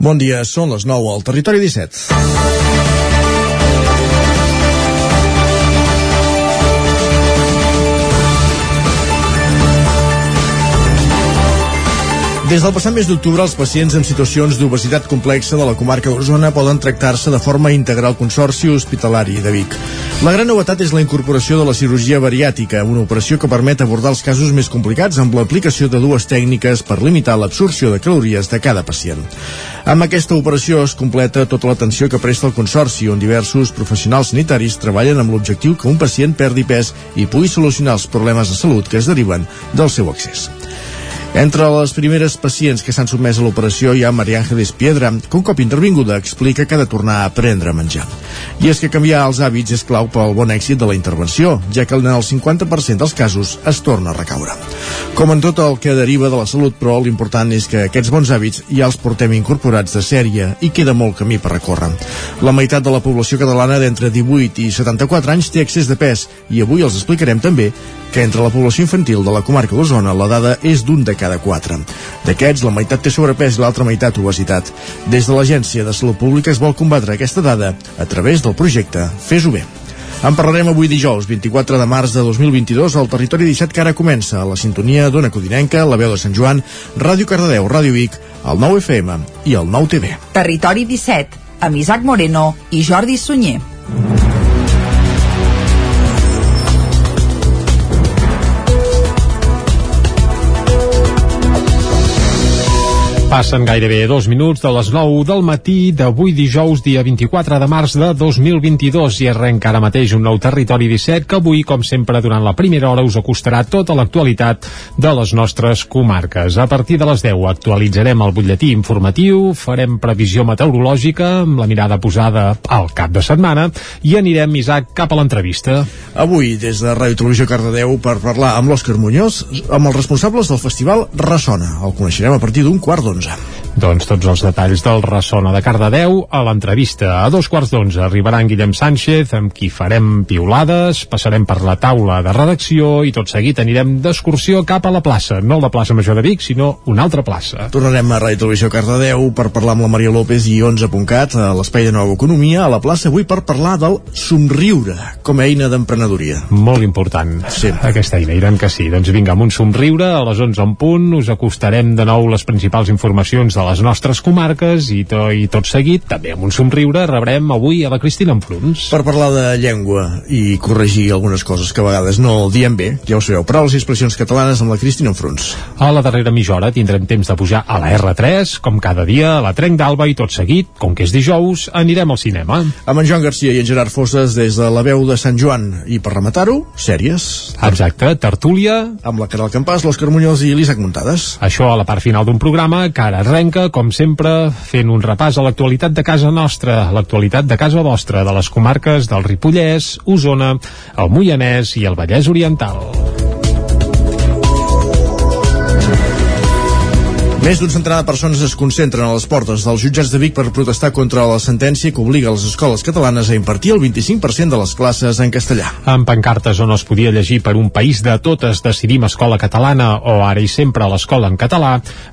Bon dia, són les 9 al Territori 17. Des del passat mes d'octubre, els pacients amb situacions d'obesitat complexa de la comarca d'Osona poden tractar-se de forma integral al Consorci Hospitalari de Vic. La gran novetat és la incorporació de la cirurgia bariàtica, una operació que permet abordar els casos més complicats amb l'aplicació de dues tècniques per limitar l'absorció de calories de cada pacient. Amb aquesta operació es completa tota l'atenció que presta el Consorci, on diversos professionals sanitaris treballen amb l'objectiu que un pacient perdi pes i pugui solucionar els problemes de salut que es deriven del seu accés. Entre les primeres pacients que s'han sotmès a l'operació hi ha Maria Ángeles Piedra, que un cop intervinguda explica que ha de tornar a aprendre a menjar. I és que canviar els hàbits és clau pel bon èxit de la intervenció, ja que en el 50% dels casos es torna a recaure. Com en tot el que deriva de la salut, però l'important és que aquests bons hàbits ja els portem incorporats de sèrie i queda molt camí per recórrer. La meitat de la població catalana d'entre 18 i 74 anys té excés de pes i avui els explicarem també que entre la població infantil de la comarca d'Osona la dada és d'un de cada quatre. D'aquests, la meitat té sobrepès i l'altra meitat obesitat. Des de l'Agència de Salut Pública es vol combatre aquesta dada a través del projecte Fes-ho bé. En parlarem avui dijous, 24 de març de 2022, al Territori 17 que ara comença, a la sintonia d'Ona Codinenca, la veu de Sant Joan, Ràdio Cardedeu, Ràdio Vic, el 9 FM i el 9 TV. Territori 17, amb Isaac Moreno i Jordi Sunyer. Passen gairebé dos minuts de les 9 del matí d'avui dijous, dia 24 de març de 2022 i arrenca ara mateix un nou territori 17 que avui, com sempre, durant la primera hora us acostarà tota l'actualitat de les nostres comarques. A partir de les 10 actualitzarem el butlletí informatiu, farem previsió meteorològica amb la mirada posada al cap de setmana i anirem, Isaac, cap a l'entrevista. Avui, des de Ràdio Televisió Cardedeu, per parlar amb l'Òscar Muñoz, amb els responsables del festival Ressona. El coneixerem a partir d'un quart d'onze. Doncs tots els detalls del Ressona de Cardedeu a l'entrevista. A dos quarts d'onze arribarà en Guillem Sánchez, amb qui farem piulades, passarem per la taula de redacció i tot seguit anirem d'excursió cap a la plaça. No la plaça Major de Vic, sinó una altra plaça. Tornarem a Ràdio Televisió Cardedeu per parlar amb la Maria López i 11.cat a l'espai de nova economia a la plaça avui per parlar del somriure com a eina d'emprenedoria. Molt important. Sí. Aquesta eina, i tant que sí. Doncs vinga, amb un somriure, a les 11 en punt, us acostarem de nou les principals informacions de les nostres comarques i, to, i tot seguit, també amb un somriure, rebrem avui a la Cristina Enfruns. Per parlar de llengua i corregir algunes coses que a vegades no diem bé, ja ho sabeu, paraules i expressions catalanes amb la Cristina Enfruns. A la darrera mitja hora tindrem temps de pujar a la R3, com cada dia, a la Trenc d'Alba i tot seguit, com que és dijous, anirem al cinema. Amb en Joan Garcia i en Gerard Fosses des de la veu de Sant Joan i per rematar-ho, sèries. Exacte, tertúlia. Amb la Caral Campàs, l'Òscar Muñoz i l'Isaac Muntades. Això a la part final d'un programa que ara arrenca, com sempre, fent un repàs a l'actualitat de casa nostra, l'actualitat de casa vostra, de les comarques del Ripollès, Osona, el Moianès i el Vallès Oriental. Més d'un centenar de persones es concentren a les portes dels jutjats de Vic per protestar contra la sentència que obliga les escoles catalanes a impartir el 25% de les classes en castellà. Amb pancartes on es podia llegir per un país de totes decidim escola catalana o ara i sempre l'escola en català,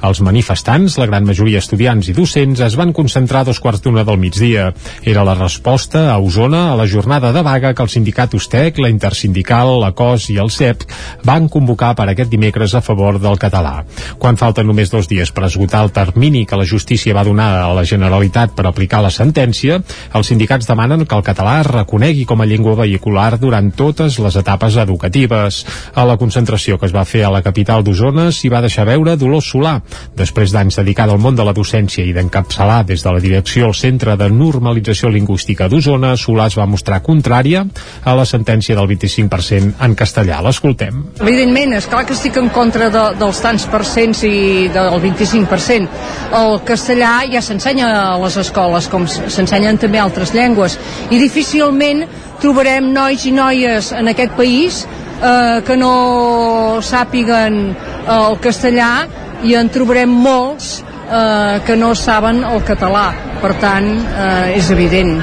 els manifestants, la gran majoria estudiants i docents, es van concentrar a dos quarts d'una del migdia. Era la resposta a Osona a la jornada de vaga que el sindicat USTEC, la Intersindical, la COS i el CEP van convocar per aquest dimecres a favor del català. Quan falten només dos dies dies per esgotar el termini que la justícia va donar a la Generalitat per aplicar la sentència, els sindicats demanen que el català es reconegui com a llengua vehicular durant totes les etapes educatives. A la concentració que es va fer a la capital d'Osona s'hi va deixar veure Dolors Solà. Després d'anys dedicada al món de la docència i d'encapçalar des de la direcció el Centre de Normalització Lingüística d'Osona, Solà es va mostrar contrària a la sentència del 25% en castellà. L'escoltem. Evidentment, és clar que estic en contra de, dels tants percents i del 25%. El castellà ja s'ensenya a les escoles, com s'ensenyen també altres llengües, i difícilment trobarem nois i noies en aquest país eh, que no sàpiguen el castellà i en trobarem molts eh, que no saben el català. Per tant, eh, és evident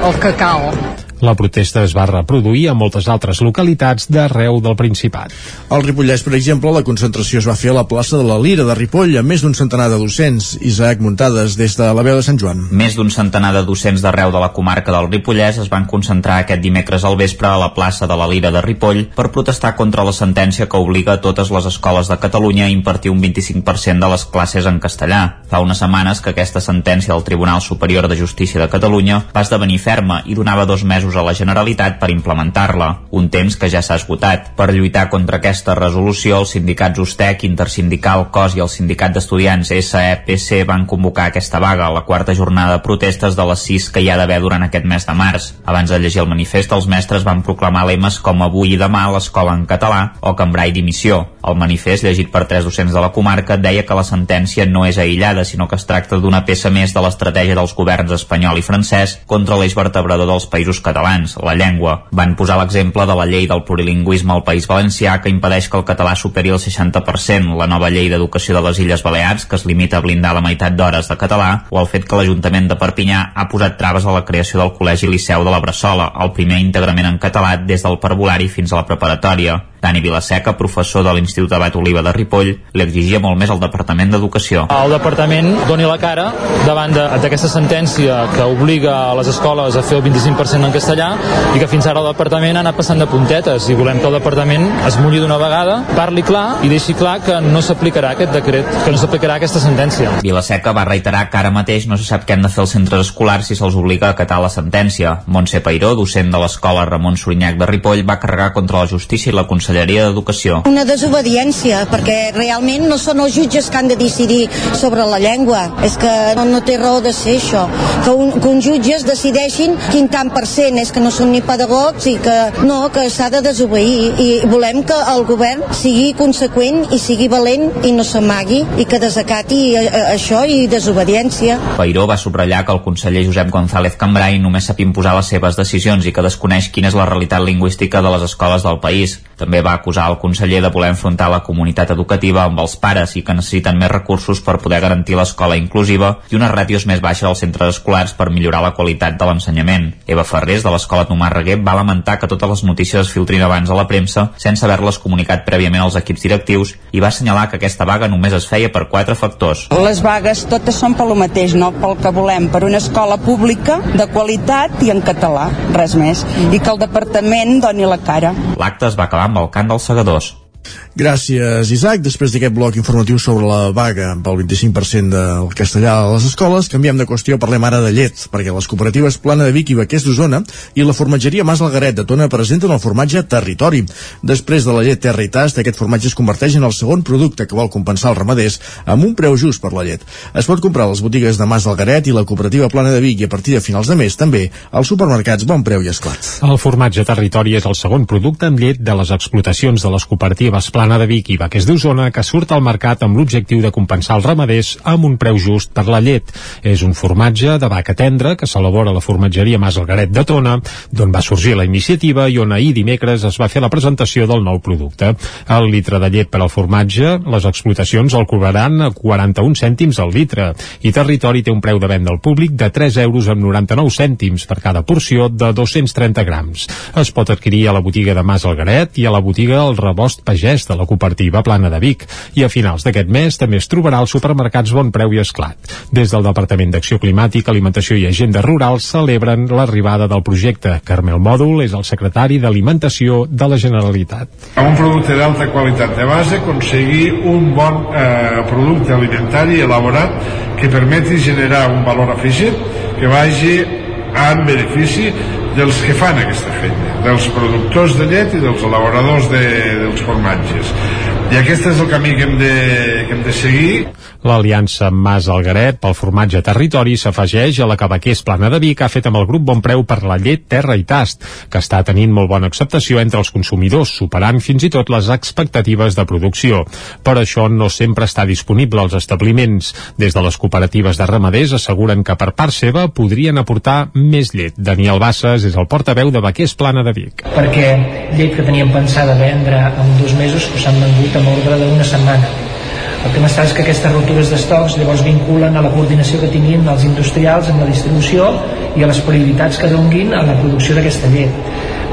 el que cal. La protesta es va reproduir a moltes altres localitats d'arreu del Principat. Al Ripollès, per exemple, la concentració es va fer a la plaça de la Lira de Ripoll amb més d'un centenar de docents. Isaac Muntades, des de la veu de Sant Joan. Més d'un centenar de docents d'arreu de la comarca del Ripollès es van concentrar aquest dimecres al vespre a la plaça de la Lira de Ripoll per protestar contra la sentència que obliga a totes les escoles de Catalunya a impartir un 25% de les classes en castellà. Fa unes setmanes que aquesta sentència del Tribunal Superior de Justícia de Catalunya va esdevenir ferma i donava dos mesos a la Generalitat per implementar-la, un temps que ja s'ha esgotat. Per lluitar contra aquesta resolució, els sindicats USTEC, Intersindical, COS i el Sindicat d'Estudiants SEPC van convocar aquesta vaga, la quarta jornada de protestes de les sis que hi ha d'haver durant aquest mes de març. Abans de llegir el manifest, els mestres van proclamar lemes com avui i demà l'escola en català o Cambrai dimissió. El manifest, llegit per tres docents de la comarca, deia que la sentència no és aïllada, sinó que es tracta d'una peça més de l'estratègia dels governs espanyol i francès contra l'eix vertebrador dels països catalans, la llengua. Van posar l'exemple de la llei del plurilingüisme al País Valencià que impedeix que el català superi el 60%, la nova llei d'educació de les Illes Balears que es limita a blindar la meitat d'hores de català o el fet que l'Ajuntament de Perpinyà ha posat traves a la creació del Col·legi Liceu de la Bressola, el primer íntegrament en català des del parvulari fins a la preparatòria. Dani Vilaseca, professor de l'Institut Abat Oliva de Ripoll, li exigia molt més al Departament d'Educació. El Departament doni la cara davant d'aquesta sentència que obliga a les escoles a fer el 25% en castellà i que fins ara el Departament ha anat passant de puntetes i volem que el Departament es mulli d'una vegada, parli clar i deixi clar que no s'aplicarà aquest decret, que no s'aplicarà aquesta sentència. Vilaseca va reiterar que ara mateix no se sap què han de fer els centres escolars si se'ls obliga a acatar la sentència. Montse Pairó, docent de l'escola Ramon Sorinyac de Ripoll, va carregar contra la justícia i la Conselleria d'Educació. Una desobediència, perquè realment no són els jutges que han de decidir sobre la llengua. És que no, no té raó de ser això. Que, un, que uns jutges decideixin quin tant per cent és que no són ni pedagogs i que no, que s'ha de desobeir. I volem que el govern sigui conseqüent i sigui valent i no s'amagui i que desacati a, a, això i desobediència. Pairó va subratllar que el conseller Josep González Cambrai només sap imposar les seves decisions i que desconeix quina és la realitat lingüística de les escoles del país. També va acusar el conseller de voler enfrontar la comunitat educativa amb els pares i que necessiten més recursos per poder garantir l'escola inclusiva i unes ràtios més baixes als centres escolars per millorar la qualitat de l'ensenyament. Eva Ferrés, de l'escola Tomàs Reguer, va lamentar que totes les notícies es filtrin abans a la premsa sense haver-les comunicat prèviament als equips directius i va assenyalar que aquesta vaga només es feia per quatre factors. Les vagues totes són pel mateix, no pel que volem, per una escola pública de qualitat i en català, res més, i que el departament doni la cara. L'acte es va acabar amb el cant dels segadors. Gràcies, Isaac. Després d'aquest bloc informatiu sobre la vaga pel 25% del castellà a les escoles, canviem de qüestió, parlem ara de llet, perquè les cooperatives Plana de Vic i Baquers d'Osona i la formatgeria Mas Algaret de Tona presenten el formatge Territori. Després de la llet Terra i Tast, aquest formatge es converteix en el segon producte que vol compensar els ramaders amb un preu just per la llet. Es pot comprar a les botigues de Mas Algaret i la cooperativa Plana de Vic i a partir de finals de mes també als supermercats Bon Preu i Esclat. El formatge Territori és el segon producte amb llet de les explotacions de les cooperatives Plana de Vic i Baquers d'Osona que surt al mercat amb l'objectiu de compensar els ramaders amb un preu just per la llet. És un formatge de vaca tendra que s'elabora a la formatgeria Mas Algaret de Tona, d'on va sorgir la iniciativa i on ahir dimecres es va fer la presentació del nou producte. El litre de llet per al formatge, les explotacions el cobraran a 41 cèntims al litre i Territori té un preu de venda al públic de 3 euros amb 99 cèntims per cada porció de 230 grams. Es pot adquirir a la botiga de Mas Algaret i a la botiga El Rebost Pagès de la cooperativa Plana de Vic i a finals d'aquest mes també es trobarà als supermercats Bon Preu i Esclat. Des del Departament d'Acció Climàtica, Alimentació i Agenda Rural celebren l'arribada del projecte. Carmel Mòdul és el secretari d'Alimentació de la Generalitat. Amb un producte d'alta qualitat de base aconseguir un bon eh, producte alimentari elaborat que permeti generar un valor afegit que vagi en benefici dels que fan aquesta feina, dels productors de llet i dels elaboradors de, dels formatges. I aquest és el camí que hem de, que hem de seguir. L'aliança Mas Algaret pel formatge territori s'afegeix a la que Baquers Plana de Vic ha fet amb el grup Bon Preu per la llet Terra i Tast, que està tenint molt bona acceptació entre els consumidors, superant fins i tot les expectatives de producció. Per això no sempre està disponible als establiments. Des de les cooperatives de ramaders asseguren que per part seva podrien aportar més llet. Daniel Bassas és el portaveu de Baquers Plana de Vic. Perquè llet que teníem pensada vendre en dos mesos s'han vengut amb ordre d'una setmana El que m'està és que aquestes ruptures d'estocs llavors vinculen a la coordinació que tinguin els industrials amb la distribució i a les prioritats que donguin a la producció d'aquesta llet.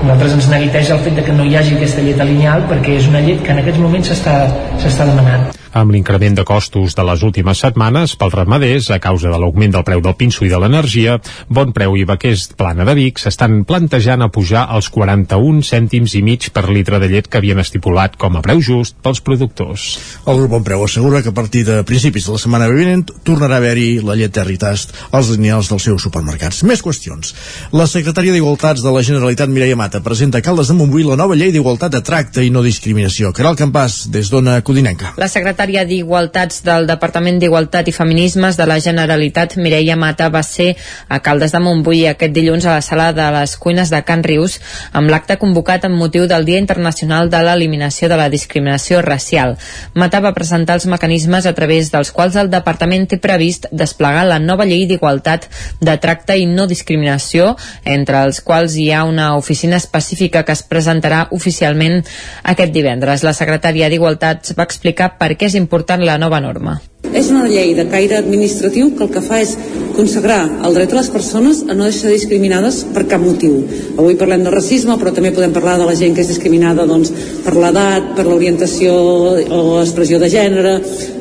Nosaltres ens neguiteja el fet de que no hi hagi aquesta llet alineal perquè és una llet que en aquests moments s'està demanant amb l'increment de costos de les últimes setmanes pels ramaders a causa de l'augment del preu del pinso i de l'energia, Bon Preu i Vaquers Plana de Vic s'estan plantejant a pujar els 41 cèntims i mig per litre de llet que havien estipulat com a preu just pels productors. El grup Bon Preu assegura que a partir de principis de la setmana vinent tornarà a haver-hi la llet Territast als lineals dels seus supermercats. Més qüestions. La secretària d'Igualtats de la Generalitat, Mireia Mata, presenta a Caldes de Montbui la nova llei d'igualtat de tracte i no discriminació. Caral Campàs, des d'Ona Codinenca. La secretària secretària d'Igualtats del Departament d'Igualtat i Feminismes de la Generalitat, Mireia Mata, va ser a Caldes de Montbui aquest dilluns a la sala de les cuines de Can Rius amb l'acte convocat amb motiu del Dia Internacional de l'Eliminació de la Discriminació Racial. Mata va presentar els mecanismes a través dels quals el Departament té previst desplegar la nova llei d'igualtat de tracte i no discriminació, entre els quals hi ha una oficina específica que es presentarà oficialment aquest divendres. La secretària d'Igualtat va explicar per què és important la nova norma. És una llei de caire administratiu que el que fa és consagrar el dret a les persones a no deixar discriminades per cap motiu. Avui parlem de racisme, però també podem parlar de la gent que és discriminada doncs, per l'edat, per l'orientació o l'expressió de gènere,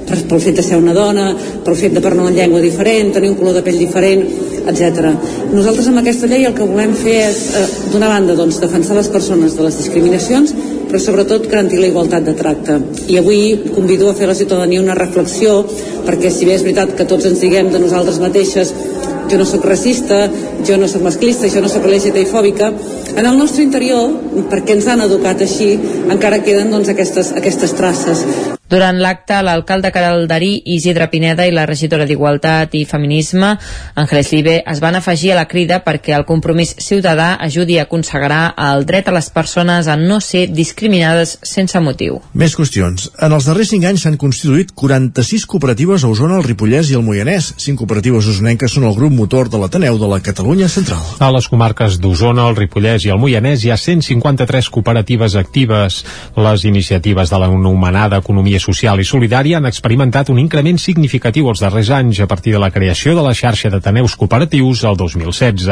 per, pel fet de ser una dona, pel fet de parlar una llengua diferent, tenir un color de pell diferent, etc. Nosaltres amb aquesta llei el que volem fer és, eh, d'una banda, doncs, defensar les persones de les discriminacions però sobretot garantir la igualtat de tracte. I avui convido a fer a la ciutadania una reflexió, perquè si bé és veritat que tots ens diguem de nosaltres mateixes jo no sóc racista, jo no sóc masclista, jo no sóc LGTBI fòbica, en el nostre interior, perquè ens han educat així, encara queden doncs, aquestes, aquestes traces. Durant l'acte, l'alcalde Caraldarí, Isidre Pineda i la regidora d'Igualtat i Feminisme, Ángeles Libe, es van afegir a la crida perquè el compromís ciutadà ajudi a consagrar el dret a les persones a no ser discriminades sense motiu. Més qüestions. En els darrers 5 anys s'han constituït 46 cooperatives a Osona, el Ripollès i el Moianès. 5 cooperatives osonenques són el grup motor de l'Ateneu de la Catalunya Central. A les comarques d'Osona, el Ripollès i el Moianès hi ha 153 cooperatives actives. Les iniciatives de l'anomenada economia Economia Social i Solidària han experimentat un increment significatiu els darrers anys a partir de la creació de la xarxa d'Ateneus Cooperatius el 2016.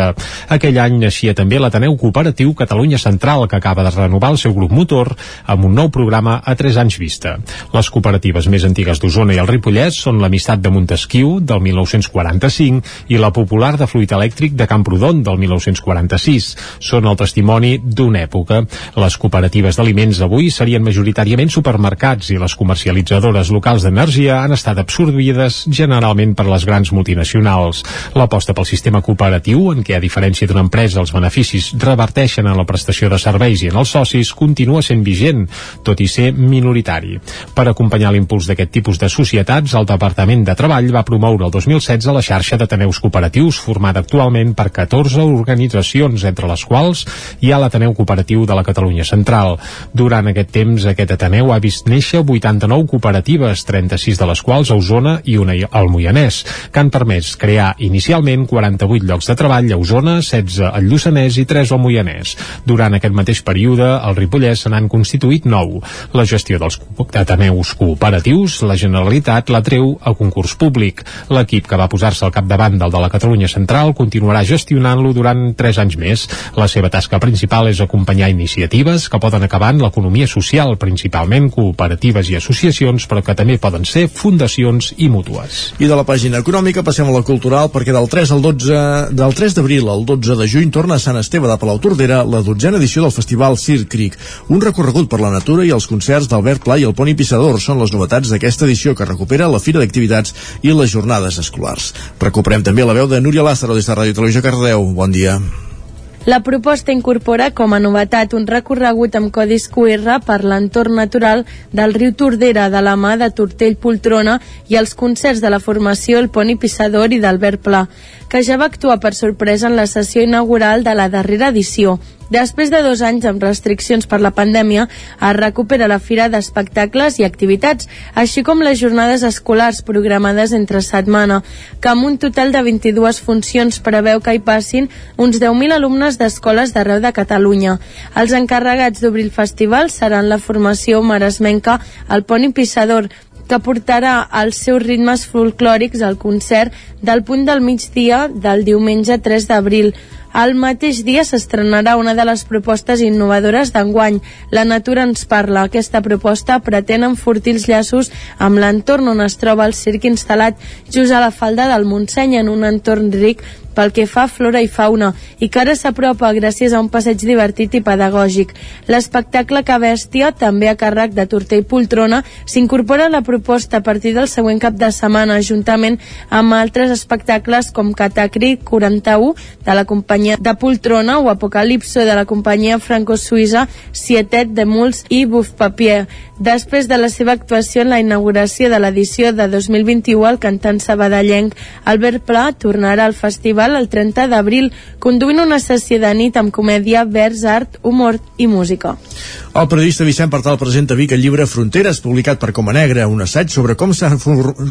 Aquell any naixia també l'Ateneu Cooperatiu Catalunya Central, que acaba de renovar el seu grup motor amb un nou programa a 3 anys vista. Les cooperatives més antigues d'Osona i el Ripollès són l'Amistat de Montesquieu, del 1945, i la Popular de Fluid Elèctric de Camprodon, del 1946. Són el testimoni d'una època. Les cooperatives d'aliments avui serien majoritàriament supermercats i les comercials comercialitzadores locals d'energia han estat absorbides generalment per les grans multinacionals. L'aposta pel sistema cooperatiu, en què a diferència d'una empresa els beneficis reverteixen en la prestació de serveis i en els socis, continua sent vigent, tot i ser minoritari. Per acompanyar l'impuls d'aquest tipus de societats, el Departament de Treball va promoure el 2016 la xarxa d'Ateneus Cooperatius, formada actualment per 14 organitzacions, entre les quals hi ha l'Ateneu Cooperatiu de la Catalunya Central. Durant aquest temps, aquest Ateneu ha vist néixer 80 49 cooperatives, 36 de les quals a Osona i una al Moianès, que han permès crear inicialment 48 llocs de treball a Osona, 16 al Lluçanès i 3 al Moianès. Durant aquest mateix període, al Ripollès se n'han constituït 9. La gestió dels ateneus cooperatius, la Generalitat la treu a concurs públic. L'equip que va posar-se al capdavant del de la Catalunya Central continuarà gestionant-lo durant 3 anys més. La seva tasca principal és acompanyar iniciatives que poden acabar en l'economia social, principalment cooperatives i associacions associacions, però que també poden ser fundacions i mútues. I de la pàgina econòmica passem a la cultural perquè del 3 al 12 del 3 d'abril al 12 de juny torna a Sant Esteve de Palau Tordera la dotzena edició del festival Sir Creek, un recorregut per la natura i els concerts d'Albert Pla i el Poni Pissador són les novetats d'aquesta edició que recupera la Fira d'Activitats i les jornades escolars. Recuperem també la veu de Núria Lázaro des de Ràdio Televisió Cardeu. Bon dia. La proposta incorpora com a novetat un recorregut amb codis QR per l'entorn natural del riu Tordera de la mà de Tortell Poltrona i els concerts de la formació El Poni Pissador i d'Albert Pla, que ja va actuar per sorpresa en la sessió inaugural de la darrera edició. Després de dos anys amb restriccions per la pandèmia, es recupera la Fira d'Espectacles i Activitats, així com les jornades escolars programades entre setmana, que amb un total de 22 funcions preveu que hi passin uns 10.000 alumnes d'escoles d'arreu de Catalunya. Els encarregats d'obrir el festival seran la formació maresmenca El Pont Pissador, que portarà els seus ritmes folclòrics al concert del punt del migdia del diumenge 3 d'abril. El mateix dia s'estrenarà una de les propostes innovadores d'enguany. La natura ens parla. Aquesta proposta pretén enfortir els llaços amb l'entorn on es troba el circ instal·lat just a la falda del Montseny en un entorn ric pel que fa a flora i fauna i que ara s'apropa gràcies a un passeig divertit i pedagògic. L'espectacle que bèstia, també a càrrec de Tortell Poltrona, s'incorpora a la proposta a partir del següent cap de setmana, juntament amb altres espectacles com Catacri 41 de la companyia de Poltrona o Apocalipso de la companyia franco-suïssa Sietet de Muls i Buf Papier. Després de la seva actuació en la inauguració de l'edició de 2021, el cantant sabadellenc Albert Pla tornarà al festival el 30 d'abril, conduint una sessió de nit amb comèdia, vers, art, humor i música. El periodista Vicent Partal presenta Vic el llibre Fronteres, publicat per Coma Negra, un assaig sobre com s'han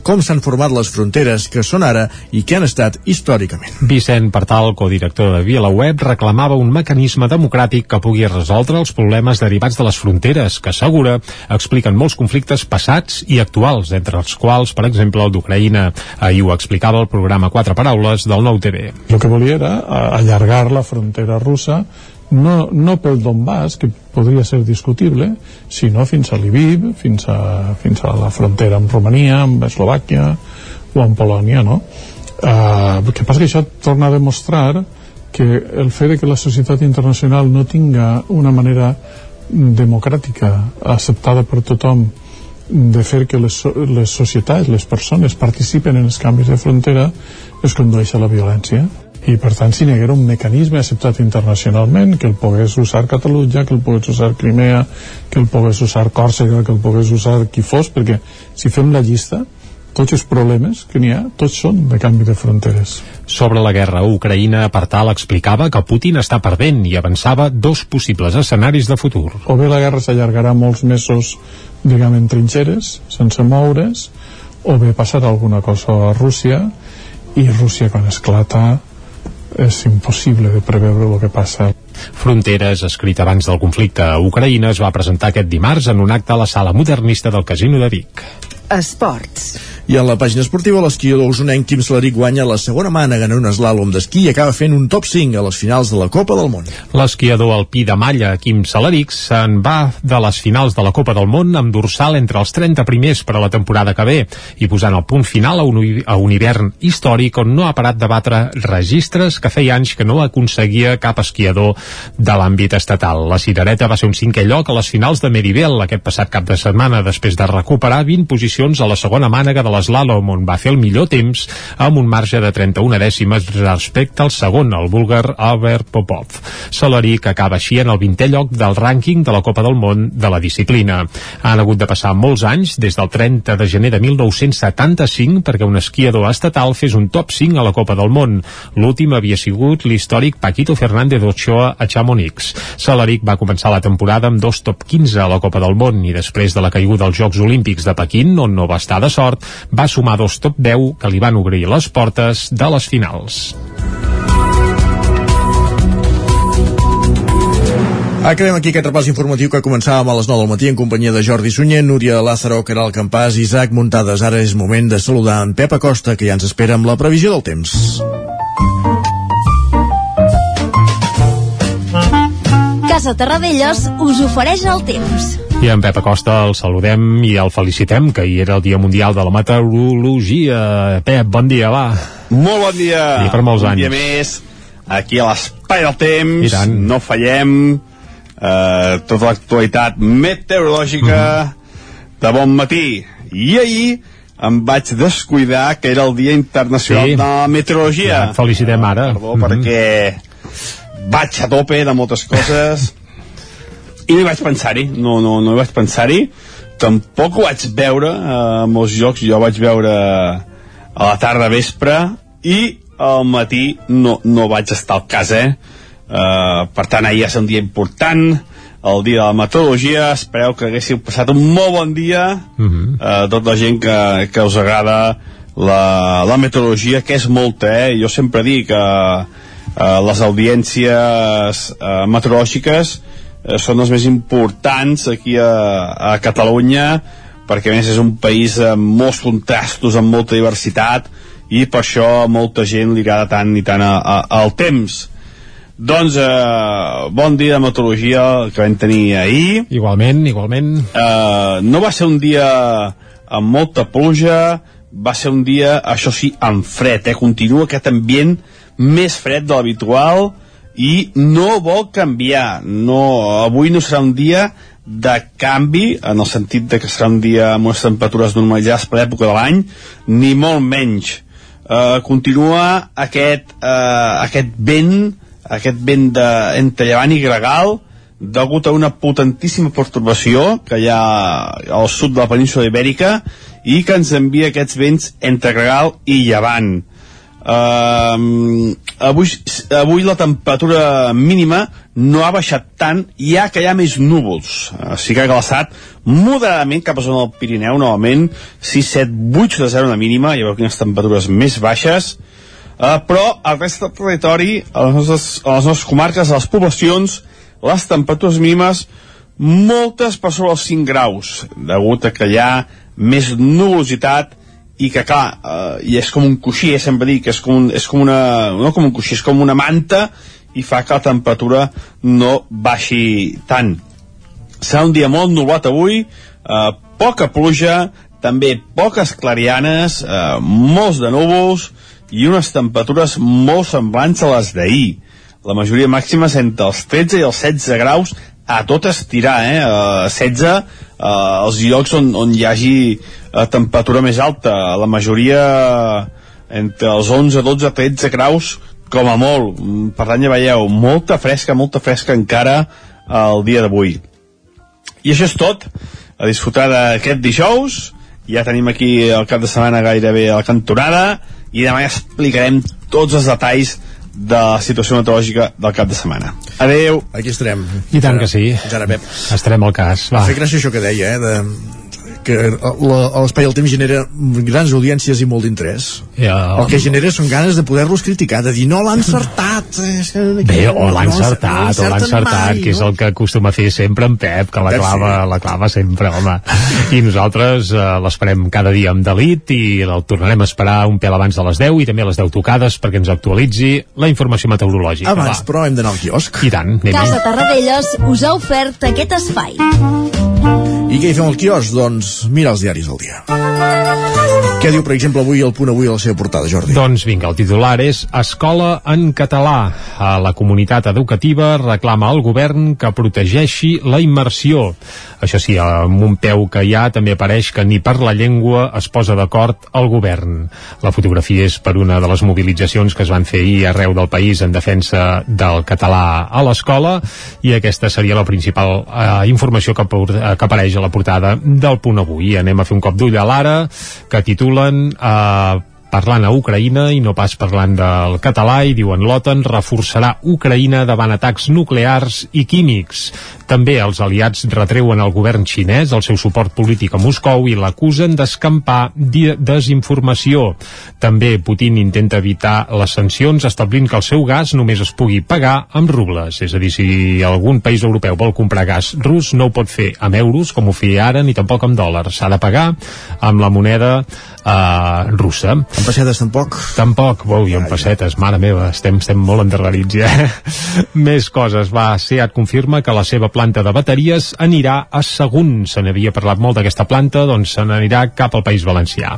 com s'han format les fronteres que són ara i que han estat històricament. Vicent Partal, codirector de VilaWeb, reclamava un mecanisme democràtic que pugui resoldre els problemes derivats de les fronteres, que assegura expliquen molts conflictes passats i actuals, entre els quals, per exemple, el d'Ucraïna. Ahir ho explicava el programa Quatre Paraules del Nou TV. El que volia era allargar la frontera russa no, no pel Donbass, que podria ser discutible, sinó fins a Lviv, fins a, fins a la frontera amb Romania, amb Eslovàquia o amb Polònia, no? Uh, el que passa que això torna a demostrar que el fet de que la societat internacional no tinga una manera democràtica acceptada per tothom de fer que les, les societats, les persones participen en els canvis de frontera es condueix a la violència i per tant si n'hi haguera un mecanisme acceptat internacionalment que el pogués usar Catalunya, que el pogués usar Crimea, que el pogués usar Còrsega, que el pogués usar qui fos, perquè si fem la llista tots els problemes que n'hi ha, tots són de canvi de fronteres. Sobre la guerra a Ucraïna, per tal explicava que Putin està perdent i avançava dos possibles escenaris de futur. O bé la guerra s'allargarà molts mesos, diguem, en trinxeres, sense moure's, o bé passarà alguna cosa a Rússia, i Rússia quan esclata és impossible de preveure el que passa. Fronteres, escrit abans del conflicte a Ucraïna, es va presentar aquest dimarts en un acte a la sala modernista del Casino de Vic. Esports. I en la pàgina esportiva, l'esquiador usonenc Quim Salaric guanya la segona mànega en un eslàlom d'esquí i acaba fent un top 5 a les finals de la Copa del Món. L'esquiador alpí de malla, Quim Salaric, se'n va de les finals de la Copa del Món amb dorsal entre els 30 primers per a la temporada que ve i posant el punt final a un, a un hivern històric on no ha parat de batre registres que feia anys que no aconseguia cap esquiador de l'àmbit estatal. La cirereta va ser un cinquè lloc a les finals de Meribel aquest passat cap de setmana després de recuperar 20 posicions a la segona mànega de l'eslàlom on va fer el millor temps amb un marge de 31 dècimes respecte al segon, el búlgar Albert Popov. Salari que acaba així en el 20è lloc del rànquing de la Copa del Món de la disciplina. Han hagut de passar molts anys, des del 30 de gener de 1975, perquè un esquiador estatal fes un top 5 a la Copa del Món. L'últim havia sigut l'històric Paquito Fernández Ochoa a Chamonix. Salaric va començar la temporada amb dos top 15 a la Copa del Món i després de la caiguda als Jocs Olímpics de Pequín, on no va estar de sort, va sumar dos top 10 que li van obrir les portes de les finals. Acabem aquí aquest repàs informatiu que començàvem a les 9 del matí en companyia de Jordi Sunyer, Núria Lázaro, Caral Campàs i Isaac Muntades. Ara és moment de saludar en Pep Acosta, que ja ens espera amb la previsió del temps. Casa Terradellos us ofereix el temps. I en Pep Acosta el saludem i el felicitem, que ahir era el Dia Mundial de la Meteorologia. Pep, bon dia, va. Molt bon dia. I per molts un anys. dia més, aquí a l'espai del temps, no fallem, eh, tota l'actualitat meteorològica Mhm. de bon matí. I ahir em vaig descuidar que era el Dia Internacional Sí. de la Meteorologia. Ja, felicitem ara. Perdó, Mhm. perquè vaig a tope de moltes coses i no hi vaig pensar-hi, no, no, no hi vaig pensar-hi. Tampoc ho vaig veure eh, molts jocs, jo vaig veure a la tarda vespre i al matí no, no vaig estar al cas, eh? Uh, per tant, ahir és un dia important, el dia de la meteorologia, espereu que haguéssiu passat un molt bon dia, Mhm. uh, tota la gent que, que us agrada la, la meteorologia, que és molta, eh? Jo sempre dic que uh, les audiències uh, meteorològiques uh, són les més importants aquí a, a Catalunya perquè a més és un país amb molts contrastos, amb molta diversitat, i per això a molta gent li agrada tant i tant a, a, al temps. Doncs eh, bon dia de meteorologia que vam tenir ahir. Igualment, igualment. Eh, no va ser un dia amb molta pluja, va ser un dia, això sí, amb fred, eh? Continua aquest ambient més fred de l'habitual i no vol canviar. No, avui no serà un dia de canvi, en el sentit de que serà un dia amb unes temperatures normalitzades per l'època de l'any, ni molt menys. Eh, continua aquest, eh, aquest vent, aquest vent de, entre llevant i gregal, degut a una potentíssima perturbació que hi ha al sud de la península ibèrica i que ens envia aquests vents entre gregal i llevant. Uh, avui, avui la temperatura mínima no ha baixat tant ja que hi ha més núvols. Uh, sí que ha glaçat moderadament cap a zona del Pirineu novament 6, 7, 8 de 0 de mínima hi ha quines temperatures més baixes. Uh, però al rest del territori a les, nostres, a les nostres comarques a les poblacions les temperatures mínimes moltes per sobre els 5 graus degut a que hi ha més nuvolositat i que clar, eh, i és com un coixí, eh, sempre dic, és com, un, és com una, no com un coixí, és com una manta i fa que la temperatura no baixi tant. Serà un dia molt nublat avui, eh, poca pluja, també poques clarianes, eh, molts de núvols i unes temperatures molt semblants a les d'ahir. La majoria màxima és entre els 13 i els 16 graus a tot estirar, eh? Uh, 16, uh, els llocs on, on hi hagi uh, temperatura més alta. La majoria entre els 11, 12, 13 graus com a molt. Per tant, ja veieu, molta fresca, molta fresca encara el dia d'avui. I això és tot. A disfrutar d'aquest dijous. Ja tenim aquí el cap de setmana gairebé a la cantonada i demà ja explicarem tots els detalls de la situació meteorològica del cap de setmana. Adeu. Aquí estarem. I tant que sí. Jara Pep. Estarem al cas. Va. Fer gràcia això que deia, eh, de, que l'espai del temps genera grans audiències i molt d'interès. Ja, el que genera són ganes de poder-los criticar, de dir no l'ha encertat. Eh, Bé, o l'ha encertat, o l'ha encertat, que és el que acostuma a fer sempre en Pep, que la clava, la clava sempre, home. I nosaltres eh, l'esperem cada dia amb delit i el tornarem a esperar un pèl abans de les 10 i també a les 10 tocades perquè ens actualitzi la informació meteorològica. Abans, va. però, hem d'anar al quiosc. I tant, anem Casa Tarradellas us ha ofert aquest espai. I què hi fem al quiosc? Doncs mira els diaris del dia. Què diu, per exemple, avui el punt avui a la seva portada, Jordi? Doncs vinga, el titular és Escola en català. A la comunitat educativa reclama al govern que protegeixi la immersió. Això sí, amb un peu que hi ha també apareix que ni per la llengua es posa d'acord el govern. La fotografia és per una de les mobilitzacions que es van fer ahir arreu del país en defensa del català a l'escola i aquesta seria la principal eh, informació que, que apareix a la portada del punt avui. Anem a fer un cop d'ull a l'ara que titulen eh, parlant a Ucraïna i no pas parlant del català i diuen l'OTAN reforçarà Ucraïna davant atacs nuclears i químics. També els aliats retreuen al govern xinès el seu suport polític a Moscou i l'acusen d'escampar desinformació. També Putin intenta evitar les sancions establint que el seu gas només es pugui pagar amb rubles. És a dir, si algun país europeu vol comprar gas rus no ho pot fer amb euros, com ho feia ara, ni tampoc amb dòlars. S'ha de pagar amb la moneda uh, russa. En pessetes tampoc? Tampoc, wow, i en pessetes, mare meva, estem, estem molt endarrerits ja. Més coses, va, SEAT confirma que la seva planta de bateries anirà a Sagunt. Se n'havia parlat molt d'aquesta planta, doncs se n'anirà cap al País Valencià.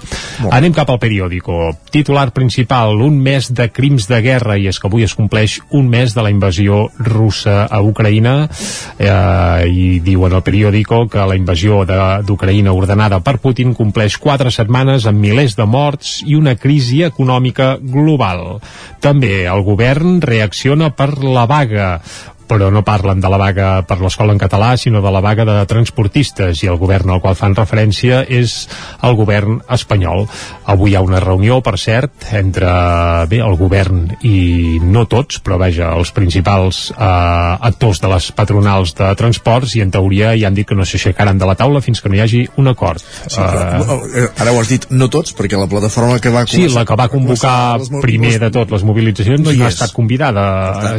Anem cap al periòdico. Titular principal, un mes de crims de guerra, i és que avui es compleix un mes de la invasió russa a Ucraïna, eh, i diuen al periòdico que la invasió d'Ucraïna ordenada per Putin compleix quatre setmanes amb milers de morts i una crisi econòmica global. També el govern reacciona per la vaga però no parlen de la vaga per l'escola en català, sinó de la vaga de transportistes, i el govern al qual fan referència és el govern espanyol. Avui hi ha una reunió, per cert, entre bé, el govern i no tots, però vaja, els principals eh, actors de les patronals de transports, i en teoria ja han dit que no s'aixecaran de la taula fins que no hi hagi un acord. Sí, però, uh, ara ho has dit, no tots, perquè la plataforma que va Sí, la que va convocar primer de tot les mobilitzacions no, no hi ha estat convidada,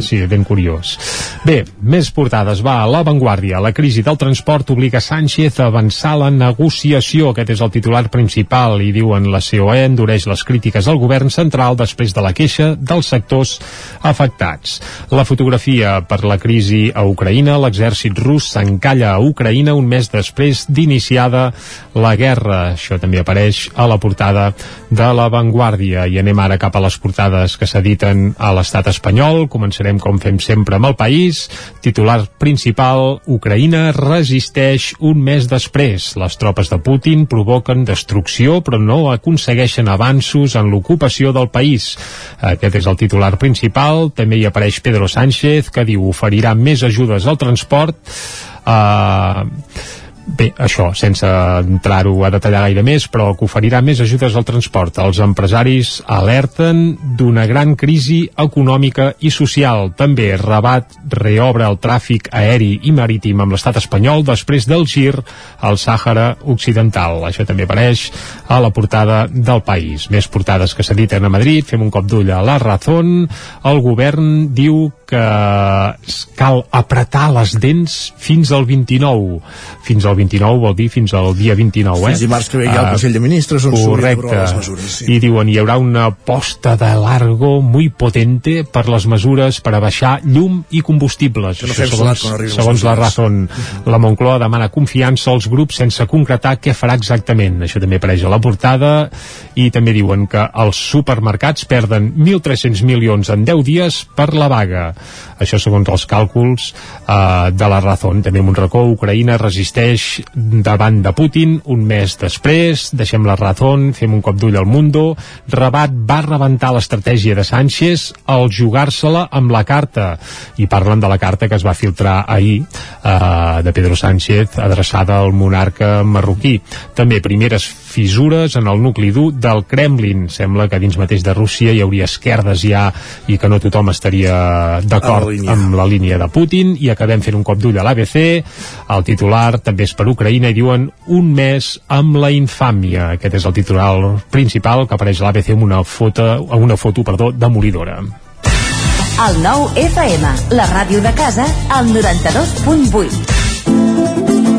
sí, ben curiós. Bé, més portades. Va, a l'avantguàrdia. La crisi del transport obliga Sánchez a avançar la negociació. Aquest és el titular principal i diuen la COE endureix les crítiques al govern central després de la queixa dels sectors afectats. La fotografia per la crisi a Ucraïna. L'exèrcit rus s'encalla a Ucraïna un mes després d'iniciada la guerra. Això també apareix a la portada de l'avantguàrdia. I anem ara cap a les portades que s'editen a l'estat espanyol. Començarem, com fem sempre, amb el país. Titular principal, Ucraïna resisteix un mes després. Les tropes de Putin provoquen destrucció però no aconsegueixen avanços en l'ocupació del país. Aquest és el titular principal. També hi apareix Pedro Sánchez que diu oferirà més ajudes al transport. Uh, Bé, això, sense entrar-ho a detallar gaire més, però que oferirà més ajudes al transport. Els empresaris alerten d'una gran crisi econòmica i social. També Rabat reobre el tràfic aeri i marítim amb l'estat espanyol després del gir al Sàhara Occidental. Això també apareix a la portada del país. Més portades que s'editen a Madrid. Fem un cop d'ull a la Razón. El govern diu que cal apretar les dents fins al 29. Fins al 29 vol dir fins al dia 29, eh? Fins dimarts que ve hi ha el Consell de Ministres on Correcte. les mesures. Sí. I diuen hi haurà una posta de largo muy potente per les mesures per a baixar llum i combustibles. No Això les segons la. Razón. La Moncloa demana confiança als grups sense concretar què farà exactament. Això també apareix a la portada i també diuen que els supermercats perden 1.300 milions en 10 dies per la vaga. Això segons els càlculs eh, de la Razón. També amb un racó, Ucraïna resisteix davant de Putin un mes després. Deixem la Razón, fem un cop d'ull al Mundo. Rabat va rebentar l'estratègia de Sánchez al jugar-se-la amb la carta. I parlen de la carta que es va filtrar ahir eh, de Pedro Sánchez adreçada al monarca marroquí. També primeres fissures en el nucli dur del Kremlin. Sembla que dins mateix de Rússia hi hauria esquerdes ja i que no tothom estaria d'acord amb la línia de Putin i acabem fent un cop d'ull a l'ABC el titular també és per Ucraïna i diuen un mes amb la infàmia aquest és el titular principal que apareix a l'ABC amb una foto, amb una foto perdó, demolidora El nou FM, la ràdio de casa, al 92.8.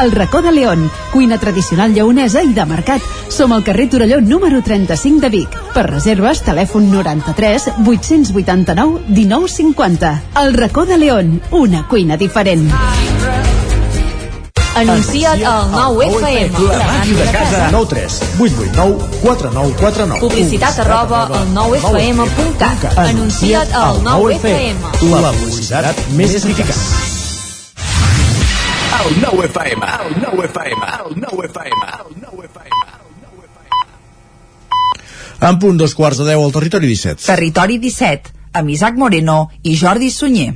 El racó de León, cuina tradicional lleonesa i de mercat. Som al carrer Torelló número 35 de Vic. Per reserves, telèfon 93 889 1950. El racó de León, una cuina diferent. Anuncia't al 9FM. La màquina de casa. 9 3 8 8 9 4 9 4 9 Publicitat arroba al 9FM.cat. Anuncia't al 9FM. La publicitat més eficaç. El 9 FM, el 9 FM, el 9 FM, el 9 FM. En punt dos quarts de 10 al territori 17. Territori 17, amb Isaac Moreno i Jordi Sunyer.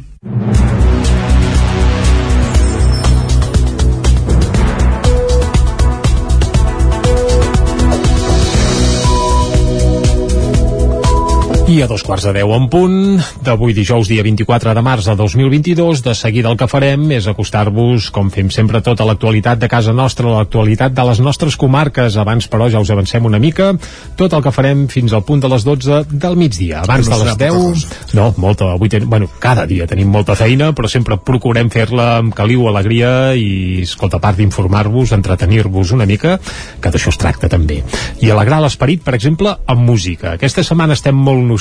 I a dos quarts de deu en punt, d'avui dijous dia 24 de març de 2022, de seguida el que farem és acostar-vos, com fem sempre, tota l'actualitat de casa nostra, l'actualitat de les nostres comarques. Abans, però, ja us avancem una mica, tot el que farem fins al punt de les 12 del migdia. Abans No de les serà 10... No, molta, avui ten... bueno, cada dia tenim molta feina, però sempre procurem fer-la amb caliu, alegria i, escolta, a part d'informar-vos, entretenir-vos una mica, que d'això es tracta també. I alegrar l'esperit, per exemple, amb música. Aquesta setmana estem molt nostàlgics.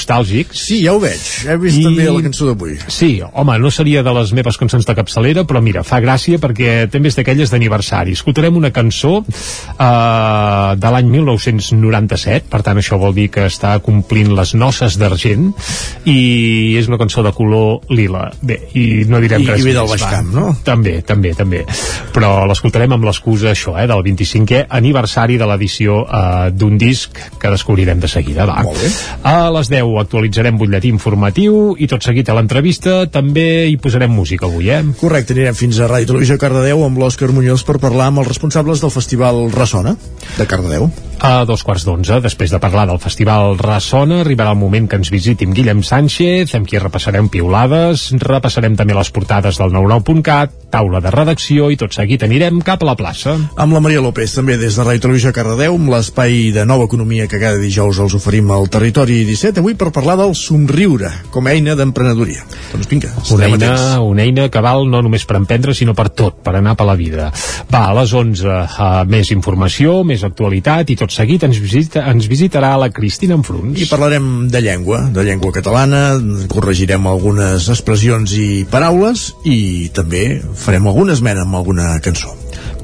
Sí, ja ho veig. He vist I- també la cançó d'avui. Sí, home, no seria de les meves cançons de capçalera, però mira, fa gràcia perquè també és d'aquelles d'aniversari. Escoltarem una cançó eh, de l'any 1997, per tant això vol dir que està complint les noces d'argent, i és una cançó de color lila. Bé, i no direm I- res i ve del Baix. Camp, no? També, també, també. Però l'escoltarem amb l'excusa, això, eh, del 25è aniversari de l'edició eh, d'un disc que descobrirem de seguida, va. Molt bé. A les 10 actualitzarem butlletí informatiu i tot seguit a l'entrevista també hi posarem música avui, eh? Correcte, anirem fins a Ràdio Televisió Cardedeu amb l'Òscar Muñoz per parlar amb els responsables del Festival Ressona de Cardedeu. A dos quarts d'onze, després de parlar del Festival Ressona, arribarà el moment que ens visiti amb Guillem Sánchez, amb qui repassarem piulades, repassarem també les portades del 99.cat, taula de redacció i tot seguit anirem cap a la plaça. Amb la Maria López, també des de Ràdio Televisió Cardedeu, amb l'espai de nova economia que cada dijous els oferim al Territori 17, avui per parlar del somriure com a eina d'emprenedoria. Doncs vinga, Una eina, atents. una eina que val no només per emprendre, sinó per tot, per anar per la vida. Va, a les 11, uh, més informació, més actualitat, i tot seguit ens, visita, ens visitarà la Cristina Enfruns. I parlarem de llengua, de llengua catalana, corregirem algunes expressions i paraules i també farem alguna esmena amb alguna cançó.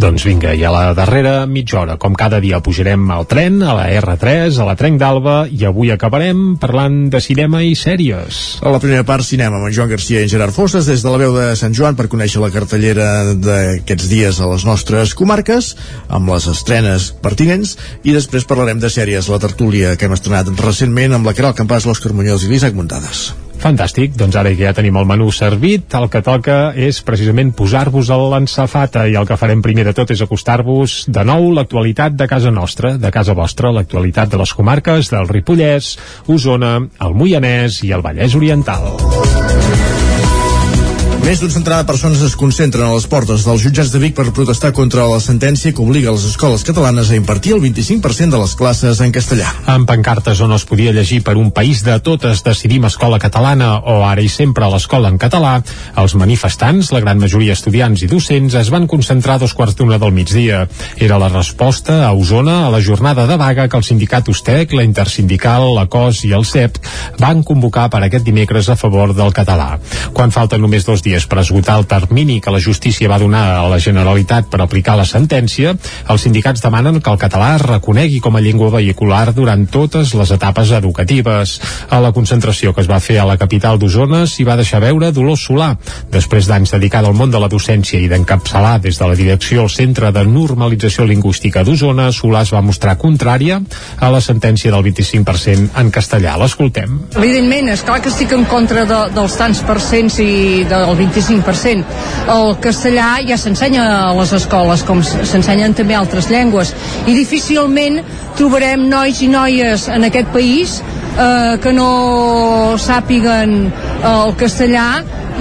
Doncs vinga, i a la darrera mitja hora, com cada dia, pujarem al tren, a la R3, a la Trenc d'Alba, i avui acabarem parlant de cinema i sèries. A la primera part, cinema amb en Joan Garcia i en Gerard Fosses des de la veu de Sant Joan per conèixer la cartellera d'aquests dies a les nostres comarques, amb les estrenes pertinents, i després parlarem de sèries, la tertúlia que hem estrenat recentment amb la Caral Campàs, l'Òscar Muñoz i l'Isaac Muntades. Fantàstic, doncs ara que ja tenim el menú servit, el que toca és precisament posar-vos a l'ensafata i el que farem primer de tot és acostar-vos de nou l'actualitat de casa nostra, de casa vostra, l'actualitat de les comarques del Ripollès, Osona, el Moianès i el Vallès Oriental. Més d'un centenar de persones es concentren a les portes dels jutjats de Vic per protestar contra la sentència que obliga les escoles catalanes a impartir el 25% de les classes en castellà. Amb pancartes on es podia llegir per un país de totes decidim escola catalana o ara i sempre l'escola en català, els manifestants, la gran majoria estudiants i docents, es van concentrar a dos quarts d'una del migdia. Era la resposta a Osona a la jornada de vaga que el sindicat USTEC, la Intersindical, la COS i el CEP van convocar per aquest dimecres a favor del català. Quan falten només dos dies per esgotar el termini que la justícia va donar a la Generalitat per aplicar la sentència, els sindicats demanen que el català es reconegui com a llengua vehicular durant totes les etapes educatives. A la concentració que es va fer a la capital d'Osona s'hi va deixar veure Dolors Solà. Després d'anys dedicada al món de la docència i d'encapçalar des de la direcció el Centre de Normalització Lingüística d'Osona, Solà es va mostrar contrària a la sentència del 25% en castellà. L'escoltem. Evidentment, és clar que estic en contra de, dels tants percents i del 25%. El castellà ja s'ensenya a les escoles, com s'ensenyen també altres llengües, i difícilment trobarem nois i noies en aquest país eh, que no sàpiguen eh, el castellà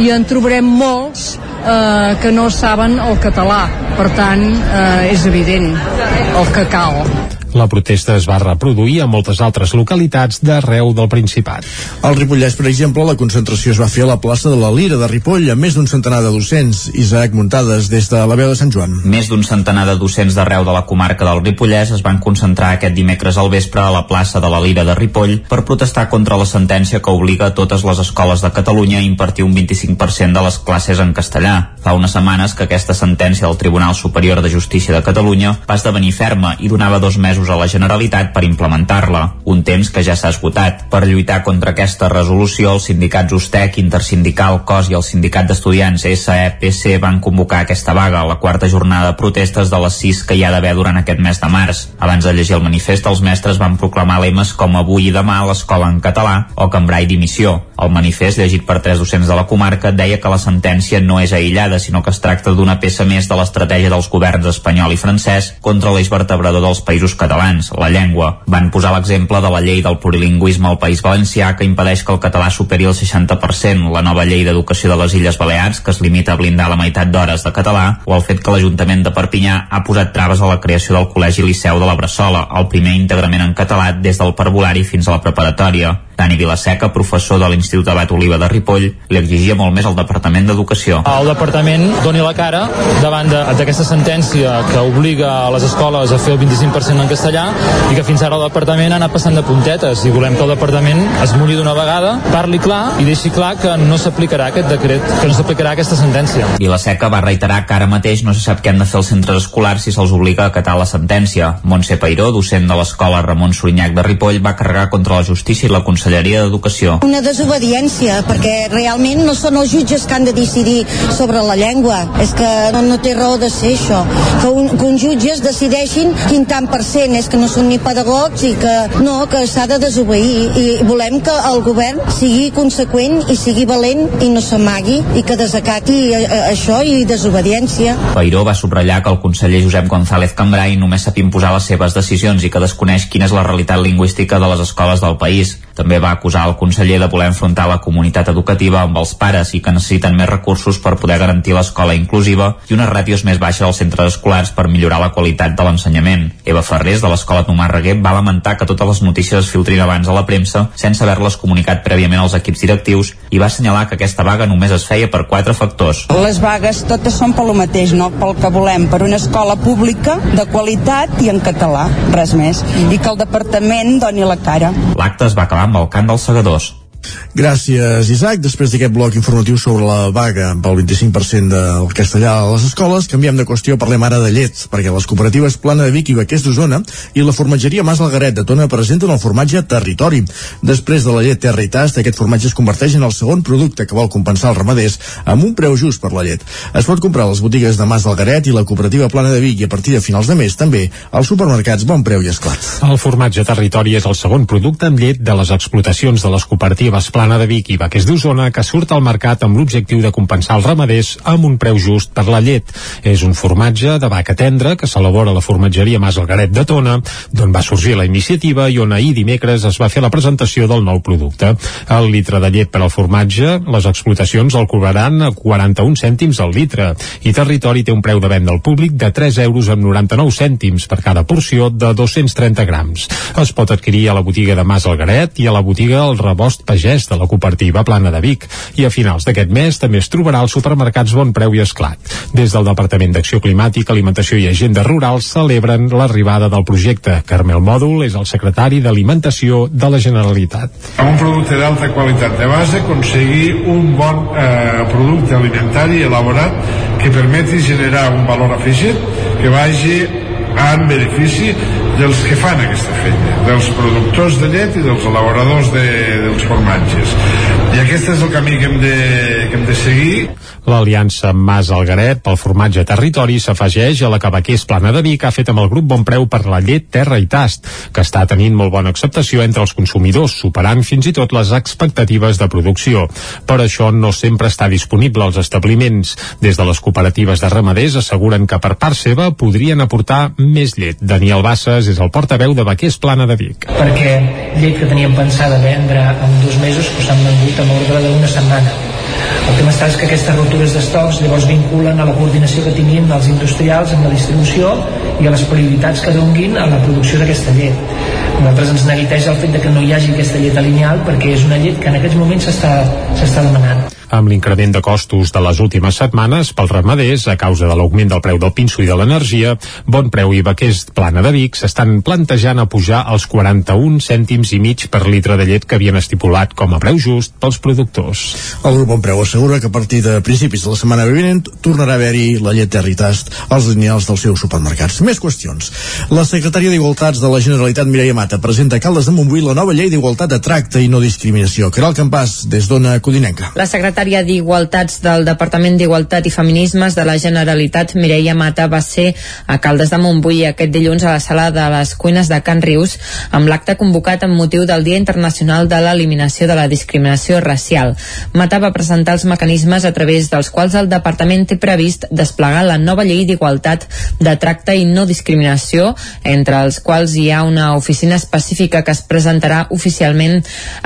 i en trobarem molts eh, que no saben el català. Per tant, eh, és evident el que cal. La protesta es va reproduir a moltes altres localitats d'arreu del Principat. Al Ripollès, per exemple, la concentració es va fer a la plaça de la Lira de Ripoll amb més d'un centenar de docents. Isaac Muntades, des de la veu de Sant Joan. Més d'un centenar de docents d'arreu de la comarca del Ripollès es van concentrar aquest dimecres al vespre a la plaça de la Lira de Ripoll per protestar contra la sentència que obliga totes les escoles de Catalunya a impartir un 25% de les classes en castellà. Fa unes setmanes que aquesta sentència del Tribunal Superior de Justícia de Catalunya va esdevenir ferma i donava dos mesos a la Generalitat per implementar-la, un temps que ja s'ha esgotat. Per lluitar contra aquesta resolució, els sindicats USTEC, Intersindical, COS i el Sindicat d'Estudiants SEPC van convocar aquesta vaga, la quarta jornada de protestes de les sis que hi ha d'haver durant aquest mes de març. Abans de llegir el manifest, els mestres van proclamar lemes com avui i demà a l'escola en català o cambrai dimissió. El manifest, llegit per tres docents de la comarca, deia que la sentència no és aïllada, sinó que es tracta d'una peça més de l'estratègia dels governs espanyol i francès contra l'eix vertebrador dels països catalans, la llengua. Van posar l'exemple de la llei del plurilingüisme al País Valencià que impedeix que el català superi el 60%, la nova llei d'educació de les Illes Balears que es limita a blindar la meitat d'hores de català o el fet que l'Ajuntament de Perpinyà ha posat traves a la creació del Col·legi Liceu de la Bressola, el primer íntegrament en català des del parvulari fins a la preparatòria. Dani Vilaseca, professor de l'Institut Abat Oliva de Ripoll, li exigia molt més al Departament d'Educació. El Departament doni la cara davant d'aquesta sentència que obliga a les escoles a fer el 25% en castellà i que fins ara el Departament ha anat passant de puntetes i volem que el Departament es mulli d'una vegada, parli clar i deixi clar que no s'aplicarà aquest decret, que no s'aplicarà aquesta sentència. Vilaseca va reiterar que ara mateix no se sap què han de fer els centres escolars si se'ls obliga a acatar la sentència. Montse Pairó, docent de l'escola Ramon Sorinyac de Ripoll, va carregar contra la justícia i la Conselleria d'Educació. Una desobediència, perquè realment no són els jutges que han de decidir sobre la llengua. És que no, no té raó de ser això. Que, un, que uns jutges decideixin quin tant per cent és que no són ni pedagogs i que no, que s'ha de desobeir. I volem que el govern sigui conseqüent i sigui valent i no s'amagui i que desacati a, a, això i desobediència. Pairó va subratllar que el conseller Josep González Cambrai només sap imposar les seves decisions i que desconeix quina és la realitat lingüística de les escoles del país. També va acusar el conseller de voler enfrontar la comunitat educativa amb els pares i que necessiten més recursos per poder garantir l'escola inclusiva i unes ràtios més baixes als centres escolars per millorar la qualitat de l'ensenyament. Eva Ferrés, de l'escola Tomàs Reguer, va lamentar que totes les notícies es filtrin abans a la premsa sense haver-les comunicat prèviament als equips directius i va assenyalar que aquesta vaga només es feia per quatre factors. Les vagues totes són pel mateix, no pel que volem, per una escola pública de qualitat i en català, res més. I que el departament doni la cara. L'acte es va acabar amb el cant dels segadors. Gràcies, Isaac. Després d'aquest bloc informatiu sobre la vaga pel 25% del castellà a les escoles, canviem de qüestió, parlem ara de llet, perquè les cooperatives Plana de Vic i Vaquers d'Osona i la formatgeria Mas Algaret de Tona presenten el formatge Territori. Després de la llet Terra i Tast, aquest formatge es converteix en el segon producte que vol compensar els ramaders amb un preu just per la llet. Es pot comprar a les botigues de Mas Algaret i la cooperativa Plana de Vic i a partir de finals de mes també als supermercats Bon Preu i Esclat. El formatge Territori és el segon producte amb llet de les explotacions de les cooperatives Plana de Vic i Vaquers d'Osona que surt al mercat amb l'objectiu de compensar els ramaders amb un preu just per la llet. És un formatge de vaca tendra que s'elabora a la formatgeria Mas Algaret de Tona, d'on va sorgir la iniciativa i on ahir dimecres es va fer la presentació del nou producte. El litre de llet per al formatge, les explotacions el cobraran a 41 cèntims al litre i Territori té un preu de venda al públic de 3 euros amb 99 cèntims per cada porció de 230 grams. Es pot adquirir a la botiga de Mas Algaret i a la botiga El Rebost Pagès de la cooperativa Plana de Vic i a finals d'aquest mes també es trobarà als supermercats Bon Preu i Esclat. Des del Departament d'Acció Climàtica, Alimentació i Agenda Rural celebren l'arribada del projecte. Carmel Mòdul és el secretari d'Alimentació de la Generalitat. Un producte d'alta qualitat de base aconseguir un bon eh, producte alimentari elaborat que permeti generar un valor afegit que vagi en benefici dels que fan aquesta feina, dels productors de llet i dels elaboradors de, dels formatges. I aquest és el camí que hem de, que hem de seguir. L'aliança Mas Algaret pel formatge territori s'afegeix a la que Vaquers Plana de Vic ha fet amb el grup Bon Preu per la llet Terra i Tast, que està tenint molt bona acceptació entre els consumidors, superant fins i tot les expectatives de producció. Per això no sempre està disponible als establiments. Des de les cooperatives de ramaders asseguren que per part seva podrien aportar més llet. Daniel Bassas és el portaveu de Vaquers Plana de Vic. Perquè llet que teníem pensada vendre en dos mesos s'han vengut a l'ordre d'una setmana El que m'està és que aquestes ruptures d'estocs llavors vinculen a la coordinació que tinguin els industrials amb la distribució i a les prioritats que donguin a la producció d'aquesta llet. A nosaltres ens neguiteja el fet de que no hi hagi aquesta llet alineal perquè és una llet que en aquests moments s'està demanant amb l'increment de costos de les últimes setmanes pels ramaders a causa de l'augment del preu del pinso i de l'energia, Bon Preu i Baquers Plana de Vic s'estan plantejant a pujar els 41 cèntims i mig per litre de llet que havien estipulat com a preu just pels productors. El grup Bon Preu assegura que a partir de principis de la setmana vinent tornarà a haver-hi la llet Territast als lineals dels seus supermercats. Més qüestions. La secretària d'Igualtats de la Generalitat, Mireia Mata, presenta a Caldes de Montbui la nova llei d'igualtat de tracte i no discriminació. Caral Campàs, des d'Ona Codinenca. La secretària d'Igualtats del Departament d'Igualtat i Feminismes de la Generalitat, Mireia Mata, va ser a Caldes de Montbui aquest dilluns a la sala de les cuines de Can Rius amb l'acte convocat amb motiu del Dia Internacional de l'Eliminació de la Discriminació Racial. Mata va presentar els mecanismes a través dels quals el Departament té previst desplegar la nova llei d'igualtat de tracte i no discriminació, entre els quals hi ha una oficina específica que es presentarà oficialment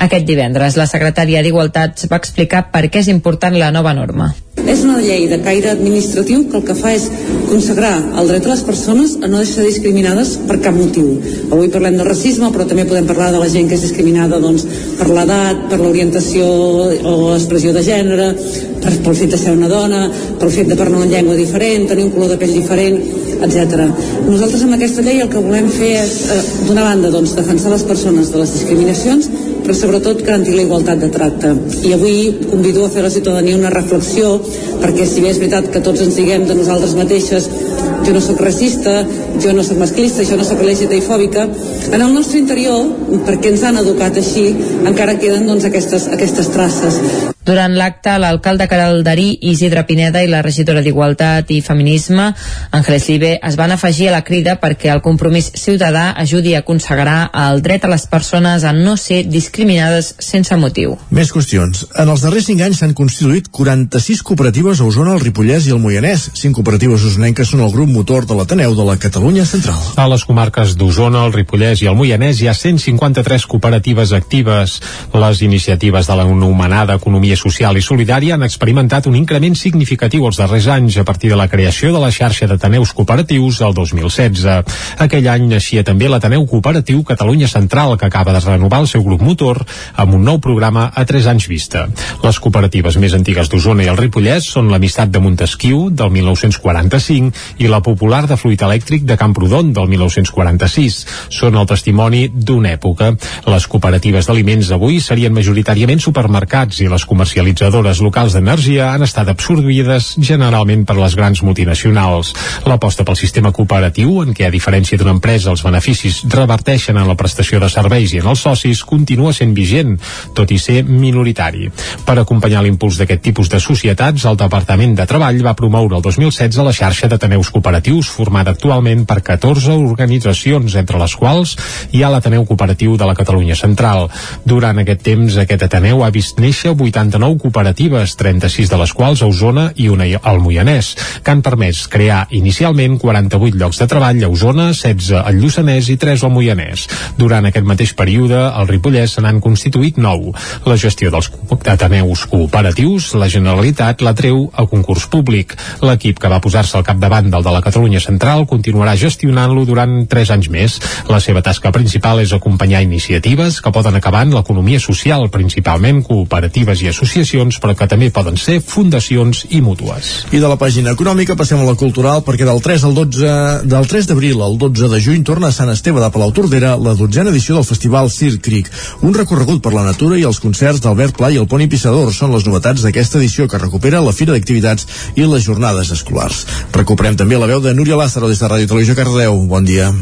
aquest divendres. La secretària d'Igualtat va explicar per què és important la nova norma. És una llei de caire administratiu que el que fa és consagrar el dret de les persones a no deixar discriminades per cap motiu. Avui parlem de racisme, però també podem parlar de la gent que és discriminada doncs, per l'edat, per l'orientació o l'expressió de gènere, per, pel fet de ser una dona, pel fet de parlar una llengua diferent, tenir un color de pell diferent, etc. Nosaltres amb aquesta llei el que volem fer és, eh, d'una banda, doncs, defensar les persones de les discriminacions però sobretot garantir la igualtat de tracte. I avui convido a fer a la ciutadania una reflexió, perquè si bé és veritat que tots ens diguem de nosaltres mateixes jo no sóc racista, jo no sóc masclista, jo no sóc LGTBI fòbica, en el nostre interior, perquè ens han educat així, encara queden doncs, aquestes, aquestes traces. Durant l'acte, l'alcalde Caraldarí, Isidre Pineda i la regidora d'Igualtat i Feminisme, Àngeles Libe, es van afegir a la crida perquè el compromís ciutadà ajudi a consagrar el dret a les persones a no ser discriminades sense motiu. Més qüestions. En els darrers 5 anys s'han constituït 46 cooperatives a Osona, el Ripollès i el Moianès. 5 cooperatives osonenques són el grup motor de l'Ateneu de la Catalunya Central. A les comarques d'Osona, el Ripollès i el Moianès hi ha 153 cooperatives actives. Les iniciatives de l'anomenada economia Social i Solidària han experimentat un increment significatiu els darrers anys a partir de la creació de la xarxa d'Ateneus Cooperatius el 2016. Aquell any naixia també l'Ateneu Cooperatiu Catalunya Central, que acaba de renovar el seu grup motor amb un nou programa a 3 anys vista. Les cooperatives més antigues d'Osona i el Ripollès són l'Amistat de Montesquieu, del 1945, i la Popular de Fluid Elèctric de Camprodon, del 1946. Són el testimoni d'una època. Les cooperatives d'aliments d'avui serien majoritàriament supermercats i les comercialitzadores locals d'energia han estat absorbides generalment per les grans multinacionals. L'aposta pel sistema cooperatiu, en què a diferència d'una empresa els beneficis reverteixen en la prestació de serveis i en els socis, continua sent vigent, tot i ser minoritari. Per acompanyar l'impuls d'aquest tipus de societats, el Departament de Treball va promoure el 2016 la xarxa d'Ateneus Cooperatius, formada actualment per 14 organitzacions, entre les quals hi ha l'Ateneu Cooperatiu de la Catalunya Central. Durant aquest temps, aquest Ateneu ha vist néixer 80 79 cooperatives, 36 de les quals a Osona i una al Moianès, que han permès crear inicialment 48 llocs de treball a Osona, 16 al Lluçanès i 3 al Moianès. Durant aquest mateix període, al Ripollès se n'han constituït 9. La gestió dels ateneus cooperatius, la Generalitat la treu a concurs públic. L'equip que va posar-se al capdavant del de la Catalunya Central continuarà gestionant-lo durant 3 anys més. La seva tasca principal és acompanyar iniciatives que poden acabar en l'economia social, principalment cooperatives i associacions però que també poden ser fundacions i mútues. I de la pàgina econòmica passem a la cultural perquè del 3 al 12 del 3 d'abril al 12 de juny torna a Sant Esteve de Palau Tordera la dotzena edició del festival Sir Creek, un recorregut per la natura i els concerts d'Albert Pla i el Poni Pissador són les novetats d'aquesta edició que recupera la Fira d'Activitats i les jornades escolars. Recuperem també la veu de Núria Lázaro des de Ràdio Televisió Cardeu. Bon dia.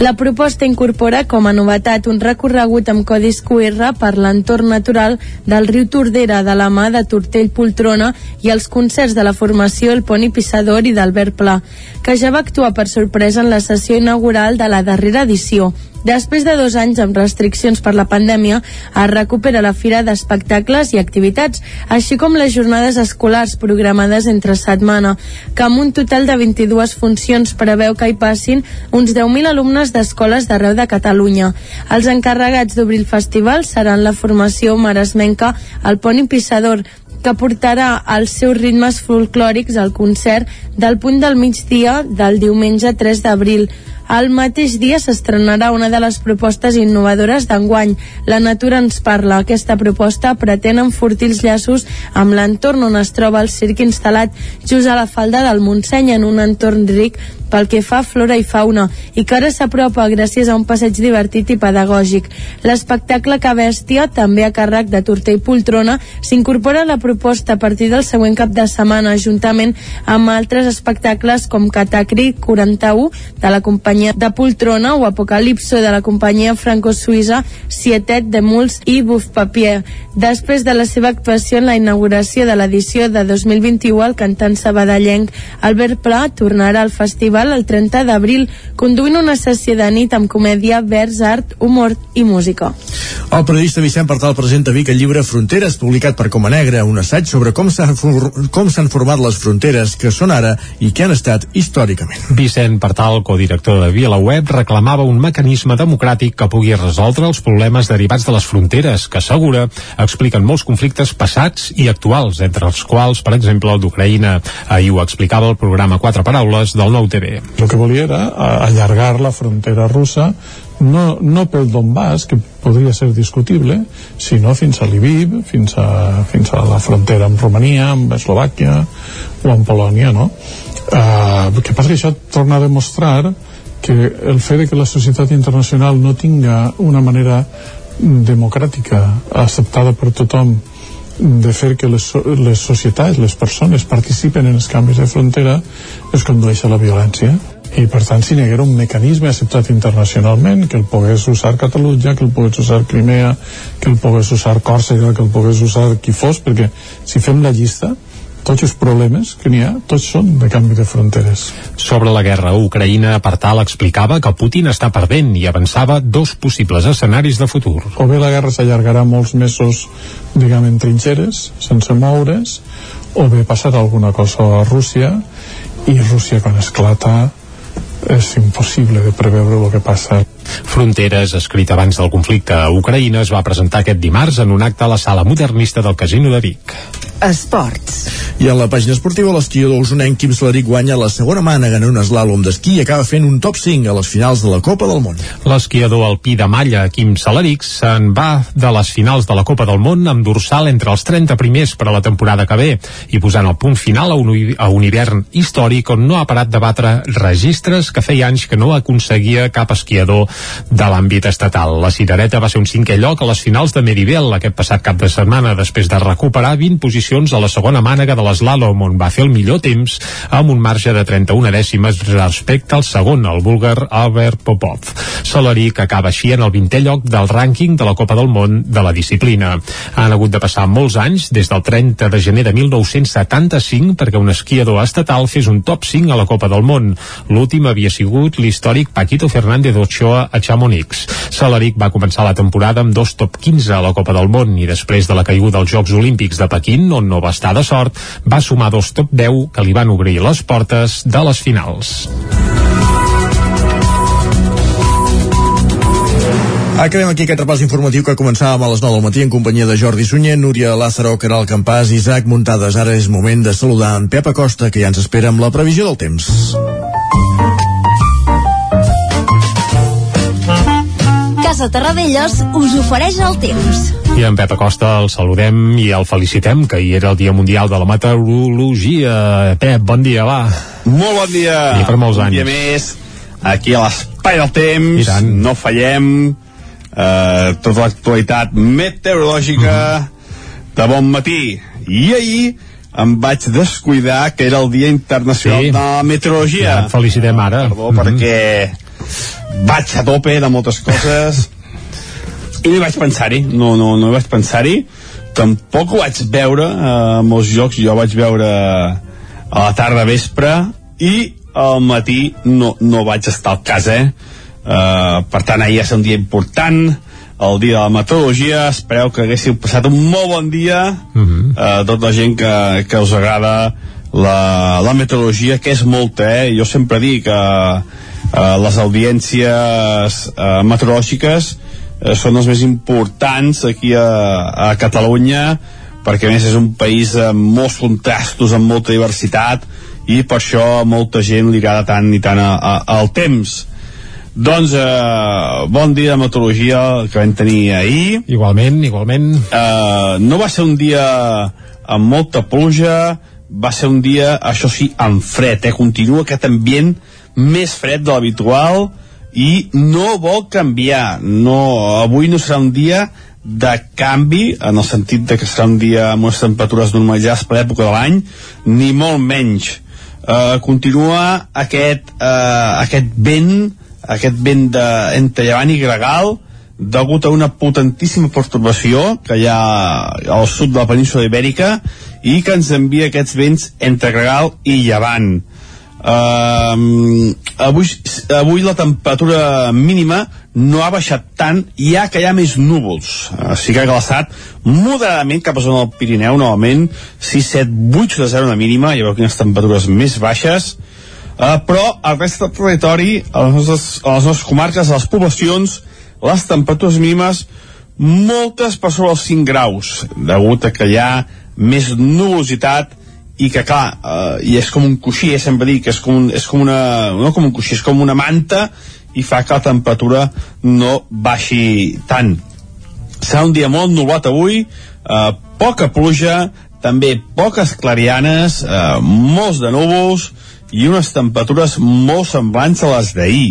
La proposta incorpora com a novetat un recorregut amb codis QR per l'entorn natural del riu Tordera de la mà de Tortell Poltrona i els concerts de la formació El Poni Pissador i d'Albert Pla, que ja va actuar per sorpresa en la sessió inaugural de la darrera edició. Després de dos anys amb restriccions per la pandèmia, es recupera la Fira d'Espectacles i Activitats, així com les jornades escolars programades entre setmana, que amb un total de 22 funcions preveu que hi passin uns 10.000 alumnes d'escoles d'arreu de Catalunya. Els encarregats d'obrir el festival seran la formació maresmenca El Pont Pissador, que portarà els seus ritmes folclòrics al concert del punt del migdia del diumenge 3 d'abril. El mateix dia s'estrenarà una de les propostes innovadores d'enguany. La natura ens parla. Aquesta proposta pretén enfortir els llaços amb l'entorn on es troba el circ instal·lat just a la falda del Montseny en un entorn ric pel que fa a flora i fauna i que ara s'apropa gràcies a un passeig divertit i pedagògic. L'espectacle Cabèstia, també a càrrec de Torter i Poltrona, s'incorpora a la proposta a partir del següent cap de setmana, juntament amb altres espectacles com Catacri 41 de la companyia de Poltrona o Apocalipso de la companyia franco-suïssa Sietet de Muls i Buf Papier. Després de la seva actuació en la inauguració de l'edició de 2021, el cantant sabadellenc Albert Pla tornarà al festival el 30 d'abril, conduint una sessió de nit amb comèdia, vers, art, humor i música. El periodista Vicent Partal presenta a Vic el llibre Fronteres, publicat per Coma Negra, un assaig sobre com s'han com s'han format les fronteres que són ara i que han estat històricament. Vicent Partal, codirector de VilaWeb, reclamava un mecanisme democràtic que pugui resoldre els problemes derivats de les fronteres, que assegura expliquen molts conflictes passats i actuals, entre els quals, per exemple, el d'Ucraïna. Ahir ho explicava el programa Quatre Paraules del Nou TV. El que volia era allargar la frontera russa no, no pel Donbass, que podria ser discutible, sinó fins a Lviv, fins a, fins a la frontera amb Romania, amb Eslovàquia o amb Polònia, no? Uh, el que passa que això torna a demostrar que el fet de que la societat internacional no tinga una manera democràtica acceptada per tothom de fer que les, les societats, les persones participen en els canvis de frontera es condueix a la violència. I per tant si n'hi un mecanisme acceptat internacionalment que el pogués usar Catalunya, que el pogués usar Crimea que el pogués usar Còrsega que el pogués usar qui fos perquè si fem la llista tots els problemes que n'hi ha, tots són de canvi de fronteres. Sobre la guerra a Ucraïna, per tal explicava que Putin està perdent i avançava dos possibles escenaris de futur. O bé la guerra s'allargarà molts mesos, diguem, en trinxeres, sense moure's, o bé passarà alguna cosa a Rússia, i Rússia quan esclata és impossible de preveure el que passa. Fronteres, escrit abans del conflicte a Ucraïna, es va presentar aquest dimarts en un acte a la sala modernista del Casino de Vic. Esports. I en la pàgina esportiva, l'esquiador usonenc Quim Salaric guanya la segona mànega en un eslàlom d'esquí i acaba fent un top 5 a les finals de la Copa del Món. L'esquiador alpí de malla, Quim Salaric, se'n va de les finals de la Copa del Món amb dorsal entre els 30 primers per a la temporada que ve i posant el punt final a un, a un hivern històric on no ha parat de batre registres que feia anys que no aconseguia cap esquiador de l'àmbit estatal. La cirereta va ser un cinquè lloc a les finals de Meribel aquest passat cap de setmana després de recuperar 20 posicions a la segona mànega de l'eslàlom on va fer el millor temps amb un marge de 31 dècimes respecte al segon, el búlgar Albert Popov. Salaric acaba així en el 20è lloc del rànquing de la Copa del Món de la disciplina. Han hagut de passar molts anys, des del 30 de gener de 1975, perquè un esquiador estatal fes un top 5 a la Copa del Món. L'últim havia sigut l'històric Paquito Fernández Ochoa a Chamonix. Salaric va començar la temporada amb dos top 15 a la Copa del Món i després de la caiguda als Jocs Olímpics de Pequín, on no va estar de sort, va sumar dos top 10 que li van obrir les portes de les finals. Acabem aquí aquest repàs informatiu que començàvem a les 9 del matí en companyia de Jordi Sunyer, Núria Lázaro, Caral Campàs Isaac Muntades. Ara és moment de saludar en Pep Acosta, que ja ens espera amb la previsió del temps. Casa Terradellos us ofereix el temps. I en Pep Acosta el saludem i el felicitem, que ahir era el Dia Mundial de la Meteorologia. Pep, bon dia, va. Molt bon dia. I per molts un anys. dia més, aquí a l'espai del temps, no fallem, eh, tota l'actualitat meteorològica de bon matí. I ahir em vaig descuidar que era el Dia Internacional Sí. de la Meteorologia. Ja et felicitem ara. Perdó, perquè vaig a tope de moltes coses. I no hi vaig pensar-hi, no, no, no hi vaig pensar-hi. Tampoc ho vaig veure eh, a molts jocs, jo vaig veure a la tarda vespre i al matí no, no vaig estar al cas, eh? Uh, per tant, ahir és un dia important, el dia de la meteorologia, espereu que haguéssiu passat un molt bon dia, uh, tota la gent que, que us agrada la, la meteorologia, que és molta, eh? Jo sempre dic que uh, les audiències uh, meteorològiques uh, són les més importants aquí a, a Catalunya perquè a més és un país amb molts contrastos, amb molta diversitat i per això a molta gent li agrada tant i tant a, a, al temps. Doncs eh, bon dia de meteorologia que vam tenir ahir. Igualment, igualment. Eh, no va ser un dia amb molta pluja va ser un dia, això sí, amb fred eh? continua aquest ambient més fred de l'habitual i no vol canviar no, avui no serà un dia de canvi en el sentit de que serà un dia amb unes temperatures normalitzades per l'època de l'any ni molt menys eh, continua aquest, eh, aquest vent aquest vent de, entre llevant i gregal degut a una potentíssima perturbació que hi ha al sud de la península ibèrica i que ens envia aquests vents entre gregal i llevant. Uh, avui, avui la temperatura mínima no ha baixat tant ja que hi ha més núvols. Sí que ha glaçat moderadament cap a zona del Pirineu novament 6, 7, 8 de 0 de mínima hi ha quines temperatures més baixes. Uh, però al resta del territori a les, nostres, a les nostres comarques a les poblacions les temperatures mínimes moltes per sobre els 5 graus degut a que hi ha més nuvolositat i que clar, eh, i és com un coixí eh, sempre dic, és com, un, és com una no com un coixí, és com una manta i fa que la temperatura no baixi tant. Serà un dia molt nublat avui eh, poca pluja també poques clarianes eh, molts de núvols i unes temperatures molt semblants a les d'ahir.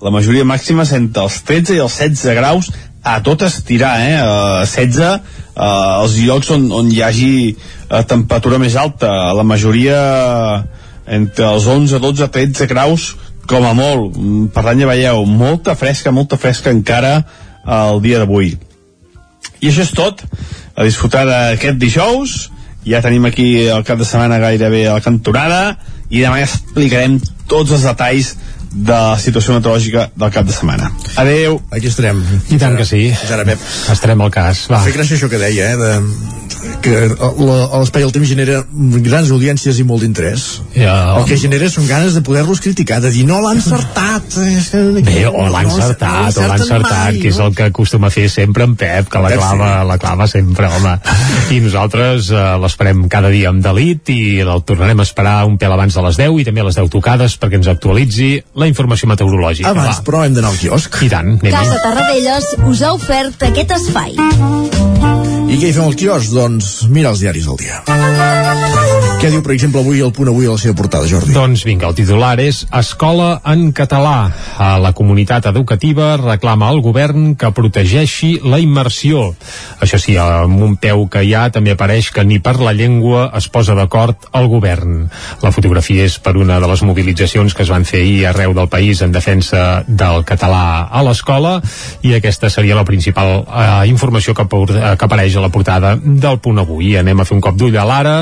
La majoria màxima és entre els 13 i els 16 graus a tot estirar, eh? Uh, 16 uh, els llocs on, on hi hagi temperatura més alta, la majoria entre els 11, 12, 13 graus com a molt, mm, per tant ja veieu molta fresca, molta fresca encara el dia d'avui. I això és tot. A disfrutar d'aquest dijous. Ja tenim aquí el cap de setmana gairebé a la cantonada. I demà ja explicarem tots els detalls de la situació meteorològica del cap de setmana. Adeu. Aquí estarem. I tant que sí. Fins ara, Pep. Estarem al cas. Va. Fer gràcia això que deia, eh, de, que l'espai del temps genera grans audiències i molt d'interès. Ja, el que genera són ganes de poder-los criticar, de dir no l'ha encertat. Bé, o l'ha encertat, o l'ha encertat, que és el que acostuma a fer sempre en Pep, que la clava, la clava sempre, home. I nosaltres eh, l'esperem cada dia amb delit i el tornarem a esperar un pèl abans de les 10 i també a les 10 tocades perquè ens actualitzi la informació meteorològica. Abans, Va. però, hem d'anar al quiosc. I tant, anem Casa Tarradellas us ha ofert aquest espai. I què hi fem al quiosc? Doncs mira els diaris del dia. Què diu, per exemple, avui el punt avui a la seva portada, Jordi? Doncs vinga, el titular és Escola en català. A la comunitat educativa reclama al govern que protegeixi la immersió. Això sí, amb un peu que hi ha també apareix que ni per la llengua es posa d'acord el govern. La fotografia és per una de les mobilitzacions que es van fer ahir arreu del país en defensa del català a l'escola i aquesta seria la principal eh, informació que, que apareix a la portada del punt avui. Anem a fer un cop d'ull a l'ara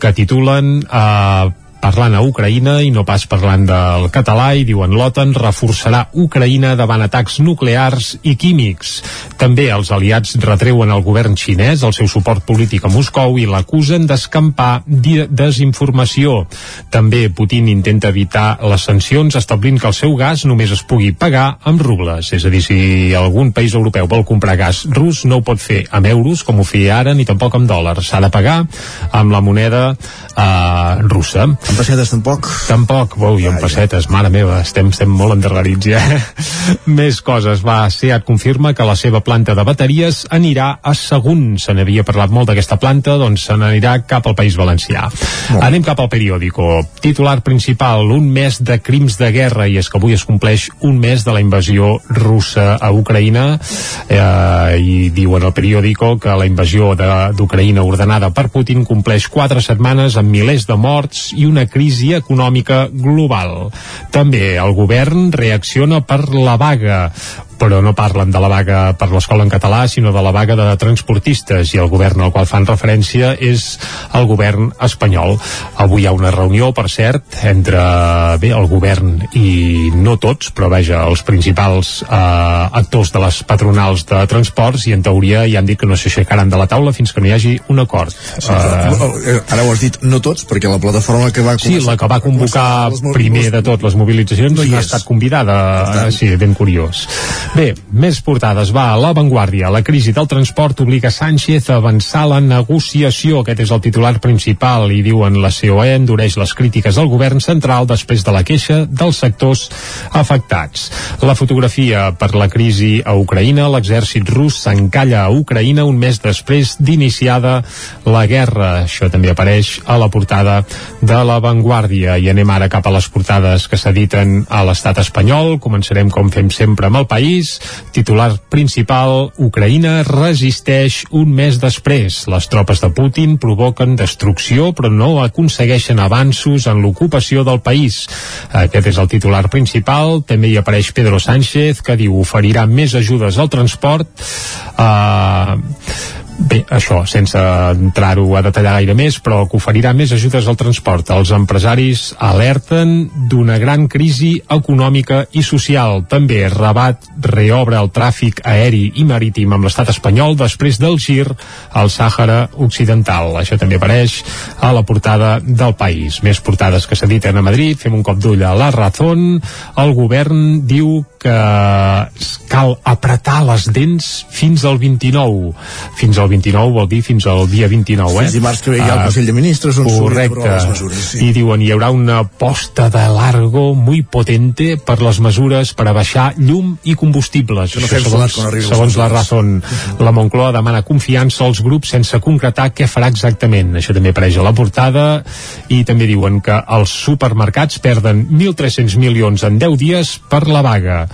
que titulen eh, parlant a Ucraïna i no pas parlant del català i diuen l'OTAN reforçarà Ucraïna davant atacs nuclears i químics. També els aliats retreuen al govern xinès el seu suport polític a Moscou i l'acusen d'escampar desinformació. També Putin intenta evitar les sancions establint que el seu gas només es pugui pagar amb rubles. És a dir, si algun país europeu vol comprar gas rus no ho pot fer amb euros com ho feia ara ni tampoc amb dòlars. S'ha de pagar amb la moneda eh, russa. En pessetes tampoc? Tampoc, wow, i en pessetes, mare meva, estem, estem molt endarrerits ja. Més coses, va, SEAT confirma que la seva planta de bateries anirà a Sagunt. Se n'havia parlat molt d'aquesta planta, doncs se n'anirà cap al País Valencià. Molt. Anem cap al periòdico. Titular principal, un mes de crims de guerra, i és que avui es compleix un mes de la invasió russa a Ucraïna, eh, i diuen al periòdico que la invasió d'Ucraïna ordenada per Putin compleix quatre setmanes amb milers de morts i una crisi econòmica global. També el govern reacciona per la vaga però no parlen de la vaga per l'escola en català, sinó de la vaga de transportistes, i el govern al qual fan referència és el govern espanyol. Avui hi ha una reunió, per cert, entre bé, el govern i no tots, però vaja, els principals eh, actors de les patronals de transports, i en teoria ja han dit que no s'aixecaran de la taula fins que no hi hagi un acord. Sí, uh, ara ho has dit, no tots, perquè la plataforma que va Sí, la que va convocar primer de tot les mobilitzacions No hi ha és. estat convidada. tant. Sí, ben curiós. Bé, més portades. Va, a La Vanguardia. La crisi del transport obliga Sánchez a avançar la negociació. Aquest és el titular principal i diuen la COE endureix les crítiques al govern central després de la queixa dels sectors afectats. La fotografia per la crisi a Ucraïna. L'exèrcit rus s'encalla a Ucraïna un mes després d'iniciada la guerra. Això també apareix a la portada de La Vanguardia. I anem ara cap a les portades que s'editen a l'estat espanyol. Començarem, com fem sempre, amb el país. Titular principal, Ucraïna resisteix un mes després. Les tropes de Putin provoquen destrucció, però no aconsegueixen avanços en l'ocupació del país. Aquest és el titular principal. També hi apareix Pedro Sánchez, que diu oferirà més ajudes al transport. Uh, Bé, això, sense entrar-ho a detallar gaire més, però que oferirà més ajudes al transport. Els empresaris alerten d'una gran crisi econòmica i social. També Rabat reobre el tràfic aeri i marítim amb l'estat espanyol després del gir al Sàhara Occidental. Això també apareix a la portada del país. Més portades que s'editen a Madrid. Fem un cop d'ull a la Razón. El govern diu que cal apretar les dents fins al 29. Fins al 29 vol dir fins al dia 29, eh? Fins dimarts que ve hi ha el Ah, Consell de Ministres on Correcte. les mesures, sí. I diuen hi haurà una posta de largo muy potente per les mesures per a baixar llum i combustibles. no Això segons, segons la. Razón. La Moncloa demana confiança als grups sense concretar què farà exactament. Això també apareix a la portada i també diuen que els supermercats perden 1.300 milions en 10 dies per la vaga.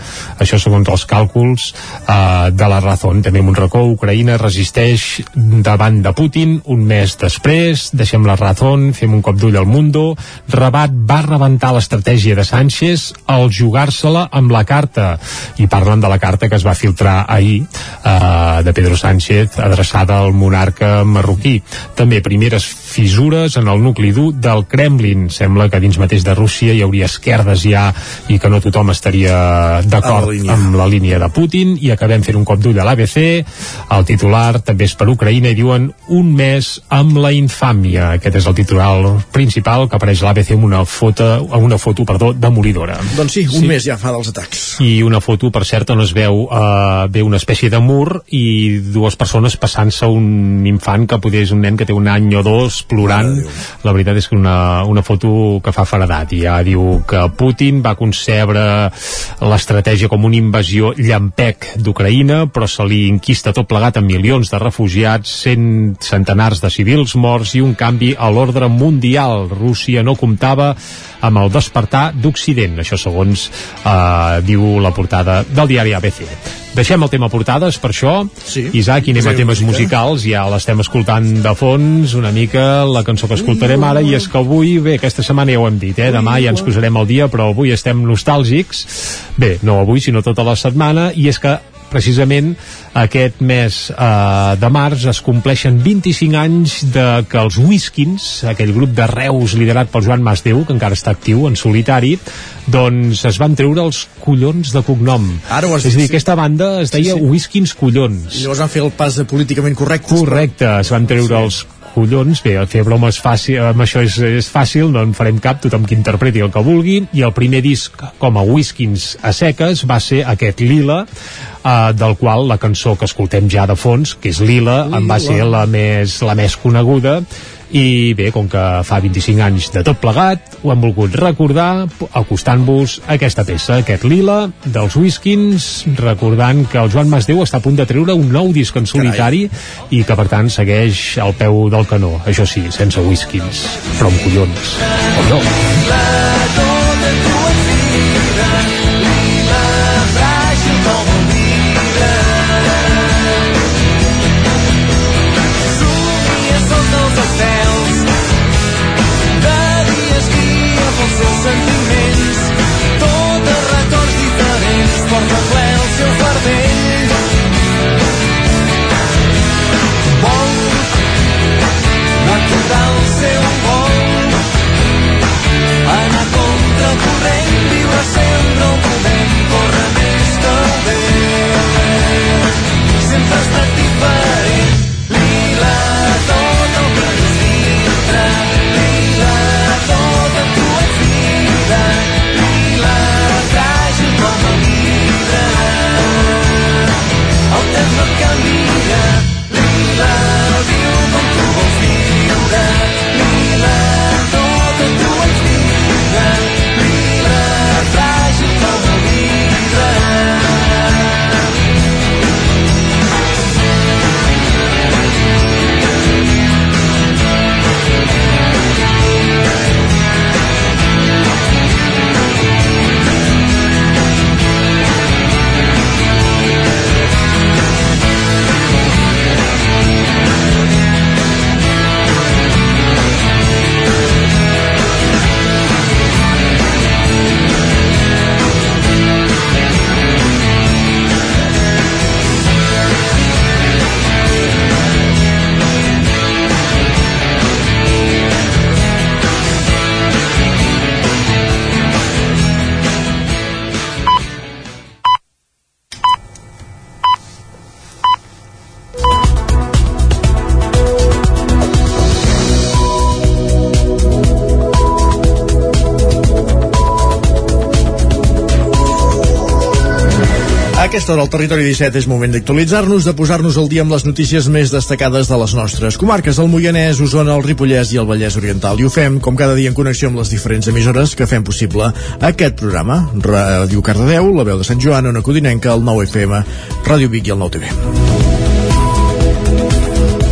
Això segons els càlculs eh, de la Razón. També amb un racó, Ucraïna resisteix davant de Putin un mes després. Deixem la Razón, fem un cop d'ull al Mundo. Rabat va rebentar l'estratègia de Sánchez al jugar-se-la amb la carta. I parlen de la carta que es va filtrar ahir eh, de Pedro Sánchez adreçada al monarca marroquí. També primeres fissures en el nucli dur del Kremlin. Sembla que dins mateix de Rússia hi hauria esquerdes ja i que no tothom estaria d'acord amb la línia de Putin. I acabem fent un cop d'ull a l'ABC el titular també és per Ucraïna i diuen un mes amb la infàmia aquest és el titular principal que apareix a l'ABC amb una foto, amb una foto perdó, demolidora. Doncs sí, un mes ja fa dels atacs. i una foto, per cert, on es veu uh, ve una espècie de mur i dues persones passant-se un infant que poder és un nen que té un any o dos plorant la veritat és que una, una foto que fa faredat i ja diu que Putin va concebre l'estratègia com una invasió llampec d'Ucraïna però se li inquista tot plegat amb milions de refugiats, cent centenars de civils morts i un canvi a l'ordre mundial. Rússia no comptava amb el despertar d'Occident. Això segons eh, diu la portada del diari ABC. Deixem el tema portades, per això. Sí. Isaac, i anem a Posem temes música. musicals. Ja l'estem escoltant de fons, una mica la cançó que escoltarem ara, i és que avui, bé, aquesta setmana ja ho hem dit, eh? demà ja ens posarem al dia, però avui estem nostàlgics. Bé, no avui, sinó tota la setmana, i és que precisament aquest mes eh, de març es compleixen 25 anys de que els Whiskins, aquell grup de Reus liderat pel Joan Masdeu, que encara està actiu en solitari, doncs es van treure els collons de cognom. Ara ho has És a dit, dir, sí. aquesta banda es deia Sí, sí. Whiskins Collons. I llavors van fer el pas de políticament correcte. Correcte, es van treure els collons, bé, fer bromes fàcil, amb això és, és fàcil, no en farem cap, tothom que interpreti el que vulgui, i el primer disc com a Whiskins a seques va ser aquest Lila, eh, del qual la cançó que escoltem ja de fons, que és Lila, Lila. en va ser la més, la més coneguda, i bé, com que fa 25 anys de tot plegat, ho hem volgut recordar acostant-vos aquesta peça, aquest Lila dels Whiskins, recordant que el Joan Masdeu està a punt de treure un nou disc en solitari i que per tant segueix al peu del canó, això sí, sense Whiskins, però amb collons, o no? Somia aquesta hora al Territori 17 és moment d'actualitzar-nos, de posar-nos al dia amb les notícies més destacades de les nostres comarques, el Moianès, Osona, el Ripollès i el Vallès Oriental. I ho fem, com cada dia, en connexió amb les diferents emissores que fem possible aquest programa. Ràdio Cardedeu, la veu de Sant Joan, Ona Codinenca, el 9 FM, Ràdio Vic i el 9 TV.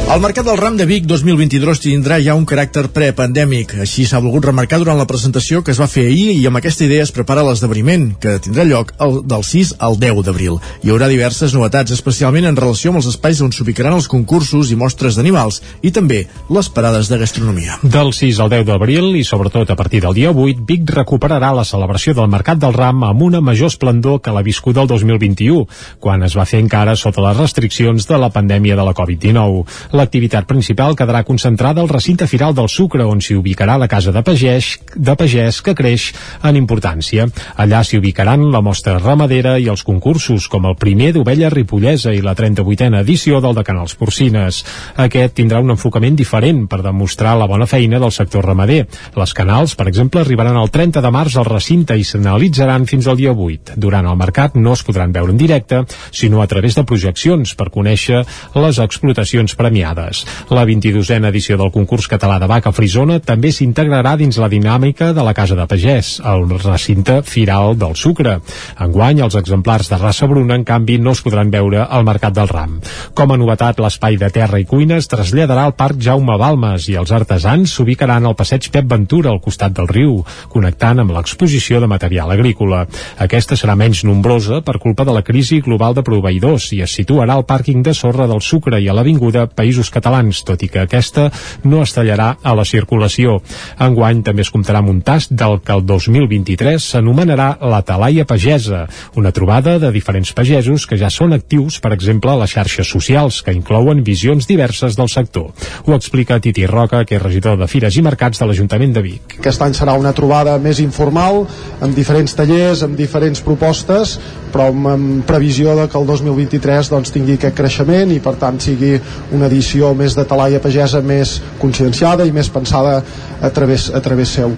El Mercat del Ram de Vic 2022 tindrà ja un caràcter prepandèmic. Així s'ha volgut remarcar durant la presentació que es va fer ahir i amb aquesta idea es prepara l'esdeveniment, que tindrà lloc el, del 6 al 10 d'abril. Hi haurà diverses novetats, especialment en relació amb els espais on s'ubicaran els concursos i mostres d'animals i també les parades de gastronomia. Del 6 al 10 d'abril i sobretot a partir del dia 8, Vic recuperarà la celebració del Mercat del Ram amb una major esplendor que la viscuda el 2021, quan es va fer encara sota les restriccions de la pandèmia de la Covid-19. L'activitat principal quedarà concentrada al recinte firal del Sucre, on s'hi ubicarà la casa de pagès, de pagès que creix en importància. Allà s'hi ubicaran la mostra ramadera i els concursos, com el primer d'ovella ripollesa i la 38a edició del de Canals Porcines. Aquest tindrà un enfocament diferent per demostrar la bona feina del sector ramader. Les canals, per exemple, arribaran el 30 de març al recinte i s'analitzaran fins al dia 8. Durant el mercat no es podran veure en directe, sinó a través de projeccions per conèixer les explotacions premiades premiades. La 22a edició del concurs català de vaca frisona també s'integrarà dins la dinàmica de la Casa de Pagès, el recinte firal del sucre. Enguany, els exemplars de raça bruna, en canvi, no es podran veure al Mercat del Ram. Com a novetat, l'espai de terra i cuina es traslladarà al Parc Jaume Balmes i els artesans s'ubicaran al passeig Pep Ventura al costat del riu, connectant amb l'exposició de material agrícola. Aquesta serà menys nombrosa per culpa de la crisi global de proveïdors i es situarà al pàrquing de sorra del Sucre i a l'Avinguda Països Catalans, tot i que aquesta no es tallarà a la circulació. Enguany també es comptarà amb un tast del que el 2023 s'anomenarà la Talaia Pagesa, una trobada de diferents pagesos que ja són actius, per exemple, a les xarxes socials, que inclouen visions diverses del sector. Ho explica Titi Roca, que és regidor de Fires i Mercats de l'Ajuntament de Vic. Aquest any serà una trobada més informal, amb diferents tallers, amb diferents propostes, però amb, amb previsió de que el 2023 doncs, tingui aquest creixement i per tant sigui una edició més de talaia pagesa més conscienciada i més pensada a través, a través seu.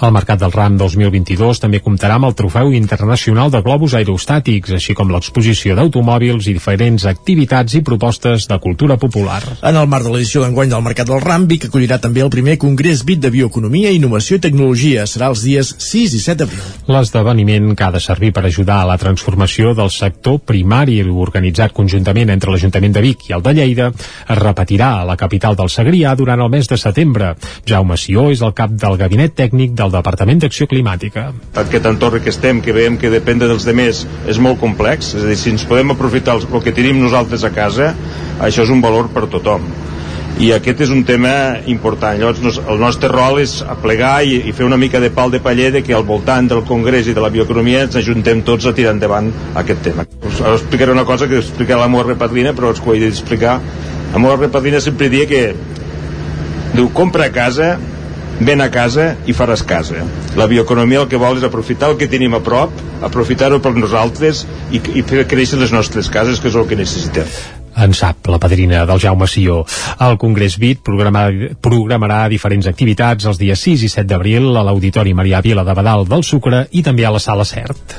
El Mercat del Ram 2022 també comptarà amb el Trofeu Internacional de Globus Aerostàtics, així com l'exposició d'automòbils i diferents activitats i propostes de cultura popular. En el marc de l'edició d'enguany del Mercat del Ram, Vic acollirà també el primer Congrés BIT de Bioeconomia, Innovació i Tecnologia. Serà els dies 6 i 7 d'abril. L'esdeveniment que ha de servir per ajudar a la transformació del sector primari organitzat conjuntament entre l'Ajuntament de Vic i el de Lleida es repetirà a la capital del Segrià durant el mes de setembre. Jaume Sió és el cap del gabinet tècnic del Departament d'Acció Climàtica. Aquest entorn que estem, que veiem que depèn dels demés, és molt complex, és a dir, si ens podem aprofitar el que tenim nosaltres a casa, això és un valor per tothom. I aquest és un tema important. Llavors el nostre rol és aplegar i, i fer una mica de pal de paller de que al voltant del Congrés i de la bioeconomia ens ajuntem tots a tirar endavant aquest tema. Us, us explicaré una cosa que explica la meva repatrina però que ho he d'explicar. La meva repatrina sempre dia que diu compra a casa ven a casa i faràs casa la bioeconomia el que vol és aprofitar el que tenim a prop aprofitar-ho per nosaltres i, i fer créixer les nostres cases que és el que necessitem en sap la padrina del Jaume Sió. El Congrés BIT programarà diferents activitats els dies 6 i 7 d'abril a l'Auditori Maria Vila de Badal del Sucre i també a la Sala Cert.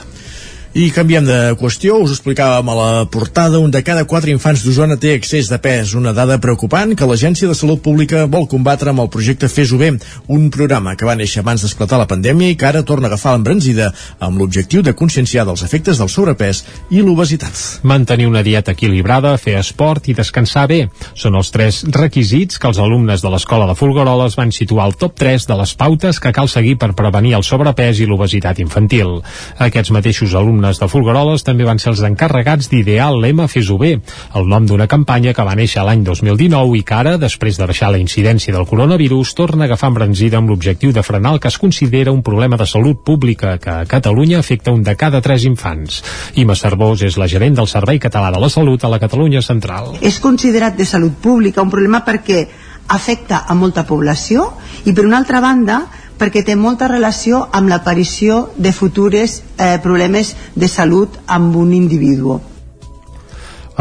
I canviem de qüestió, us explicàvem a la portada, un de cada quatre infants d'Osona té excés de pes, una dada preocupant que l'Agència de Salut Pública vol combatre amb el projecte Fes-ho bé, un programa que va néixer abans d'esclatar la pandèmia i que ara torna a agafar l'embranzida amb l'objectiu de conscienciar dels efectes del sobrepès i l'obesitat. Mantenir una dieta equilibrada, fer esport i descansar bé són els tres requisits que els alumnes de l'Escola de Folgueroles van situar al top 3 de les pautes que cal seguir per prevenir el sobrepès i l'obesitat infantil. Aquests mateixos alumnes alumnes de Folgueroles també van ser els encarregats d'idear lema Fes-ho bé, el nom d'una campanya que va néixer l'any 2019 i que ara, després de baixar la incidència del coronavirus, torna a agafar embranzida amb l'objectiu de frenar el que es considera un problema de salut pública que a Catalunya afecta un de cada tres infants. Ima Cervós és la gerent del Servei Català de la Salut a la Catalunya Central. És considerat de salut pública un problema perquè afecta a molta població i per una altra banda perquè té molta relació amb l'aparició de futures eh, problemes de salut amb un individu.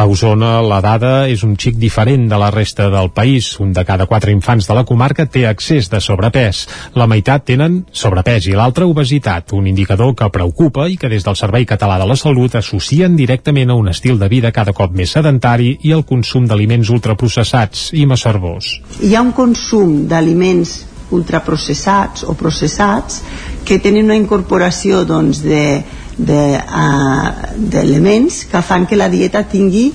A Osona la dada és un xic diferent de la resta del país. Un de cada quatre infants de la comarca té excés de sobrepès. La meitat tenen sobrepès i l'altra obesitat, un indicador que preocupa i que des del Servei Català de la Salut associen directament a un estil de vida cada cop més sedentari i al consum d'aliments ultraprocessats i massarbós. Hi ha un consum d'aliments ultraprocessats o processats que tenen una incorporació doncs, de, d'elements de, uh, que fan que la dieta tingui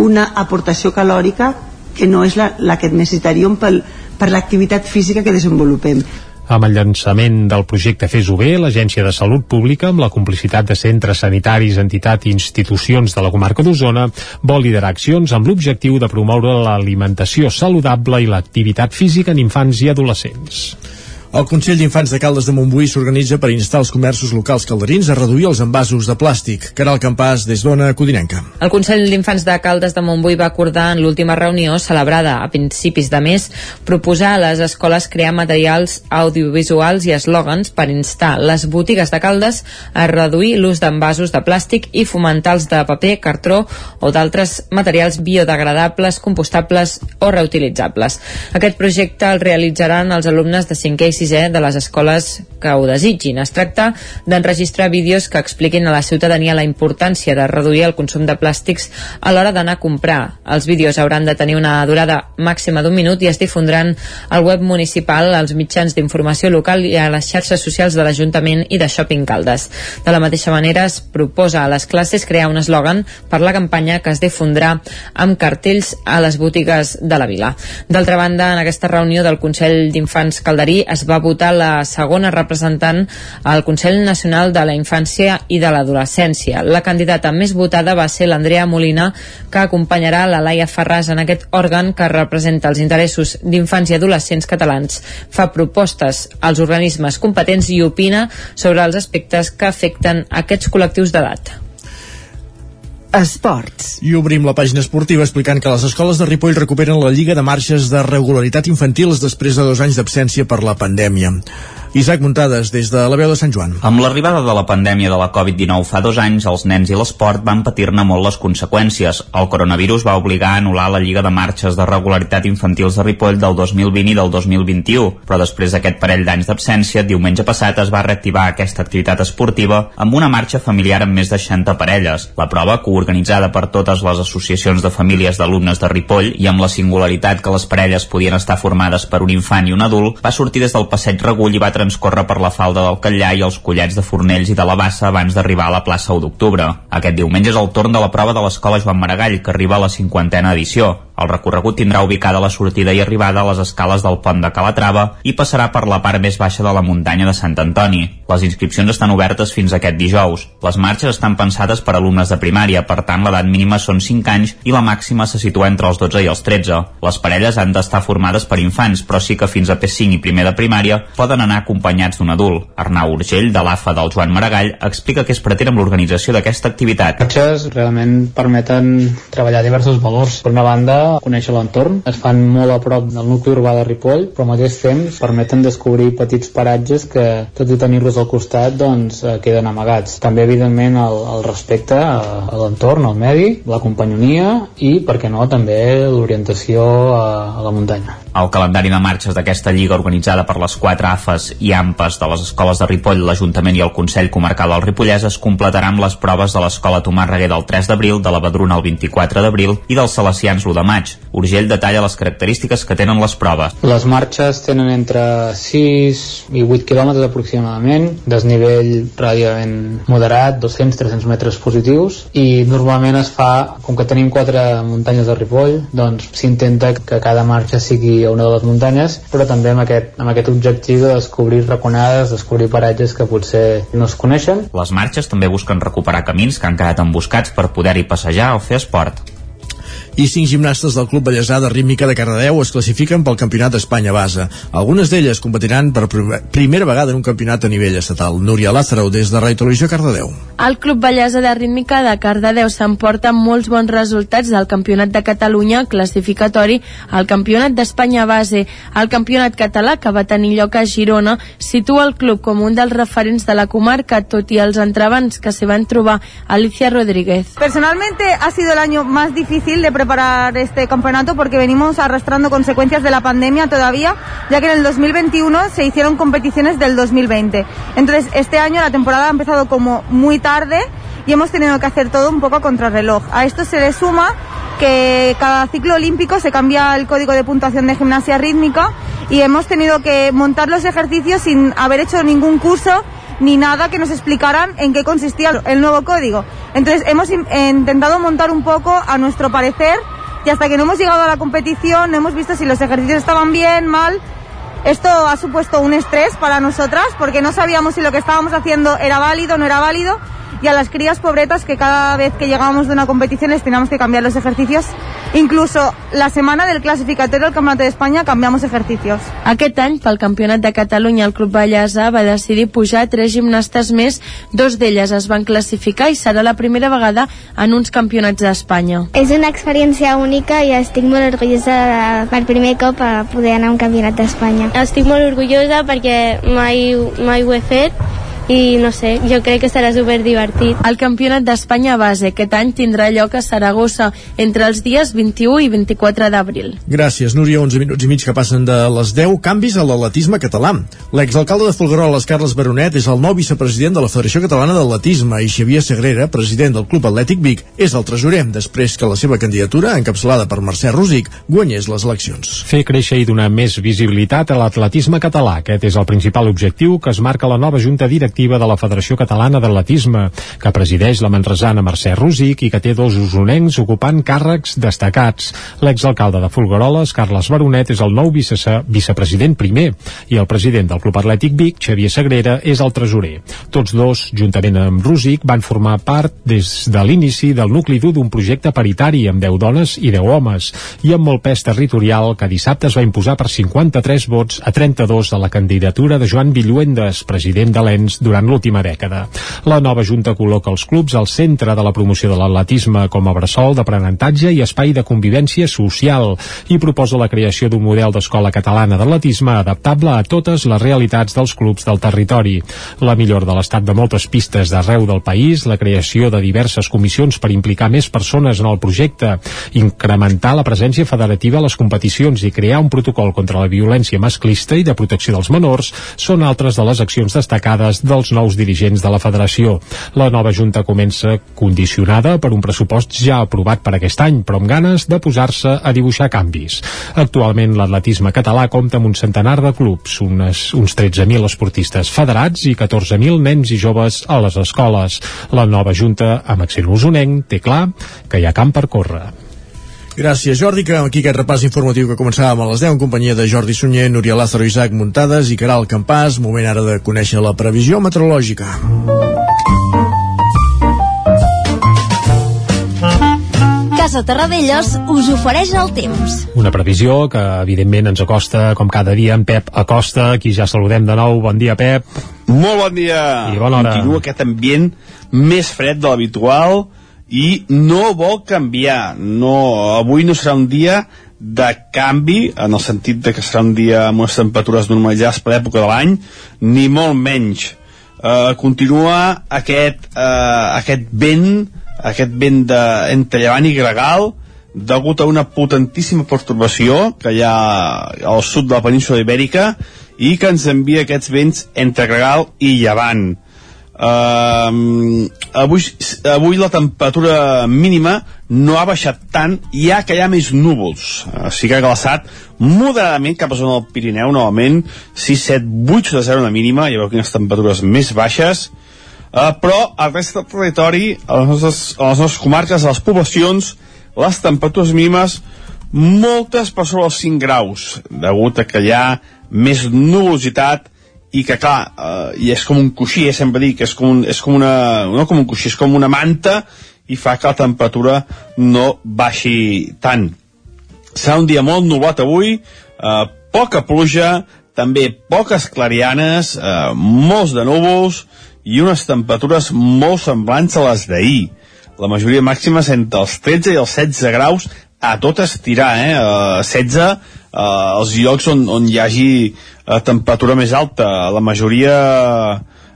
una aportació calòrica que no és la, la que necessitaríem pel, per l'activitat física que desenvolupem. Amb el llançament del projecte Fes-ho bé, l'Agència de Salut Pública, amb la complicitat de centres sanitaris, entitats i institucions de la comarca d'Osona, vol liderar accions amb l'objectiu de promoure l'alimentació saludable i l'activitat física en infants i adolescents. El Consell d'Infants de Caldes de Montbui s'organitza per instar els comerços locals calderins a reduir els envasos de plàstic. Caral Campàs, des d'Ona Codinenca. El Consell d'Infants de Caldes de Montbui va acordar en l'última reunió celebrada a principis de mes proposar a les escoles crear materials audiovisuals i eslògans per instar les botigues de Caldes a reduir l'ús d'envasos de plàstic i fomentar els de paper, cartró o d'altres materials biodegradables, compostables o reutilitzables. Aquest projecte el realitzaran els alumnes de 5è i sisè de les escoles que ho desitgin. Es tracta d'enregistrar vídeos que expliquin a la ciutadania la importància de reduir el consum de plàstics a l'hora d'anar a comprar. Els vídeos hauran de tenir una durada màxima d'un minut i es difondran al web municipal, als mitjans d'informació local i a les xarxes socials de l'Ajuntament i de Shopping Caldes. De la mateixa manera es proposa a les classes crear un eslògan per la campanya que es difondrà amb cartells a les botigues de la vila. D'altra banda, en aquesta reunió del Consell d'Infants Calderí es va votar la segona representant al Consell Nacional de la Infància i de l'Adolescència. La candidata més votada va ser l'Andrea Molina, que acompanyarà la Laia Ferràs en aquest òrgan que representa els interessos d'infants i adolescents catalans. Fa propostes als organismes competents i opina sobre els aspectes que afecten aquests col·lectius d'edat. Esports. I obrim la pàgina esportiva explicant que les escoles de Ripoll recuperen la Lliga de Marxes de Regularitat Infantils després de dos anys d'absència per la pandèmia. Isaac Muntades, des de la veu de Sant Joan. Amb l'arribada de la pandèmia de la Covid-19 fa dos anys, els nens i l'esport van patir-ne molt les conseqüències. El coronavirus va obligar a anul·lar la Lliga de Marxes de Regularitat Infantils de Ripoll del 2020 i del 2021, però després d'aquest parell d'anys d'absència, diumenge passat es va reactivar aquesta activitat esportiva amb una marxa familiar amb més de 60 parelles. La prova, coorganitzada per totes les associacions de famílies d'alumnes de Ripoll i amb la singularitat que les parelles podien estar formades per un infant i un adult, va sortir des del passeig Regull i va transcorre per la falda del Catllà i els collets de Fornells i de la Bassa abans d'arribar a la plaça 1 d'octubre. Aquest diumenge és el torn de la prova de l'escola Joan Maragall, que arriba a la cinquantena edició. El recorregut tindrà ubicada la sortida i arribada a les escales del pont de Calatrava i passarà per la part més baixa de la muntanya de Sant Antoni. Les inscripcions estan obertes fins aquest dijous. Les marxes estan pensades per alumnes de primària, per tant l'edat mínima són 5 anys i la màxima se situa entre els 12 i els 13. Les parelles han d'estar formades per infants, però sí que fins a P5 i primer de primària poden anar acompanyats d'un adult. Arnau Urgell, de l'AFA del Joan Maragall, explica què es pretén amb l'organització d'aquesta activitat. Marxes realment permeten treballar diversos valors. Per una banda, conèixer l'entorn, es fan molt a prop del nucli urbà de Ripoll, però al mateix temps permeten descobrir petits paratges que, tot i tenir-los al costat, doncs eh, queden amagats. També, evidentment, el, el respecte a, a l'entorn, al medi, la companyonia i, per què no, també l'orientació a, a la muntanya. El calendari de marxes d'aquesta lliga organitzada per les quatre AFES i AMPES de les escoles de Ripoll, l'Ajuntament i el Consell Comarcal del Ripollès es completarà amb les proves de l'escola Tomàs Reguer del 3 d'abril, de la Badruna el 24 d'abril i dels Salesians l'1 de maig. Urgell detalla les característiques que tenen les proves. Les marxes tenen entre 6 i 8 quilòmetres aproximadament, desnivell ràdiament moderat, 200-300 metres positius, i normalment es fa, com que tenim quatre muntanyes de Ripoll, doncs s'intenta que cada marxa sigui a una de les muntanyes, però també amb aquest, amb aquest objectiu de descobrir raconades, descobrir paratges que potser no es coneixen. Les marxes també busquen recuperar camins que han quedat emboscats per poder-hi passejar o fer esport. I cinc gimnastes del Club Bellesà de Rítmica de Cardedeu es classifiquen pel Campionat d'Espanya base. Algunes d'elles competiran per primera vegada en un campionat a nivell estatal. Núria Lázaro, des de Ràdio Televisió Cardedeu. El Club Bellesa de Rítmica de Cardedeu s'emporta molts bons resultats del Campionat de Catalunya classificatori al Campionat d'Espanya base. El Campionat català, que va tenir lloc a Girona, situa el club com un dels referents de la comarca, tot i els entrebans que s'hi van trobar Alicia Rodríguez. Personalmente ha sido el año más difícil de preparar este campeonato porque venimos arrastrando consecuencias de la pandemia todavía, ya que en el 2021 se hicieron competiciones del 2020. Entonces, este año la temporada ha empezado como muy tarde y hemos tenido que hacer todo un poco a contrarreloj. A esto se le suma que cada ciclo olímpico se cambia el código de puntuación de gimnasia rítmica y hemos tenido que montar los ejercicios sin haber hecho ningún curso ni nada que nos explicaran en qué consistía el nuevo código. Entonces hemos in- intentado montar un poco a nuestro parecer y hasta que no hemos llegado a la competición no hemos visto si los ejercicios estaban bien, mal. Esto ha supuesto un estrés para nosotras porque no sabíamos si lo que estábamos haciendo era válido o no era válido y a las crías pobretas que cada vez que llegábamos de una competición les teníamos que cambiar los ejercicios. Incluso la semana del clasificatorio del Campeonato de España cambiamos ejercicios. Aquest any, pel Campionat de Catalunya, el Club Bellesa va decidir pujar tres gimnastes més, dos d'elles es van classificar i serà la primera vegada en uns campionats d'Espanya. És una experiència única i estic molt orgullosa de, per primer cop a poder anar a un campionat d'Espanya. Estic molt orgullosa perquè mai, mai ho he fet i no sé, jo crec que serà super divertit. El Campionat d'Espanya base aquest any tindrà lloc a Saragossa entre els dies 21 i 24 d'abril. Gràcies, Núria. 11 minuts i mig que passen de les 10. Canvis a l'atletisme català. L'exalcalde de Folgueroles, Carles Baronet, és el nou vicepresident de la Federació Catalana d'Atletisme i Xavier Sagrera, president del Club Atlètic Vic, és el tresorer, després que la seva candidatura, encapçalada per Mercè Rosic, guanyés les eleccions. Fer créixer i donar més visibilitat a l'atletisme català. Aquest és el principal objectiu que es marca la nova Junta Directiva de la Federació Catalana d'Atletisme, que presideix la manresana Mercè Rosic i que té dos usonencs ocupant càrrecs destacats. L'exalcalde de Folgueroles, Carles Baronet, és el nou vice vicepresident primer i el president del Club Atlètic Vic, Xavier Sagrera, és el tresorer. Tots dos, juntament amb Rosic, van formar part des de l'inici del nucli dur d'un projecte paritari amb 10 dones i 10 homes i amb molt pes territorial que dissabte es va imposar per 53 vots a 32 de la candidatura de Joan Villuendes, president de l'ENS durant l'última dècada. La nova Junta col·loca els clubs al centre de la promoció de l'atletisme com a bressol d'aprenentatge i espai de convivència social i proposa la creació d'un model d'escola catalana d'atletisme adaptable a totes les realitats dels clubs del territori. La millora de l'estat de moltes pistes d'arreu del país, la creació de diverses comissions per implicar més persones en el projecte, incrementar la presència federativa a les competicions i crear un protocol contra la violència masclista i de protecció dels menors són altres de les accions destacades dels nous dirigents de la federació. La nova Junta comença condicionada per un pressupost ja aprovat per aquest any, però amb ganes de posar-se a dibuixar canvis. Actualment l'atletisme català compta amb un centenar de clubs, unes, uns 13.000 esportistes federats i 14.000 nens i joves a les escoles. La nova Junta, amb accent usonenc, té clar que hi ha camp per córrer. Gràcies, Jordi, que aquí aquest repàs informatiu que començàvem a les 10 en companyia de Jordi Sunyer, Núria Lázaro, Isaac Muntades i Caral Campàs. Moment ara de conèixer la previsió meteorològica. Casa Terradellos us ofereix el temps. Una previsió que, evidentment, ens acosta, com cada dia, en Pep Acosta, qui ja saludem de nou. Bon dia, Pep. Molt bon dia. I bona hora. Continua aquest ambient més fred de l'habitual i no vol canviar. No, avui no serà un dia de canvi, en el sentit de que serà un dia amb unes temperatures normalitzades per l'època de l'any, ni molt menys. Uh, continua aquest, uh, aquest vent, aquest vent de, entre llevant i gregal, degut a una potentíssima pertorbació que hi ha al sud de la península ibèrica i que ens envia aquests vents entre gregal i llevant. Uh, avui, avui la temperatura mínima no ha baixat tant, ja que hi ha més núvols. Uh, sí que ha glaçat moderadament cap a zona del Pirineu, novament 6, 7, 8 de 0 una mínima, hi ha quines temperatures més baixes, uh, però al rest del territori, a les, nostres, a les nostres comarques, a les poblacions, les temperatures mínimes moltes per sobre els 5 graus, degut a que hi ha més nuvolositat i que clar, eh, i és com un coixí, eh, sempre dic, és com, un, és com una, no com un coixí, és com una manta i fa que la temperatura no baixi tant. Serà un dia molt nublat avui, eh, poca pluja, també poques clarianes, eh, molts de núvols i unes temperatures molt semblants a les d'ahir. La majoria màxima és entre els 13 i els 16 graus a tot estirar, eh? Uh, 16 uh, els llocs on, on hi hagi uh, temperatura més alta. La majoria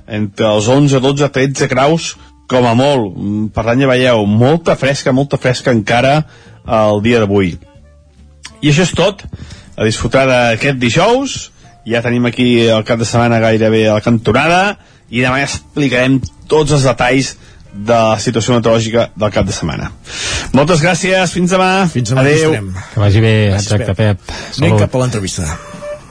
entre els 11, 12, 13 graus com a molt. Mm, Per tant, ja veieu, molta fresca, molta fresca encara el dia d'avui. I això és tot. A disfrutar d'aquest dijous. Ja tenim aquí el cap de setmana gairebé a la cantonada i demà ja explicarem tots els detalls de la situació meteorològica del cap de setmana. Moltes gràcies, fins demà. Fins demà Adéu. estarem. Que vagi bé, exacte, Pep. Anem Salut. cap a l'entrevista.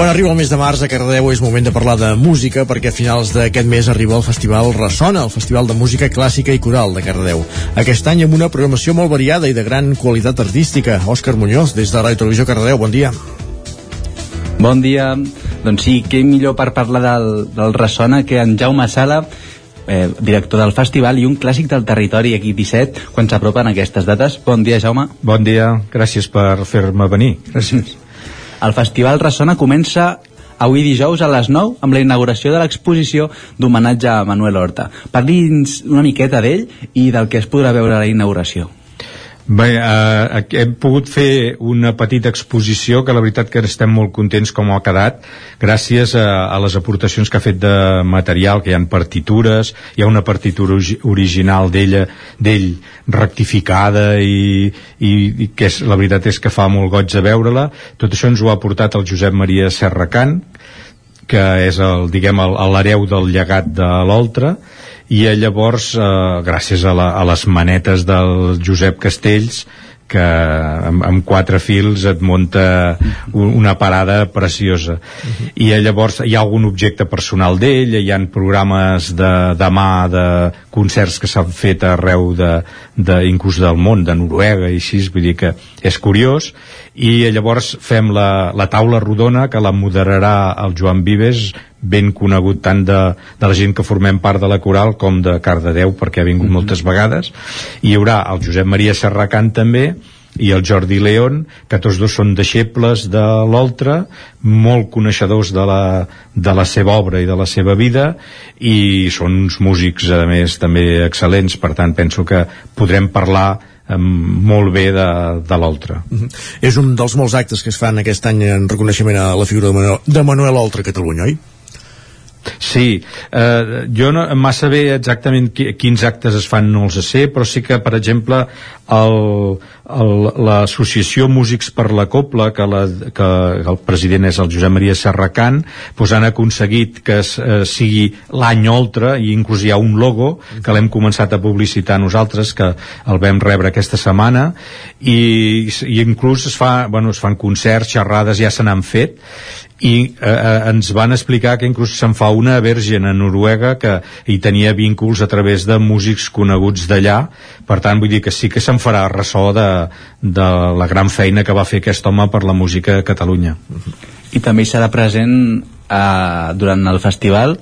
Quan arriba el mes de març a Cardedeu és moment de parlar de música perquè a finals d'aquest mes arriba el Festival Ressona, el Festival de Música Clàssica i Coral de Cardedeu. Aquest any amb una programació molt variada i de gran qualitat artística. Òscar Muñoz, des de Ràdio Televisió Cardedeu, bon dia. Bon dia. Doncs sí, què millor per parlar del, del Ressona que en Jaume Sala, eh, director del festival i un clàssic del territori aquí 17, quan s'apropen aquestes dates. Bon dia, Jaume. Bon dia, gràcies per fer-me venir. Gràcies. El festival Ressona comença avui dijous a les 9 amb la inauguració de l'exposició d'homenatge a Manuel Horta. Parli'ns una miqueta d'ell i del que es podrà veure a la inauguració. Bé, eh, hem pogut fer una petita exposició que la veritat que estem molt contents com ha quedat gràcies a, a les aportacions que ha fet de material, que hi ha partitures hi ha una partitura original d'ella d'ell rectificada i, i, i que és, la veritat és que fa molt goig de veure-la. Tot això ens ho ha portat el Josep Maria Serracant que és el, diguem, l'hereu del llegat de l'Oltra i eh, llavors, eh, gràcies a, la, a les manetes del Josep Castells que amb, amb quatre fils et monta un- una parada preciosa. I eh, llavors hi ha algun objecte personal d'ell hi ha programes de, de mà de concerts que s'han fet arreu de, de, inclús del món de Noruega i així, vull dir que és curiós. I eh, llavors fem la, la taula rodona que la moderarà el Joan Vives ben conegut tant de, de la gent que formem part de la coral com de Cardedeu perquè ha vingut moltes vegades i hi haurà el Josep Maria Serracant també i el Jordi León, que tots dos són deixebles de l'Oltra, molt coneixedors de la, de la seva obra i de la seva vida, i són uns músics, a més, també excel·lents, per tant, penso que podrem parlar eh, molt bé de, de l'Oltra. És un dels molts actes que es fan aquest any en reconeixement a la figura de Manuel, de Manuel Oltra a Catalunya, oi? Sí, eh, jo no massa bé exactament qui, quins actes es fan no els sé, però sí que, per exemple, l'associació Músics per la Copla, que, la, que el president és el Josep Maria Serracant, doncs han aconseguit que es, eh, sigui l'any Oltra, i inclús hi ha un logo que l'hem començat a publicitar nosaltres, que el vam rebre aquesta setmana, i, i inclús es, fa, bueno, es fan concerts, xerrades, ja se n'han fet, i eh, eh, ens van explicar que inclús se'n fa una a a Noruega que hi tenia vínculs a través de músics coneguts d'allà. Per tant vull dir que sí que se'n farà ressò de, de la gran feina que va fer aquest home per la música a Catalunya. I també hi serà present eh, durant el festival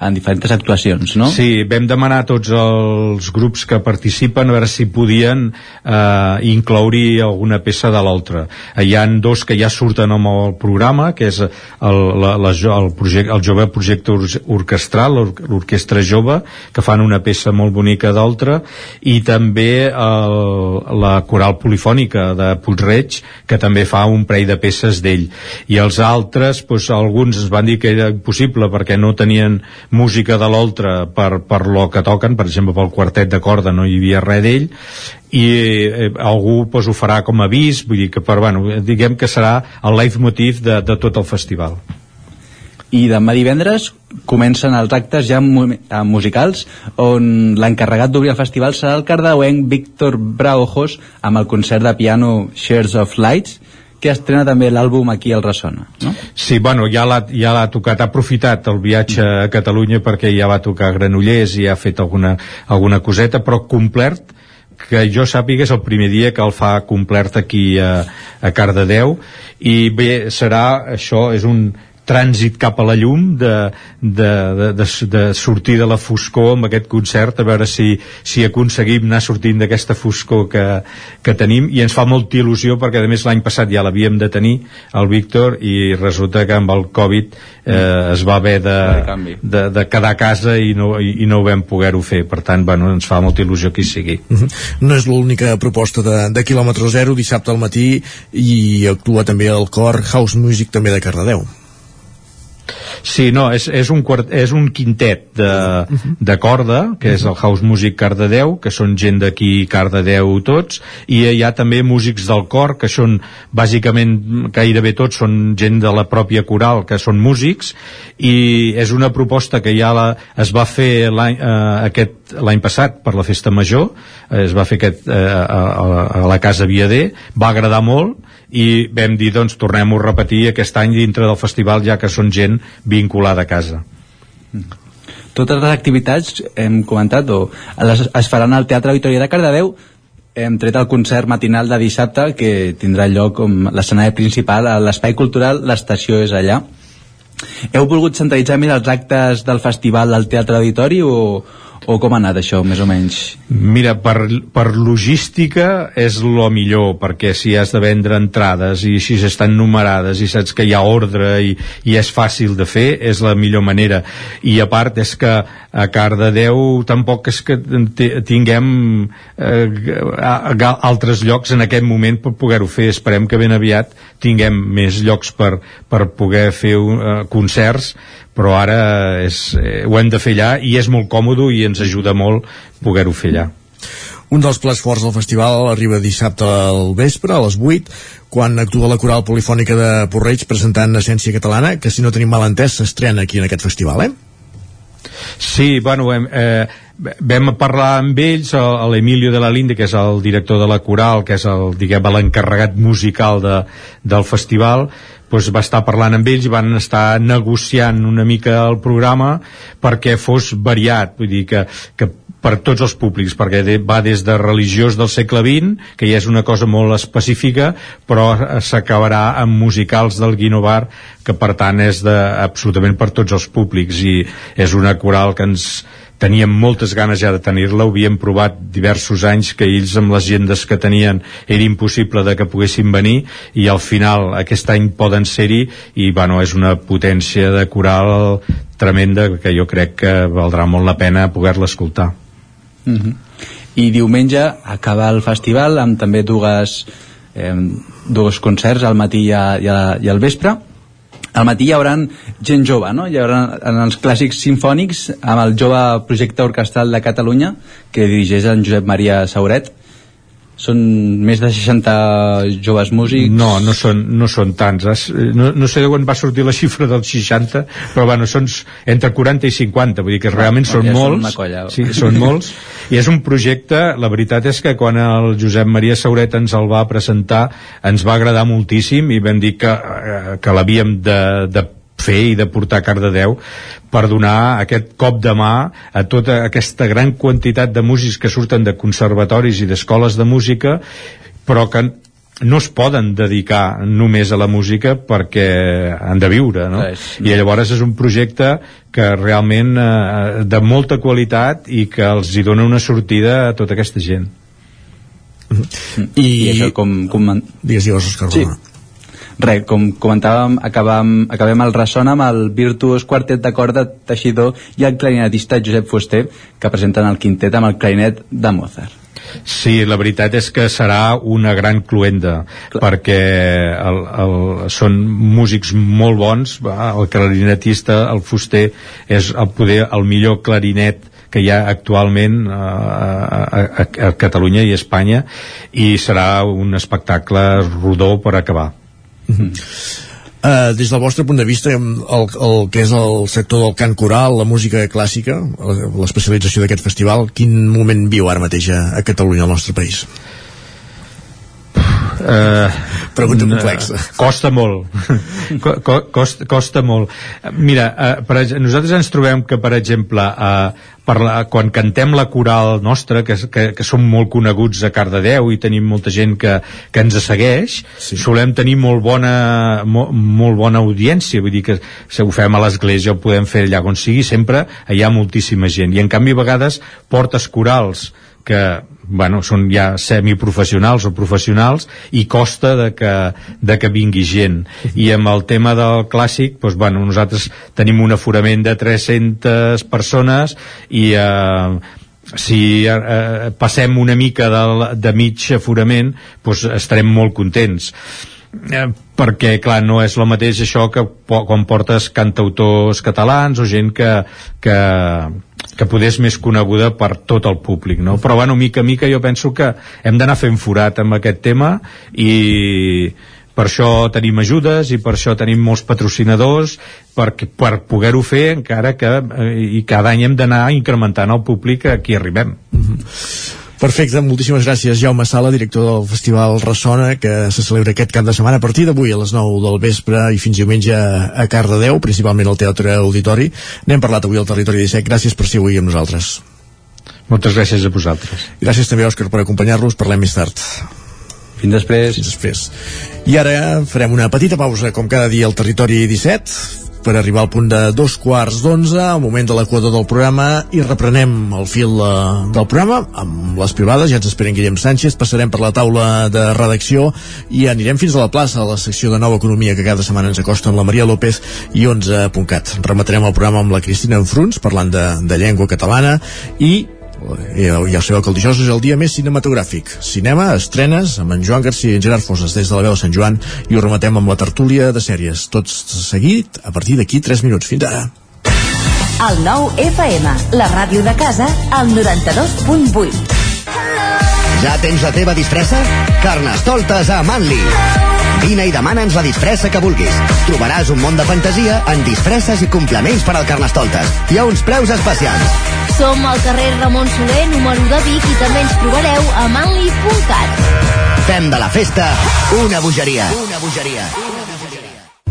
en diferents actuacions, no? Sí, vam demanar a tots els grups que participen a veure si podien eh, incloure alguna peça de l'altra. Eh, Hi han dos que ja surten amb el programa, que és el, la, la, el, projecte, el jove projecte or- orquestral, l'or- l'orquestra jove, que fan una peça molt bonica d'altra, i també el, la coral polifònica de Puigreig, que també fa un parell de peces d'ell. I els altres, doncs, alguns ens van dir que era impossible perquè no tenien música de l'altre per, per lo que toquen, per exemple pel quartet de corda no hi havia res d'ell i eh, algú pues, ho farà com a avís vull dir que per, bueno, diguem que serà el leitmotiv de, de tot el festival. I demà divendres comencen els actes ja eh, musicals on l'encarregat d'obrir el festival serà el cardauenc Víctor Braojos amb el concert de piano Shares of Lights que estrena també l'àlbum aquí al Ressona no? Sí, bueno, ja l'ha ja tocat, ha aprofitat el viatge a Catalunya perquè ja va tocar Granollers i ha fet alguna, alguna coseta, però complet que jo sàpiga és el primer dia que el fa complet aquí a, a Cardedeu i bé, serà això, és un trànsit cap a la llum de, de, de, de, de sortir de la foscor amb aquest concert a veure si, si aconseguim anar sortint d'aquesta foscor que, que tenim. I ens fa molta il·lusió perquè a més l'any passat ja l'havíem de tenir el Víctor i resulta que amb el Covid eh, es va haver de, de, de quedar a casa i no, i, i no ho vam poder-ho fer. Per tant bueno, ens fa molta il·lusió que hi sigui. -huh. No és l'única proposta de, de quilòmetre zero dissabte al matí i actua també el cor House Music també de Cardedeu Sí, no, és, és, un, quart, és un quintet de, de corda, que és el House Music Cardedeu, que són gent d'aquí Cardedeu tots, i hi ha també músics del cor, que són bàsicament gairebé tots són gent de la pròpia coral, que són músics, i és una proposta que ja la, es va fer l'any eh, aquest l'any passat per la festa major, eh, es va fer aquest, eh, a, a, a la Casa Viader, va agradar molt, i vam dir doncs tornem-ho a repetir aquest any dintre del festival ja que són gent vinculada a casa. Totes les activitats hem comentat o les, es faran al Teatre Auditori de Cardedeu. Hem tret el concert matinal de dissabte que tindrà lloc com l'escenari principal a l'espai cultural l'estació és allà. Heu volgut centralitzar més els actes del festival al Teatre Auditori o, o com ha anat això, més o menys? Mira, per, per logística és lo millor, perquè si has de vendre entrades i si estan numerades i saps que hi ha ordre i, i és fàcil de fer, és la millor manera. I a part és que a Cardedeu tampoc és que tinguem eh, altres llocs en aquest moment per poder-ho fer. Esperem que ben aviat tinguem més llocs per, per poder fer uh, concerts però ara és, eh, ho hem de fer allà i és molt còmode i ens ajuda molt poder-ho fer allà. Un dels plats forts del festival arriba dissabte al vespre, a les 8, quan actua la coral polifònica de Porreig presentant Essència Catalana, que si no tenim mal entès s'estrena aquí en aquest festival, eh? Sí, bueno, hem, eh, vam parlar amb ells, l'Emilio de la Linde, que és el director de la coral, que és el, diguem, l'encarregat musical de, del festival, doncs va estar parlant amb ells i van estar negociant una mica el programa perquè fos variat, vull dir que, que per tots els públics, perquè de, va des de religiós del segle XX, que ja és una cosa molt específica, però s'acabarà amb musicals del Guinovar, que per tant és de, absolutament per tots els públics, i és una coral que ens, teníem moltes ganes ja de tenir-la, ho havíem provat diversos anys que ells amb les agendes que tenien era impossible de que poguessin venir i al final aquest any poden ser-hi i bueno, és una potència de coral tremenda que jo crec que valdrà molt la pena poder-la escoltar. Mm -hmm. I diumenge acaba el festival amb també dues, eh, dos concerts al matí i, a, i, a, i al vespre al matí hi haurà gent jove, no? Hi haurà en els clàssics sinfònics amb el jove projecte orquestral de Catalunya que dirigeix en Josep Maria Sauret són més de 60 joves músics? No, no són, no són tants. No, no sé d'on va sortir la xifra dels 60 però bueno, són entre 40 i 50 vull dir que realment són ja molts. són colla, sí, són molts. I és un projecte, la veritat és que quan el Josep Maria Sauret ens el va presentar ens va agradar moltíssim i vam dir que, eh, que l'havíem de, de fer i de portar a Cardedeu per donar aquest cop de mà a tota aquesta gran quantitat de músics que surten de conservatoris i d'escoles de música però que no es poden dedicar només a la música perquè han de viure no? I llavors és un projecte que realment eh, de molta qualitat i que els hi dona una sortida a tota aquesta gent i, I això com... com... Digues, digues, Òscar sí. Res, com comentàvem, acabam, acabem el ressona amb el virtuós quartet de corda Teixidor i el clarinetista Josep Fuster, que presenten el quintet amb el clarinet de Mozart. Sí, la veritat és que serà una gran cluenda perquè el, el, són músics molt bons va, el clarinetista, el fuster és el poder el millor clarinet que hi ha actualment a, a, a, a Catalunya i a Espanya i serà un espectacle rodó per acabar. Uh, des del vostre punt de vista el, el que és el sector del cant coral la música clàssica l'especialització d'aquest festival quin moment viu ara mateix a, a Catalunya, al nostre país? Uh, Pregunta complexa. Costa molt. co costa, costa molt. Mira, uh, per, nosaltres ens trobem que, per exemple, uh, per la, quan cantem la coral nostra, que, que, que som molt coneguts a Cardedeu i tenim molta gent que, que ens segueix, sí. solem tenir molt bona, molt, molt bona audiència, vull dir que si ho fem a l'església, ho podem fer allà on sigui, sempre hi ha moltíssima gent. I en canvi, a vegades, portes corals que bueno, són ja semiprofessionals o professionals i costa de que, de que vingui gent. I amb el tema del clàssic doncs, bueno, nosaltres tenim un aforament de 300 persones i eh, si eh, passem una mica de, de mig aforament doncs estarem molt contents eh, perquè clar, no és el mateix això que quan portes cantautors catalans o gent que, que, que podés més coneguda per tot el públic, no? Però, bueno, mica a mica jo penso que hem d'anar fent forat amb aquest tema i per això tenim ajudes i per això tenim molts patrocinadors per, per poder-ho fer encara que eh, i cada any hem d'anar incrementant el públic a qui arribem. Mm -hmm. Perfecte, moltíssimes gràcies Jaume Sala, director del Festival Ressona que se celebra aquest cap de setmana a partir d'avui a les 9 del vespre i fins diumenge a Cardedeu, principalment al Teatre Auditori. N'hem parlat avui al Territori 17. Gràcies per ser avui amb nosaltres. Moltes gràcies a vosaltres. Gràcies també, Òscar, per acompanyar-los. Parlem més tard. Fins després. Fins després. I ara farem una petita pausa, com cada dia al Territori 17 per arribar al punt de dos quarts d'onze, al moment de l'equador del programa, i reprenem el fil eh, del programa amb les privades, ja ens esperen Guillem Sánchez, passarem per la taula de redacció i anirem fins a la plaça, a la secció de Nova Economia que cada setmana ens acosta amb la Maria López i 11.cat. Rematarem el programa amb la Cristina Enfruns, parlant de, de llengua catalana, i ja, ja sabeu que el dijous és el dia més cinematogràfic. Cinema, estrenes, amb en Joan Garcia i en Gerard Fosses des de la veu de Sant Joan i ho rematem amb la tertúlia de sèries. Tots seguit, a partir d'aquí 3 minuts. Fins ara. El nou FM, la ràdio de casa, al 92.8. Ja tens la teva disfressa? Carnestoltes a Manli. Vine i demana'ns la disfressa que vulguis. Trobaràs un món de fantasia en disfresses i complements per al Carnestoltes. Hi ha uns preus especials. Som al carrer Ramon Soler, número de Vic, i també ens trobareu a manli.cat. Fem de la festa una bogeria. Una bogeria.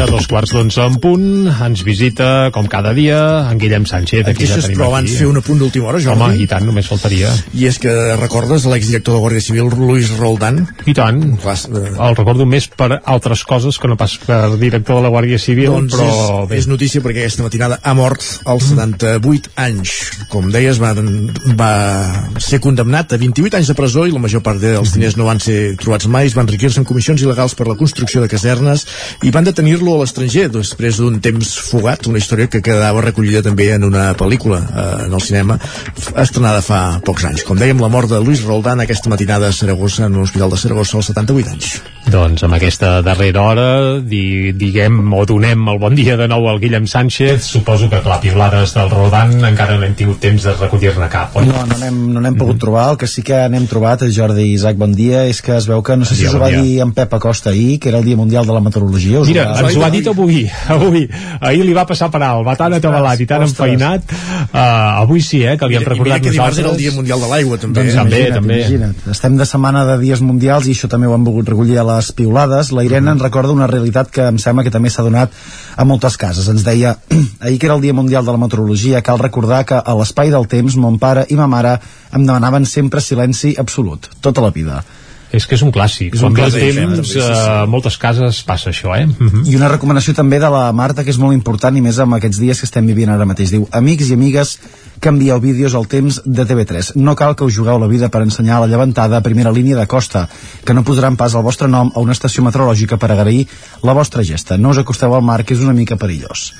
I a dos quarts d'onze en punt ens visita, com cada dia, en Guillem Sánchez. Aquí ja Queixes, tenim però abans fer un apunt d'última hora, Jordi. Home, i tant, només faltaria. I és que recordes l'exdirector de la Guàrdia Civil, Luis Roldán? I tant. El recordo més per altres coses que no pas per director de la Guàrdia Civil, doncs però és, bé. és notícia perquè aquesta matinada ha mort als 78 anys. Com deies, va, va ser condemnat a 28 anys de presó i la major part dels diners no van ser trobats mai. Es van enriquir-se en comissions il·legals per la construcció de casernes i van detenir-lo a l'estranger després d'un temps fugat, una història que quedava recollida també en una pel·lícula eh, en el cinema estrenada fa pocs anys. Com dèiem, la mort de Luis Roldán aquesta matinada a Saragossa, en un hospital de Saragossa als 78 anys. Doncs amb aquesta darrera hora di, diguem o donem el bon dia de nou al Guillem Sánchez suposo que clar, piulades del Rodan encara no hem tingut temps de recollir-ne cap oi? No, no n'hem no n'hem pogut trobar. El que sí que n'hem trobat, Jordi i Isaac, bon dia, és que es veu que, no sé si Bon dia, us ho va bon dir en Pep Acosta ahir, que era el Dia Mundial de la Meteorologia. Us Mira, ho va- ens ho ha dit avui, avui. Ahir li va passar per alt, va tan atabalat i tan ostres. enfeinat. Uh, avui sí, eh, que li hem I mira recordat que dimarts nosaltres. era el Dia Mundial de l'Aigua, també. Doncs també, imagina't, també. Imagina't. Estem de setmana de dies mundials i això també ho hem volgut recollir a les piulades. La Irene ens recorda una realitat que em sembla que també s'ha donat a moltes cases. Ens deia, ahir que era el Dia Mundial de la Meteorologia, cal recordar que a l'espai del temps mon pare i ma mare em demanaven sempre silenci absolut, tota la vida. És que és un clàssic. És un clàssic, temps, eh? Sí, sí, sí. a moltes cases passa això, eh? Mhm. I una recomanació també de la Marta, que és molt important, i més amb aquests dies que estem vivint ara mateix. Diu, amics i amigues que envieu vídeos al temps de TV3. No cal que us jugueu la vida per ensenyar la llevantada a primera línia de costa, que no posaran pas el vostre nom a una estació meteorològica per agrair la vostra gesta. No us acosteu al mar, que és una mica perillós.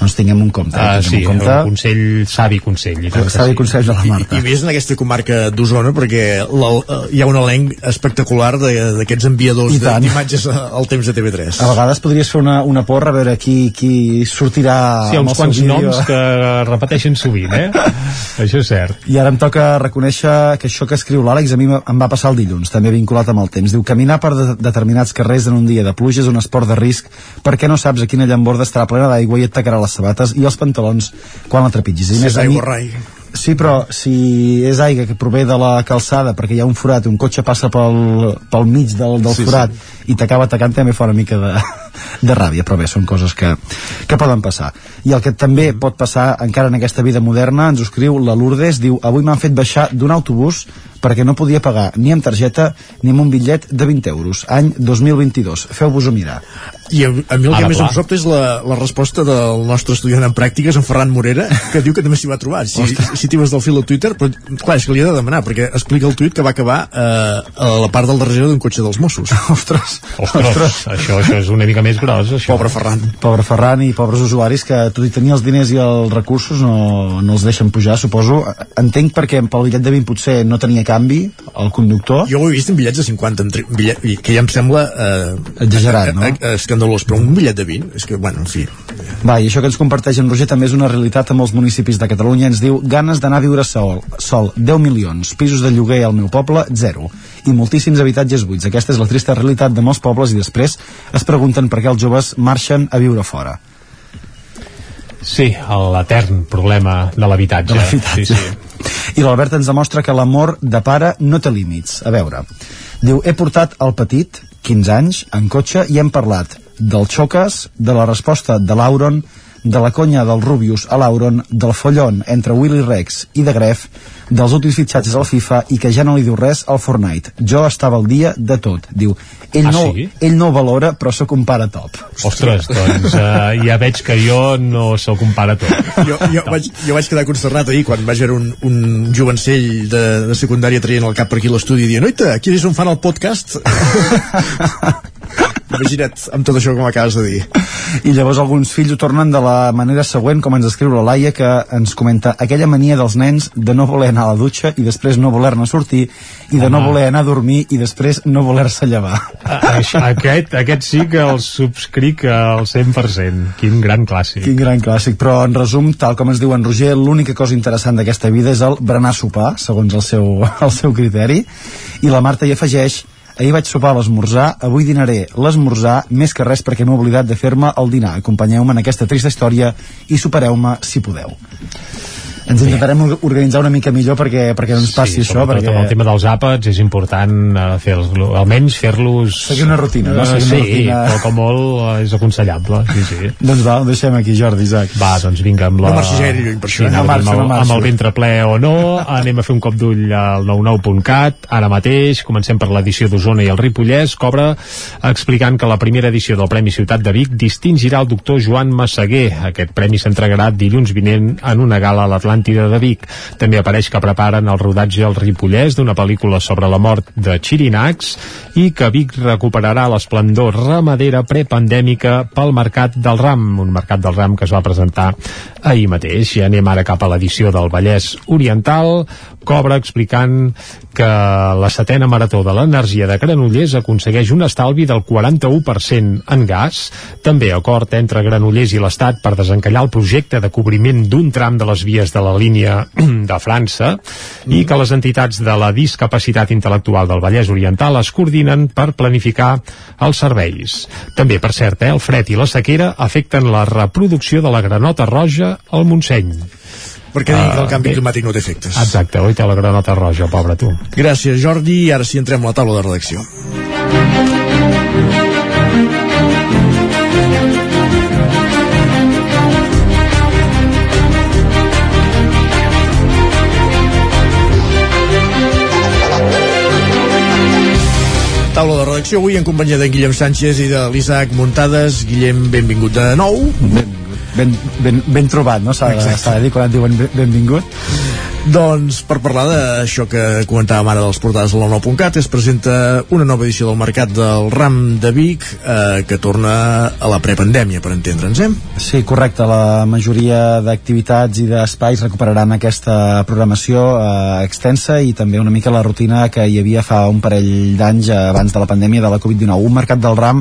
Doncs tinguem un compte. Ah, sí, un compte. un consell, savi consell. I que Savi sí. consell de la Marta. I més en aquesta comarca d'Osona, perquè la, eh, hi ha un elenc espectacular de- d'aquests enviadors I d'imatges al temps de TV3. A vegades podries fer una, una porra a veure qui, qui sortirà Sí, amb uns el quants noms que repeteixen sovint, eh? Això és cert. I ara em toca reconèixer que això que escriu l'Àlex a mi em va passar el dilluns, també vinculat amb el temps. Diu, caminar per de determinats carrers en un dia de pluja és un esport de risc perquè no saps a quina llamborda estarà plena d'aigua i et tacarà les sabates i els pantalons quan la trepitgis. I Si més és mi- aigua rai. Sí, però si és aigua que prové de la calçada perquè hi ha un forat un cotxe passa pel, pel mig del, del Sí, sí, forat sí. i t'acaba atacant també fa una mica de, de ràbia, però bé, són coses que, que poden passar. I el que també pot passar encara en aquesta vida moderna, ens ho escriu la Lourdes, diu, avui m'han fet baixar d'un autobús perquè no podia pagar ni amb targeta ni amb un bitllet de 20 euros, any 2022. Feu-vos-ho mirar. I a, a mi el Ara, que més clar. em sobta és la, la resposta del nostre estudiant en pràctiques, en Ferran Morera, que diu que també s'hi va trobar. Si, si t'hi vas del fil a Twitter, però clar, és que li he de demanar, perquè explica el tuit que va acabar eh, a la part del darrere d'un cotxe dels Mossos. Ostres, Ostres, això, això és una mica més gros, això. Pobre Ferran. Pobre Ferran i pobres usuaris que tot i tenir els diners i els recursos no, no els deixen pujar, suposo. Entenc perquè pel bitllet de 20 potser no tenia canvi el conductor. Jo ho he vist en bitllets de 50, en tri- bitllet, i que ja em sembla... Eh, Exagerat, no? eh, escandalós, però un bitllet de 20, és que, bueno, en fi... Va, i això que ens comparteix en Roger també és una realitat a molts municipis de Catalunya. Ens diu ganes d'anar a viure sol, sol 10 milions, pisos de lloguer al meu poble, 0 i moltíssims habitatges buits. Aquesta és la trista realitat de molts pobles i després es pregunten per què els joves marxen a viure fora. Sí, l'etern problema. De l'habitatge. Sí, sí. I l'Albert ens demostra que l'amor de pare no té límits. A veure, diu, he portat el petit, 15 anys, en cotxe, i hem parlat del xoques, de la resposta de l'Auron, de la conya del Rubius a l'Auron, del follon entre Willy Rex i de Gref, dels últims fitxatges al FIFA i que ja no li diu res al Fortnite. Jo estava al dia de tot. Diu, ell, Ah, no, sí? ell no valora, però sóc un pare top. Ostres, doncs uh, ja veig que jo no sóc un pare tot. jo, jo, vaig, jo vaig quedar consternat ahir quan vaig veure un, un jovencell de, de secundària traient el cap per aquí a l'estudi dient oita, aquí és un fan al podcast imagina't amb tot això com acabes de dir I llavors alguns fills ho tornen de la manera següent, com ens escriu la Laia, que ens comenta aquella mania dels nens de no voler anar a la dutxa i després no voler-ne sortir i de no Home. voler anar a dormir i després no voler-se llevar. Aquest, aquest sí que el subscric al 100%. Quin gran clàssic. Quin gran clàssic, però en resum, tal com ens diu en Roger, l'única cosa interessant d'aquesta vida és el berenar sopar, segons el seu, el seu criteri, i la Marta hi afegeix Ahir vaig sopar a l'esmorzar, avui dinaré l'esmorzar, més que res perquè m'he oblidat de fer-me el dinar. Acompanyeu-me en aquesta trista història i supereu-me si podeu. Ens intentarem or- organitzar una mica millor perquè, perquè no ens passi això, sobretot perquè... amb el tema dels àpats és important uh, fer almenys fer-los Seguir una rutina, no? Eh, Seguir una sí, rutina. però com molt eh, és aconsellable sí, sí. Doncs va, ho deixem aquí, Jordi, Isaac. Va, doncs vinga amb la... No marxis gaire lluny per això, Sí, eh? No marxo, amb, no el, marxo. amb el ventre ple o no, anem a fer un cop d'ull al 99.cat, ara mateix, comencem per l'edició d'Osona i el Ripollès, cobra explicant que la primera edició del Premi Ciutat de Vic distingirà el doctor Joan Massaguer. Aquest premi s'entregarà dilluns vinent en una gala a l'Atlàntida de Vic. També apareix que preparen el rodatge al Ripollès d'una pel·lícula sobre la mort de Xirinacs i que Vic recuperarà l'esplendor ramadera prepandèmica pel Mercat del Ram, un Mercat del Ram que es va presentar ahir mateix. I anem ara cap a l'edició del Vallès Oriental, cobra explicant que la setena marató de l'energia de Granollers aconsegueix un estalvi del 41% en gas. També acord entre Granollers i l'Estat per desencallar el projecte de cobriment d'un tram de les vies de la línia de França i que les entitats de la discapacitat intel·lectual del Vallès Oriental es coordinen per planificar els serveis. També, per cert, eh, el fred i la sequera afecten la reproducció de la granota roja al Montseny. Perquè digui que el Ah, canvi bé. climàtic no té efectes Exacte, oi té la granota roja, pobre tu. gràcies Jordi, i ara sí entrem a la taula de redacció taula de redacció avui en companyia de Guillem Sánchez i de l'Isaac Muntades. Guillem, benvingut de nou. Ben, ben, ben trobat, no? S'ha de, dir quan et diuen ben- benvingut. Doncs per parlar d'això que comentàvem ara dels portades de la 9.cat es presenta una nova edició del Mercat del Ram de Vic eh, que torna a la prepandèmia, per entendre'ns, eh? Sí, correcte. La majoria d'activitats i d'espais recuperaran aquesta programació eh, extensa i també una mica la rutina que hi havia fa un parell d'anys abans de la pandèmia de la Covid-19. Un mercat del RAM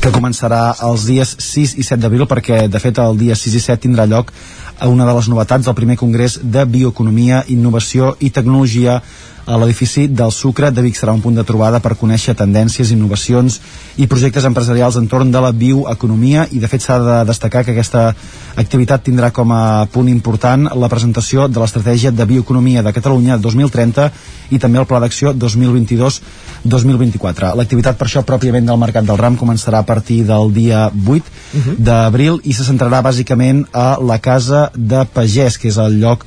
que començarà els dies 6 i 7 d'abril perquè, de fet, el dia 6 i 7 tindrà lloc a una de les novetats del primer congrés de Bioeconomia, Innovació i Tecnologia l'edifici del Sucre de Vic serà un punt de trobada per conèixer tendències, innovacions i projectes empresarials entorn de la bioeconomia i de fet s'ha de destacar que aquesta activitat tindrà com a punt important la presentació de l'estratègia de bioeconomia de Catalunya 2030 i també el pla d'acció 2022-2024. L'activitat per això pròpiament del Mercat del Ram començarà a partir del dia 8 d'abril i se centrarà bàsicament a la Casa de Pagès, que és el lloc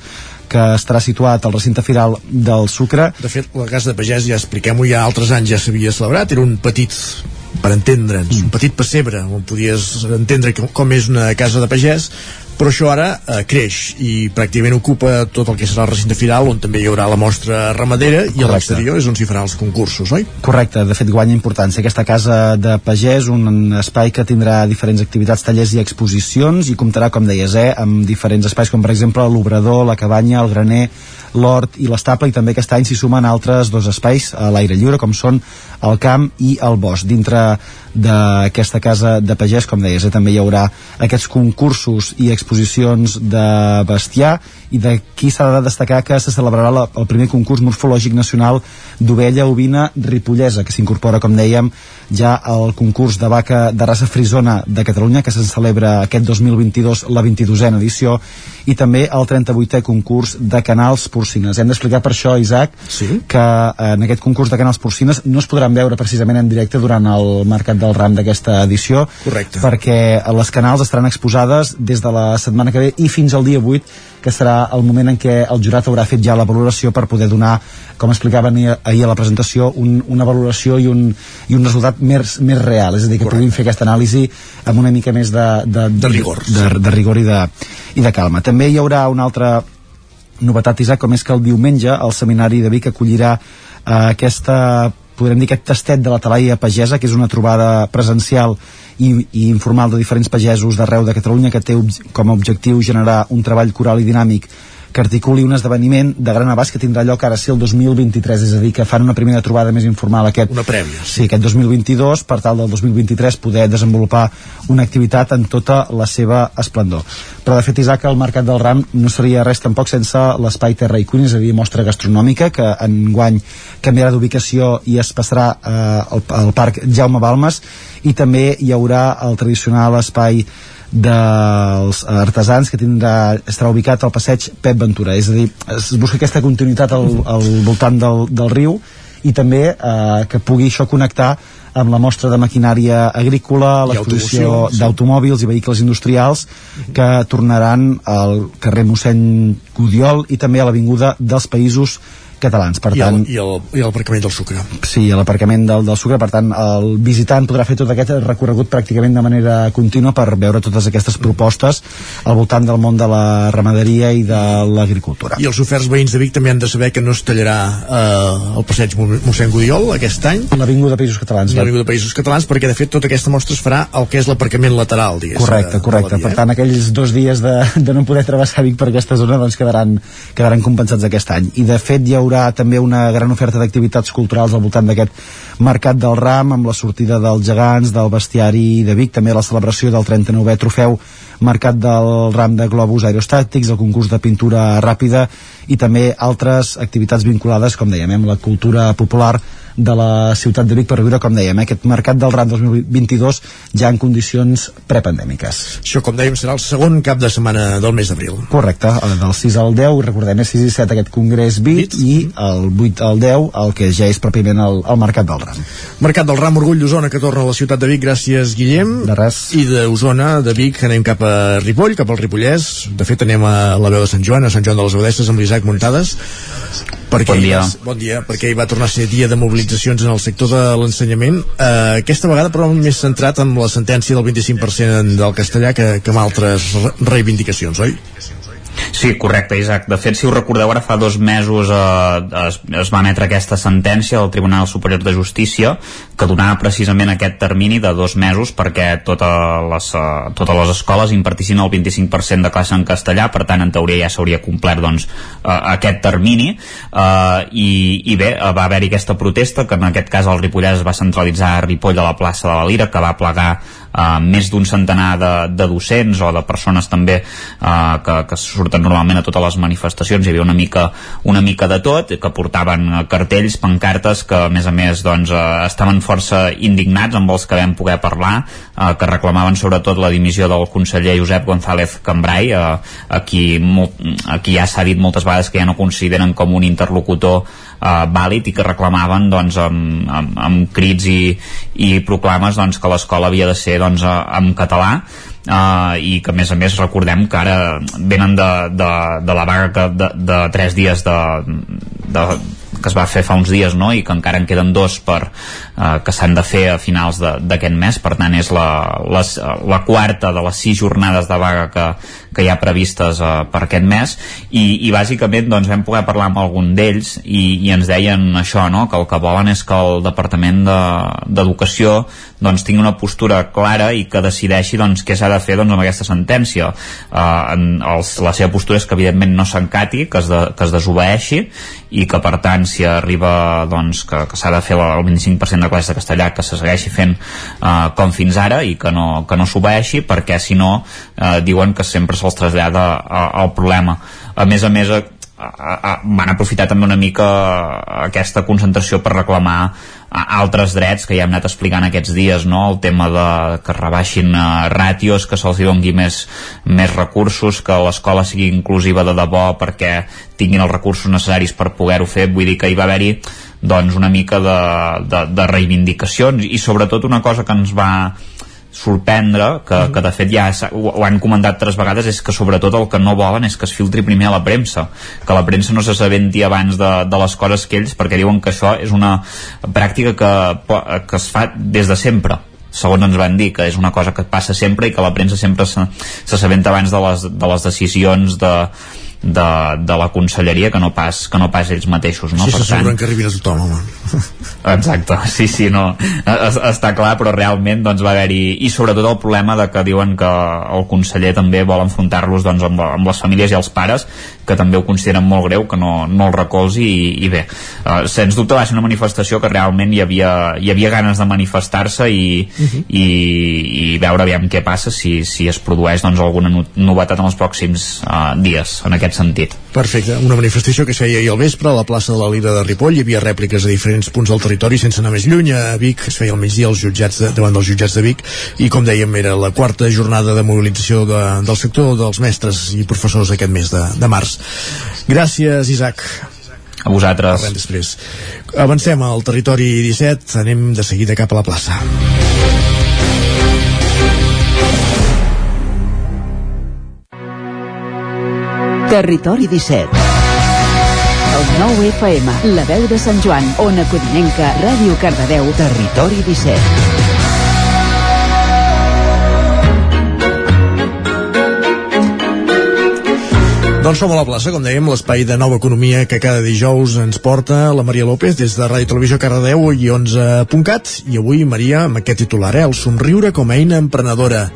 que estarà situat al recinte firal del Sucre. De fet, la Casa de Pagès, ja expliquem-ho, ja altres anys ja s'havia celebrat, era un petit per entendre'ns, un petit pessebre on podies entendre com és una casa de pagès però això ara eh, creix i pràcticament ocupa tot el que serà el recinte firal on també hi haurà la mostra ramadera i a l'exterior és on s'hi faran els concursos, oi? Correcte, de fet guanya importància aquesta casa de pagès, un espai que tindrà diferents activitats, tallers i exposicions i comptarà, com deies, eh, amb diferents espais com per exemple l'obrador, la cabanya, el graner, l'hort i l'estable i també aquest any s'hi sumen altres dos espais a l'aire lliure com són el camp i el bosc. Dintre d'aquesta casa de pagès, com deies, eh, també hi haurà aquests concursos i exposicions de bestiar i d'aquí s'ha de destacar que se celebrarà la, el primer concurs morfològic nacional d'ovella ovina ripollesa, que s'incorpora, com dèiem, ja al concurs de vaca de raça frisona de Catalunya, que se celebra aquest 2022, la 22a edició, i també el 38è concurs de canals porcines. Hem d'explicar per això, Isaac, sí? que en aquest concurs de canals porcines no es podran veure precisament en directe durant el Mercat del RAM d'aquesta edició Correcte. perquè les canals estaran exposades des de la setmana que ve i fins al dia 8 que serà el moment en què el jurat haurà fet ja la valoració per poder donar, com explicaven ahir a la presentació, un, una valoració i un, i un resultat més, més real, és a dir, que puguin fer aquesta anàlisi amb una mica més de, de, De rigor. de, de rigor i de, i de calma. També hi haurà una altra novetat, Isaac, com és que el diumenge el Seminari de Vic acollirà eh, aquesta podrem dir aquest tastet de la talaia pagesa que és una trobada presencial i, i informal de diferents pagesos d'arreu de Catalunya que té com a objectiu generar un treball coral i dinàmic que articuli un esdeveniment de gran abast que tindrà lloc ara sí el 2023, és a dir, que fan una primera trobada més informal aquest, Una prèvia. sí, aquest 2022 per tal del 2023 poder desenvolupar una activitat en tota la seva esplendor. Però de fet, Isaac, el Mercat del Ram no seria res tampoc sense l'espai Terra i Cuina, és a dir, mostra gastronòmica, que enguany canviarà d'ubicació i es passarà eh, al, al Parc Jaume Balmes i també hi haurà el tradicional espai dels artesans que tindrà, estarà ubicat al passeig Pep Ventura, és a dir, es busca aquesta continuïtat al, al voltant del, del riu i també eh, que pugui això connectar amb la mostra de maquinària agrícola, l'exposició d'automòbils i vehicles industrials que tornaran al carrer mossèn Gudiol i també a l'Avinguda dels Països Catalans. Per I tant, el, i, el, i l'aparcament del sucre. Sí, l'aparcament del, del Sucre, per tant, el visitant podrà fer tot aquest recorregut pràcticament de manera contínua per veure totes aquestes propostes al voltant del món de la ramaderia i de l'agricultura. I els oferts veïns de Vic també han de saber que no es tallarà eh, el passeig Mo- mossèn Gudiol aquest any. L'Avinguda Països Catalans. L'Avinguda Països Catalans, perquè de fet tota aquesta mostra es farà el que és l'aparcament lateral, diguéssim. Correcte, de- de correcte. via, Per eh? tant, aquells dos dies de, de no poder travessar Vic per aquesta zona doncs quedaran, quedaran compensats aquest any. I de fet hi haurà també una gran oferta d'activitats culturals al voltant d'aquest Mercat del Ram, amb la sortida dels gegants, del bestiari de Vic, també la celebració del 39è trofeu Mercat del Ram de globus aerostàtics, el concurs de pintura ràpida i també altres activitats vinculades, com dèiem, amb la cultura popular de la ciutat de Vic per viure, com dèiem, eh, aquest Mercat del Ram 2022 ja en condicions prepandèmiques. Això, com dèiem, serà el segon cap de setmana del mes d'abril. Correcte, el del 6 al 10, recordem, és 6 i 7 aquest congrés BIT i el 8 al 10 el que ja és pròpiament el, el Mercat del Ram. Mercat del Ram Orgull d'Osona que torna a la ciutat de Vic, gràcies Guillem. De res. I d'Osona, de Vic, anem cap a Ripoll, cap al Ripollès. De fet, anem a la veu de Sant Joan, a Sant Joan de les Abadesses, amb l'Isaac Muntades. Perquè Bon dia. va- bon dia, perquè hi va tornar a ser dia de mobilitzacions en el sector de l'ensenyament. Eh, aquesta vegada, però, més centrat en la sentència del 25% del castellà que, que amb altres re- reivindicacions, oi? Sí, correcte, Isaac. De fet, si us recordeu, ara fa dos mesos eh, es, es va emetre aquesta sentència del Tribunal Superior de Justícia que donava precisament aquest termini de dos mesos perquè totes les, eh, totes les escoles impartissin el 25% de classe en castellà, per tant, en teoria ja s'hauria complert doncs, eh, aquest termini eh, i, i bé, eh, va haver-hi aquesta protesta que en aquest cas el Ripollès es va centralitzar a Ripoll a la plaça de la Lira, que va plegar eh, més d'un centenar de, de docents o de persones també eh, que, que surten normalment a totes les manifestacions. Hi havia una mica, una mica de tot que portaven cartells, pancartes que a més a més doncs, eh, estaven força indignats amb els que vam poder parlar eh, que reclamaven sobretot la dimissió del conseller Josep González Cambrai eh, a qui, mo- a qui ja s'ha dit moltes vegades que ja no consideren com un interlocutor eh, vàlid i que reclamaven doncs, amb, amb, amb crits i, i proclames doncs, que l'escola havia de ser doncs, eh, en català Uh, i que a més a més recordem que ara venen de, de, de la vaga que de, de tres dies de, de, que es va fer fa uns dies no? i que encara en queden dos per, uh, que s'han de fer a finals d'aquest mes per tant és la, les, la quarta de les sis jornades de vaga que, que hi ha previstes uh, per aquest mes i, i bàsicament doncs, vam poder parlar amb algun d'ells i, i ens deien això, no? que el que volen és que el Departament de- d'Educació doncs, tingui una postura clara i que decideixi doncs, què s'ha de fer doncs, amb aquesta sentència. Uh, en, els, la seva postura és que evidentment no s'encati, que, es de, que es desobeeixi i que per tant si arriba doncs, que, que s'ha de fer el 25% de classes de castellà que se segueixi fent uh, com fins ara i que no, que no s'obeeixi perquè si no uh, diuen que sempre se'ls trasllada uh, el problema. A més a més, a, van aprofitar també una mica aquesta concentració per reclamar altres drets que ja hem anat explicant aquests dies, no? el tema de que rebaixin ràtios, que se'ls hi dongui més, més recursos, que l'escola sigui inclusiva de debò perquè tinguin els recursos necessaris per poder-ho fer, vull dir que hi va haver-hi doncs una mica de, de, de reivindicacions i sobretot una cosa que ens va sorprendre, que, que de fet ja ho, ho han comentat tres vegades, és que sobretot el que no volen és que es filtri primer a la premsa, que la premsa no s'assabenti abans de, de les coses que ells, perquè diuen que això és una pràctica que, que es fa des de sempre segons ens van dir, que és una cosa que passa sempre i que la premsa sempre s'assabenta abans de les, de les decisions de, de, de la conselleria que no pas, que no pas ells mateixos no? Sí, s'asseguren que arribin a tothom home. exacte, sí, sí no, es, està clar, però realment doncs, va haver-hi, i sobretot el problema de que diuen que el conseller també vol enfrontar-los doncs, amb, amb les famílies i els pares que també ho consideren molt greu que no, no el recolzi i, i bé uh, sens dubte va ser una manifestació que realment hi havia, hi havia ganes de manifestar-se i, uh -huh. i, i veure aviam què passa si, si es produeix doncs, alguna novetat en els pròxims uh, dies en aquest sentit. Perfecte, una manifestació que es feia ahir al vespre a la plaça de la Lira de Ripoll, hi havia rèpliques a diferents punts del territori sense anar més lluny, a Vic es feia al migdia als jutjats de, davant dels jutjats de Vic i com dèiem era la quarta jornada de mobilització de, del sector dels mestres i professors aquest mes de, de març Gràcies, Isaac. A vosaltres. Parlem després. Avancem al territori 17, anem de seguida cap a la plaça. Territori 17 el 9 FM, la veu de Sant Joan, Ona Codinenca, Ràdio Cardedeu, Territori 17. Doncs som a la plaça, com dèiem, l'espai de nova economia que cada dijous ens porta la Maria López des de Ràdio Televisió Cardedeu i 11.cat. I avui, Maria, amb aquest titular, eh? el somriure com a eina emprenedora.